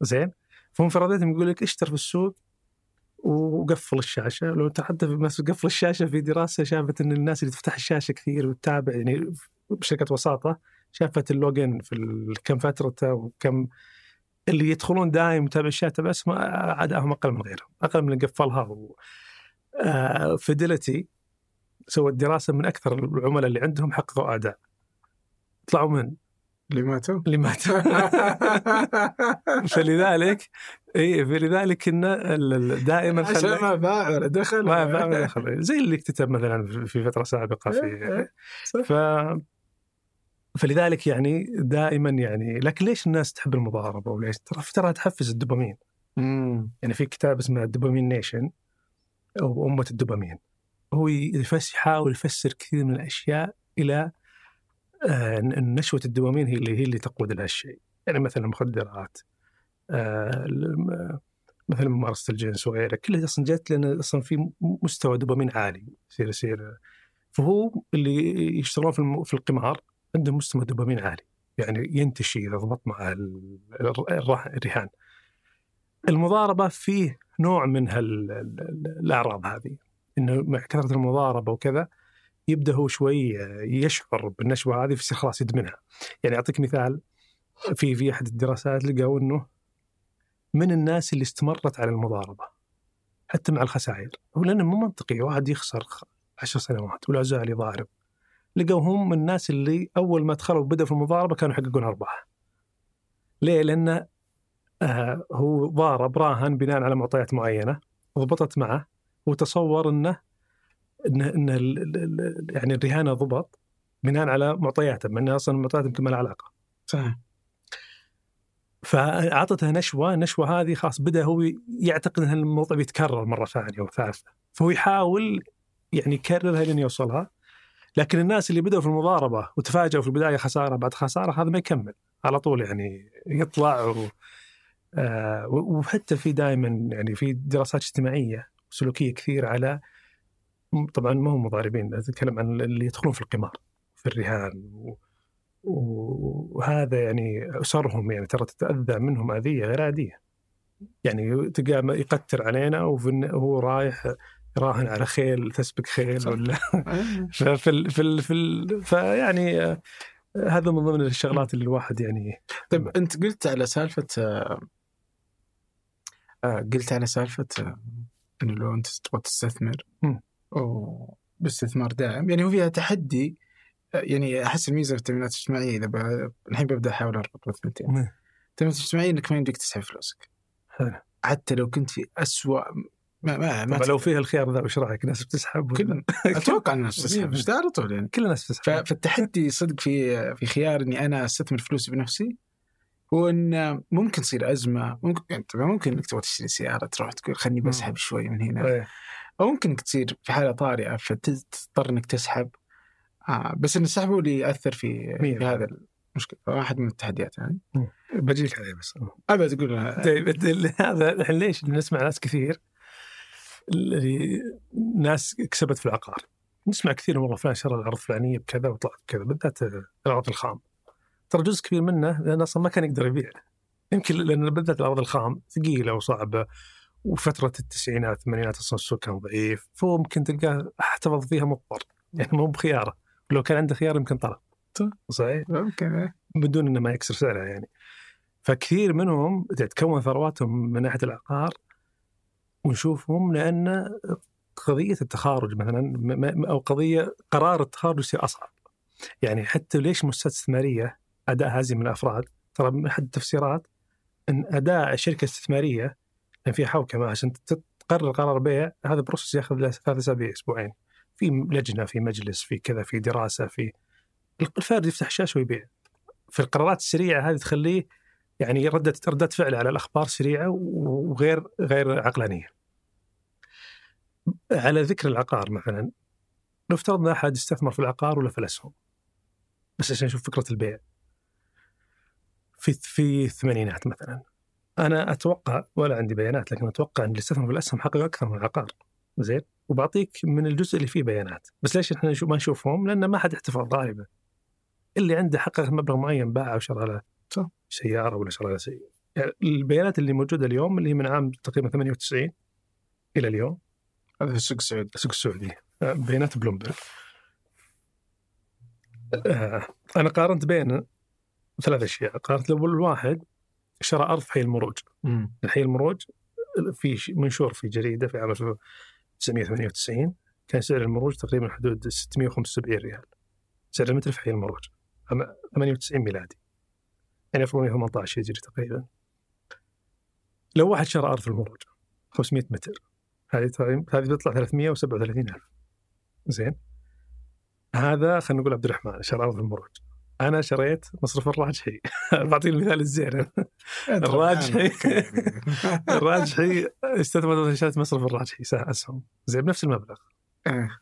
زين؟ فهم فرضيتهم يقول لك اشتر في السوق وقفل الشاشة، لو انت حتى في قفل الشاشة في دراسة شافت إن الناس اللي تفتح الشاشة كثير وتتابع يعني بشركة وساطة شافت ال login في كم فترته وكم اللي يدخلون دائم يتابع الشاشه بس ما ادائهم أقل من غيرهم، أقل من اللي قفلها و... آه فيدلتي سوت دراسه من أكثر العملاء اللي عندهم حققوا أداء. طلعوا من؟ اللي ماتوا؟ اللي مات فلذلك إي فلذلك إن دائما عشان ما باع ولا دخل ما ما ما دخل زي اللي اكتتب مثلا في فترة سابقة في صح. ف فلذلك يعني دائما يعني لكن ليش الناس تحب المضاربة وليش؟ ترى ترى تحفز الدوبامين. مم. يعني في كتاب اسمه الدوبامين نيشن أو أمة الدوبامين. هو يحاول يفسر كثير من الأشياء إلى آه، نشوة الدوبامين هي اللي هي اللي تقود لهالشيء يعني مثلا المخدرات آه، مثلا ممارسة الجنس وغيره كلها أصلا جت لأن أصلا في مستوى دوبامين عالي يصير يصير. فهو اللي يشتغلون في القمار عندهم مستوى دوبامين عالي يعني ينتشي إذا ضبط الرهان. المضاربة فيه نوع من الأعراض هذه إنه مع كثرة المضاربة وكذا يبدأ هو شوي يشعر بالنشوة هذه فيصير خلاص يدمنها. يعني أعطيك مثال في في أحد الدراسات لقوا إنه من الناس اللي استمرت على المضاربة حتى مع الخسائر هو لأنه مو منطقي واحد يخسر عشر سنوات ولا زال يضارب لقوا هم من الناس اللي أول ما دخلوا وبدأوا في المضاربة كانوا يحققون أرباح. ليه؟ لأن آه هو ضارب راهن بناء على معطيات معينة ضبطت معه وتصور إنه انه ال- يعني الرهانه ضبط بناء على معطياته مع انه أصلا المعطيات يمكن ما لها علاقة. صحيح. فأعطته نشوة، النشوة هذه خلاص بدأ هو يعتقد إن الموضوع بيتكرر مرة ثانية وثالثة، فهو يحاول يعني يكررها لين يوصلها. لكن الناس اللي بدأوا في المضاربة وتفاجئوا في البداية خسارة بعد خسارة هذا ما يكمل على طول يعني يطلع و آه وحتى في دائما يعني في دراسات اجتماعية سلوكيه كثير على طبعا ما هم مضاربين أتكلم عن اللي يدخلون في القمار في الرهان و وهذا يعني أسرهم يعني ترى تتأذى منهم أذية غير عادية. يعني تلقاه يقتر علينا وهو رايح يراهن على خيل تسبق خيل صح. ولا ففي ال في ال في ال فيعني آه، هذا من ضمن الشغلات اللي الواحد يعني طيب أنت قلت على سالفة آه، آه، قلت على سالفة آه، إنه لو أنت تبغى تستثمر باستثمار داعم يعني هو فيها تحدي آه، يعني أحس الميزة في التامينات الاجتماعية إذا ب... الحين ببدأ أحاول أربط مم. التامينات الاجتماعية إنك ما يمديك تسحب فلوسك حلو. حتى لو كنت في أسوأ ما ما, ما لو فيها الخيار ذا وش رأيك؟ ناس بتسحب كلنا. أتوقع الناس تسحب كل- مش على طول يعني كل الناس بتسحب فالتحدي صدق في في خيار إني أنا أستثمر فلوسي بنفسي هو إن ممكن تصير أزمة. ممكن يعني طبعا ممكن إنك تبغى تشتري سيارة تروح تقول خلني بسحب شوي من هنا. إيه. أو ممكن إنك تصير في حالة طارئة فتضطر إنك تسحب. آه بس إن السحب هو اللي يأثر في. في هذا المشكلة. واحد من التحديات يعني. بجيك عليه بس. ابد أقول طيب هذا الحين ليش نسمع ناس كثير؟ ناس كسبت في العقار. نسمع كثير والله فلان شرى الأرض الفلانية بكذا وطلعت بكذا بالذات الاراضي الخام. ترى جزء كبير منه لأنه أصلا ما كان يقدر يبيع. يمكن لأن بالذات الاراضي الخام ثقيلة وصعبة وفترة التسعينات الثمانينات أصلا السوق كان ضعيف فهو ممكن تلقاه احتفظ فيها مضطر. يعني مو بخيارة. لو كان عنده خيار يمكن طلب. صح. صحيح؟ ممكن إيه. بدون إنه ما يكسر سعرها يعني. فكثير منهم تتكون ثرواتهم من ناحية العقار ونشوفهم لأن قضية التخارج مثلا أو قضية قرار التخارج يصير أصعب. يعني حتى ليش مؤسسات استثمارية أداء من الأفراد؟ ترى من أحد التفسيرات إن أداء الشركة الاستثماريه لأن فيها حوكمة عشان تقرر قرار بيع هذا بروسس يأخذ له ثلاث أسابيع أسبوعين. في لجنة في مجلس في كذا في دراسة في الفرد يفتح شاشة ويبيع. في القرارات السريعة هذه تخليه يعني ردة ردة فعل على الأخبار سريعة وغير غير عقلانية. على ذكر العقار مثلا لو افترضنا أحد استثمر في العقار ولا في الاسهم بس عشان نشوف فكرة البيع. في في الثمانينات مثلا أنا أتوقع ولا عندي بيانات لكن أتوقع إن اللي استثمر في الأسهم حقق أكثر من العقار زين وبعطيك من الجزء اللي فيه بيانات بس ليش إحنا ما نشوفهم؟ لأن ما حد احتفظ غالبا اللي عنده حقق مبلغ معين باعه له صح. سيارة ولا شرى له سياره يعني البيانات اللي موجودة اليوم اللي هي من عام تقريبا 98 إلى اليوم. هذا في السوق السعودي. السوق السعودي. آه، بيانات بلومبرج. آه، أنا قارنت بين ثلاث أشياء. قارنت الأول الواحد شرى أرض في حي المروج. الحي المروج في منشور في جريدة في عام 1998 كان سعر المروج تقريبا حدود 675 ريال. سعر المتر في حي المروج. أما 98 ميلادي. يعني 2018 هجري تقريبا. لو واحد شرى أرض في المروج 500 متر هذه هذه بتطلع 337 ألف. زين؟ هذا خلينا نقول عبد الرحمن شرى أرض في المروج أنا شريت مصرف الراجحي. بعطي المثال الزين. الراجحي الراجحي استثمر شريت مصرف الراجحي سهم أسهم. زين بنفس المبلغ. إيه.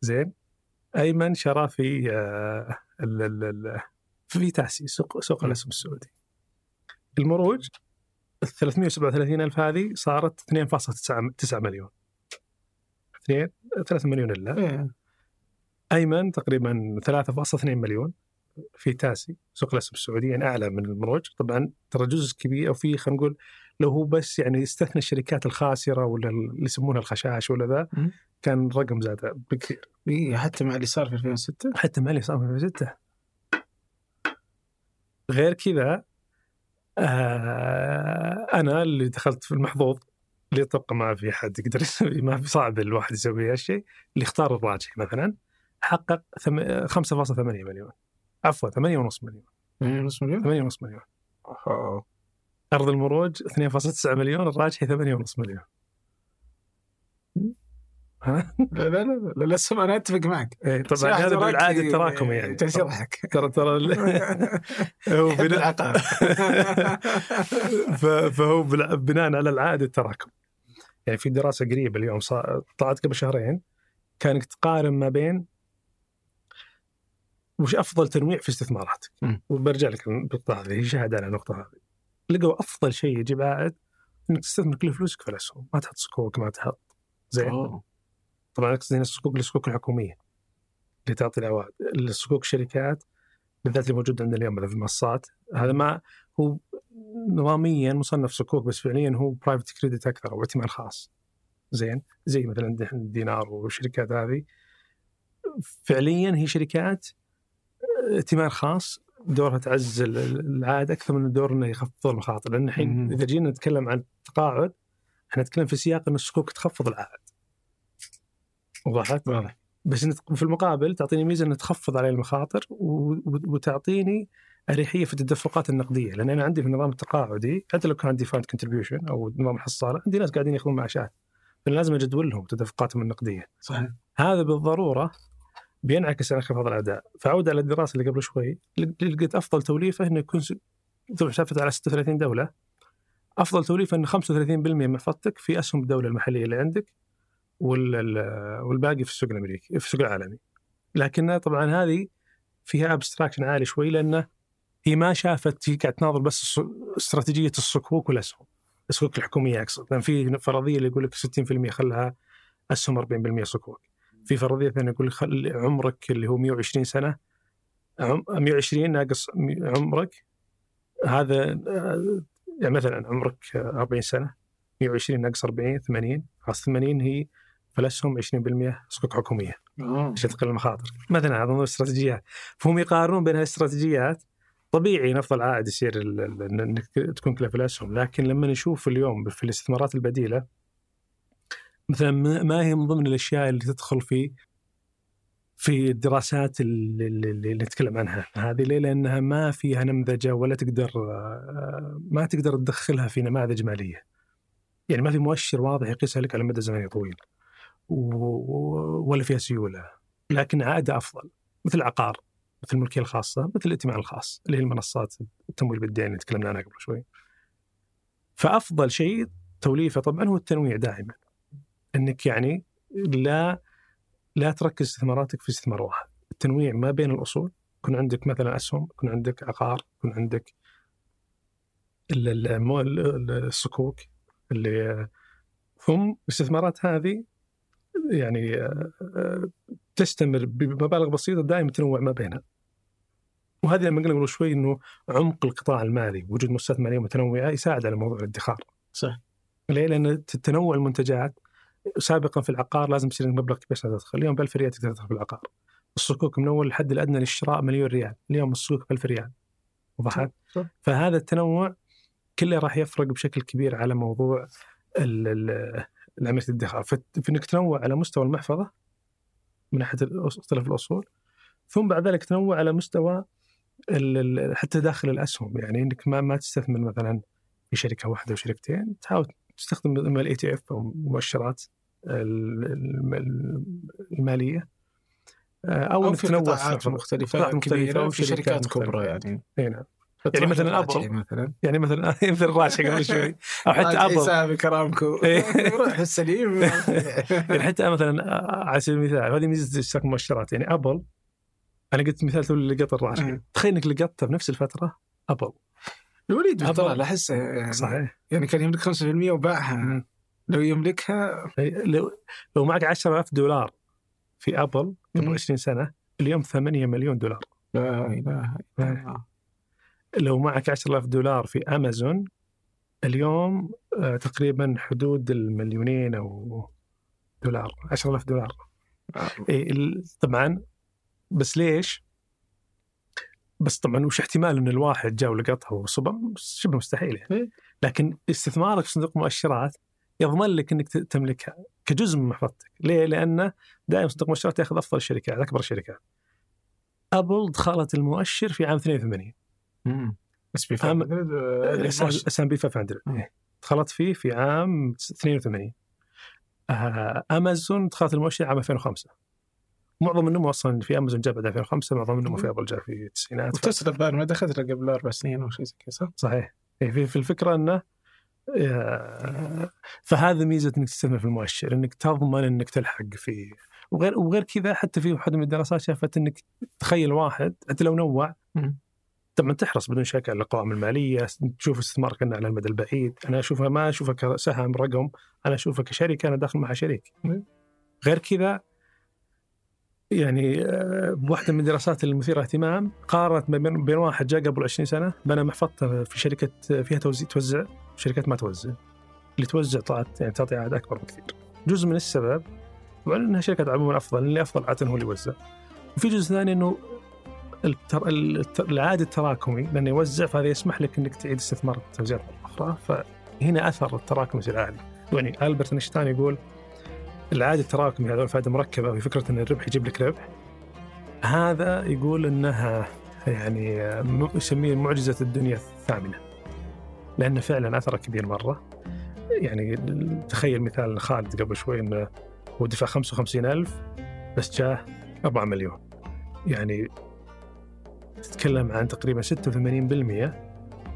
زين؟ أيمن شرى في آه، في تاسي سوق سوق الأسهم السعودي. المروج ال 337 ألف هذه صارت 2.9 مليون. 2 3 مليون إلا. إيه. أيمن تقريبا 3.2 مليون في تاسي سوق الأسهم السعوديه يعني أعلى من المروج. طبعا ترى جزء كبير أو في خلينا نقول لو هو بس يعني استثنى الشركات الخاسرة ولا اللي يسمونها الخشاش ولا ذا. كان الرقم زاد بكثير. إيه حتى مع اللي صار في 2006 حتى مع اللي صار في 2006 غير كذا آه أنا اللي دخلت في المحظوظ اللي طبقا ما في حد يقدر يسوي ما في صعب الواحد يسوي هالشيء اللي اختار الراجحي مثلا حقق ثم- 5.8 مليون عفوا 8.5 مليون يعني نص مليون 8.5 مليون أوه. أرض المروج 2.9 مليون الراجحي 8.5 مليون؟ لا لا لا لا الاسهم أنا أتفق معك. إيه طبعا هذا بالعاده ي- التراكمي يعني. يضحك ترى ترى هو بناء فهو بناء على العائد التراكم. يعني في دراسة قريبة اليوم طلعت قبل شهرين كانك تقارن ما بين وش أفضل تنويع في استثماراتك. وبرجع لك النقطة هذه هي شهاده على النقطة هذه. لقوا أفضل شيء يجيب عائد إنك تستثمر كل فلوسك في الاسهم ما تحط صكوك ما تحط زين. طبعا أقصد هنا الصكوك الصكوك الحكومية اللي تعطي العوائد الصكوك الشركات بالذات اللي موجود عندنا اليوم في المنصات هذا ما هو نظاميا مصنف صكوك بس فعليا هو برايفت كريدت أكثر أو ائتمان خاص. زين؟ زي مثلا دينار والشركات هذه. فعليا هي شركات ائتمان خاص دورها تعزز ال- ال- العائد أكثر من دور إنه يخفض المخاطر. لأن الحين. إذا جينا نتكلم عن التقاعد إحنا نتكلم في سياق إن الصكوك تخفض العائد. وضحت؟ واضح. بس في المقابل تعطيني ميزة انها تخفض علي المخاطر وتعطيني أريحية في التدفقات النقدية. لأن أنا عندي في النظام التقاعدي حتى لو كان عندي defined contribution أو نظام الحصالة عندي ناس قاعدين ياخذون معاشات فأنا لازم اجدول لهم تدفقاتهم النقدية. صحيح. هذا بالضرورة بينعكس على انخفاض الأداء. فعود على الدراسة اللي قبل شوي. لقيت أفضل توليفة إنه يكون شافت على 36 دولة. أفضل توليفة انه 35% من محفظتك في أسهم الدولة المحلية اللي عندك. والباقي في السوق الأمريكي في السوق العالمي. لكنها طبعا هذه فيها ابستراكشن عالي شوي لأنه هي ما شافت هي قاعد تناظر بس استراتيجية الصكوك والاسهم الصكوك الحكومية أقصد. لأن في فرضية اللي يقول لك 60% خلها أسهم 40% صكوك في فرضية ثانية يقول لك خل عمرك اللي هو 120 سنة عم 120 ناقص عمرك هذا آه، يعني مثلا عمرك آه، 40 سنه 120 ناقص 40 80 خلاص 80 هي فالاسهم 20% صكوك حكومية أوه. عشان تقلل المخاطر مثلا هذا من الاستراتيجيات فهم يقارنون بين هالاستراتيجيات طبيعي أفضل عائد يصير إنك تكون كلها في الاسهم لكن لما نشوف اليوم في الاستثمارات البديلة مثلا ما هي من ضمن الأشياء اللي تدخل في في الدراسات اللي, اللي, اللي نتكلم عنها هذه ليه؟ لأنها ما فيها نمذجة ولا تقدر آه، ما تقدر تدخلها في نماذج مالية. يعني ما في مؤشر واضح يقيسها لك على مدى زمني طويل. ولا فيها سيولة لكن عائدها أفضل مثل العقار مثل الملكيه الخاصة مثل الائتمان الخاص اللي هي المنصات التمويل بالدين اللي تكلمنا عنها قبل شوي. فأفضل شيء توليفه طبعا هو التنويع دائما. إنك يعني لا لا تركز استثماراتك في استثمار واحد، التنويع ما بين الأصول، يكون عندك مثلا أسهم، يكون عندك عقار، يكون عندك الصكوك اللي ثم الاستثمارات هذه يعني تستمر بمبالغ بسيطة دائما تنوع ما بينها. وهذه لما قلنا قبل شوي إنه عمق القطاع المالي وجود مؤسسات مالية متنوعة يساعد على موضوع الادخار. صح ليه؟ لأن تنوع المنتجات سابقا في العقار لازم يصير مبلغ كبير عشان تدخل، اليوم ب 1000 ريال تقدر تدخل في العقار. الصكوك من أول الحد الأدنى للشراء مليون ريال، اليوم الصكوك ب 1000 ريال. وضحت؟ فهذا التنوع كله راح يفرق بشكل كبير على موضوع ال- ال- عمليه الادخار، فت- في إنك تنوع على مستوى المحفظة من ناحية مختلف الأصول ثم بعد ذلك تنوع على مستوى حتى داخل الأسهم. يعني إنك ما ما تستثمر مثلا في شركة واحدة وشركتين تحاول تستخدم اما ال ETF أو مؤشرات ال- ال- المالية. آه، أو إنك في تنوع قطاعات في- مختلفة مختلفة كبيرة وفي شركات. كبرى يعني. إي نعم. فتروح مثلاً أبل. مثلا يعني مثلا مثل الراشد قبل شوي أو حتى حتى ابل حسابي كأرامكو إيه. روح السليم يعني حتى مثلا آه، على سبيل المثال هذه ميزة اشتراك المؤشرات يعني أبل أنا قلت مثال تو اللي لقط الراشد مم. تخيل إنك لقطتها بنفس الفترة أبل الوليد. طلع احسه يعني صحيح يعني كان يملك 5% وباعها. لو يملكها لو لو معك 10000 دولار في أبل قبل مم. 20 سنة اليوم 8 مليون دولار لا إله إلا الله لو معك 10000 دولار في أمازون اليوم آه، تقريبا حدود المليونين أو دولار 10000 دولار إيه ال- طبعا بس ليش؟ بس طبعا وش احتمال إن الواحد جاء ولقطها وصبر شبه مستحيل يعني. إيه. لكن استثمارك في صندوق مؤشرات يضمن لك إنك تملكها كجزء من محفظتك، ليه؟ لأنه دائما صندوق مؤشرات ياخذ أفضل الشركات أكبر الشركات. أبل دخلت المؤشر في عام 82 في أم- فرق S&P 500 إيه. دخلت فيه في عام 82 آه، أمازون دخلت المؤشر عام 2005 معظم النمو أصلا في أمازون جاء بعد 2005 معظم النمو في أبل جاء في التسعينات. وتسلا الظاهر ما دخلت قبل أربع سنين أو شيء زي كذا صح؟ صحيح. إيه، في, في الفكرة إنه آه، فهذا ميزة إنك تستثمر في المؤشر إنك تضمن إنك تلحق فيه وغير وغير كذا حتى في واحدة من الدراسات شافت إنك تخيل واحد حتى لو نوع طبعا تحرص بدون شك على القوائم المالية تشوف استثمارك على المدى البعيد. أنا أشوفها ما أشوفها كسهم رقم أنا أشوفها كشركة أنا داخل معها شريك. غير كذا يعني آه، بواحدة من الدراسات المثيرة اهتمام قارنت بين واحد جاء قبل 20 سنة بنى محفظته في شركة فيها توزيع توزع شركات ما توزع. اللي توزع طلعت يعني تعطي عائد أكبر بكثير. جزء من السبب طبعا إنها شركات عموما أفضل اللي أفضل عادة هو اللي يوزع. وفي جزء ثاني إنه التر... الت- العائد التراكمي لأنه يوزع فهذا يسمح لك إنك تعيد استثمار التوزيعات مره أخرى فهنا أثر التراكم يصير عالي يعني ألبرت أينشتاين يقول العائد التراكمي هذا الفائده مركبة في فكرة إن الربح يجيب لك ربح. هذا يقول إنها يعني يسميه معجزة الدنيا الثامنة لأنه فعلا أثره كبير مرة. يعني تخيل مثال خالد قبل شوي إنه هو دفع 55000 بس جاه 4 مليون. يعني تتكلم عن تقريبا 86%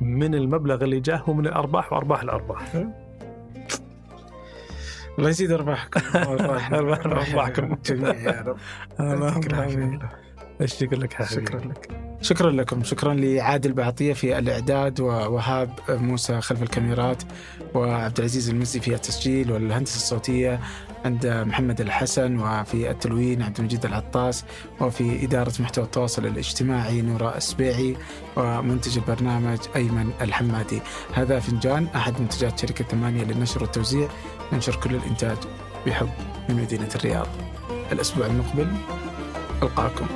من المبلغ اللي جاه هو من الأرباح وأرباح الأرباح. الله يزيد أرباحكم. أرباحكم. جميع يا رب. يعطيك الشكر لك حبيبي؟ شكرا لك. شكرا لكم. شكرا لعادل بعطية في الإعداد ووهاب موسى خلف الكاميرات وعبد العزيز المزي في التسجيل والهندسة الصوتية عند محمد الحسن وفي التلوين عبد المجيد العطاس وفي إدارة محتوى التواصل الاجتماعي نورا السبيعي ومنتج البرنامج أيمن الحمادي. هذا فنجان أحد منتجات شركة ثمانية للنشر والتوزيع ننشر كل الإنتاج بحب من مدينة الرياض. الأسبوع المقبل ألقاكم.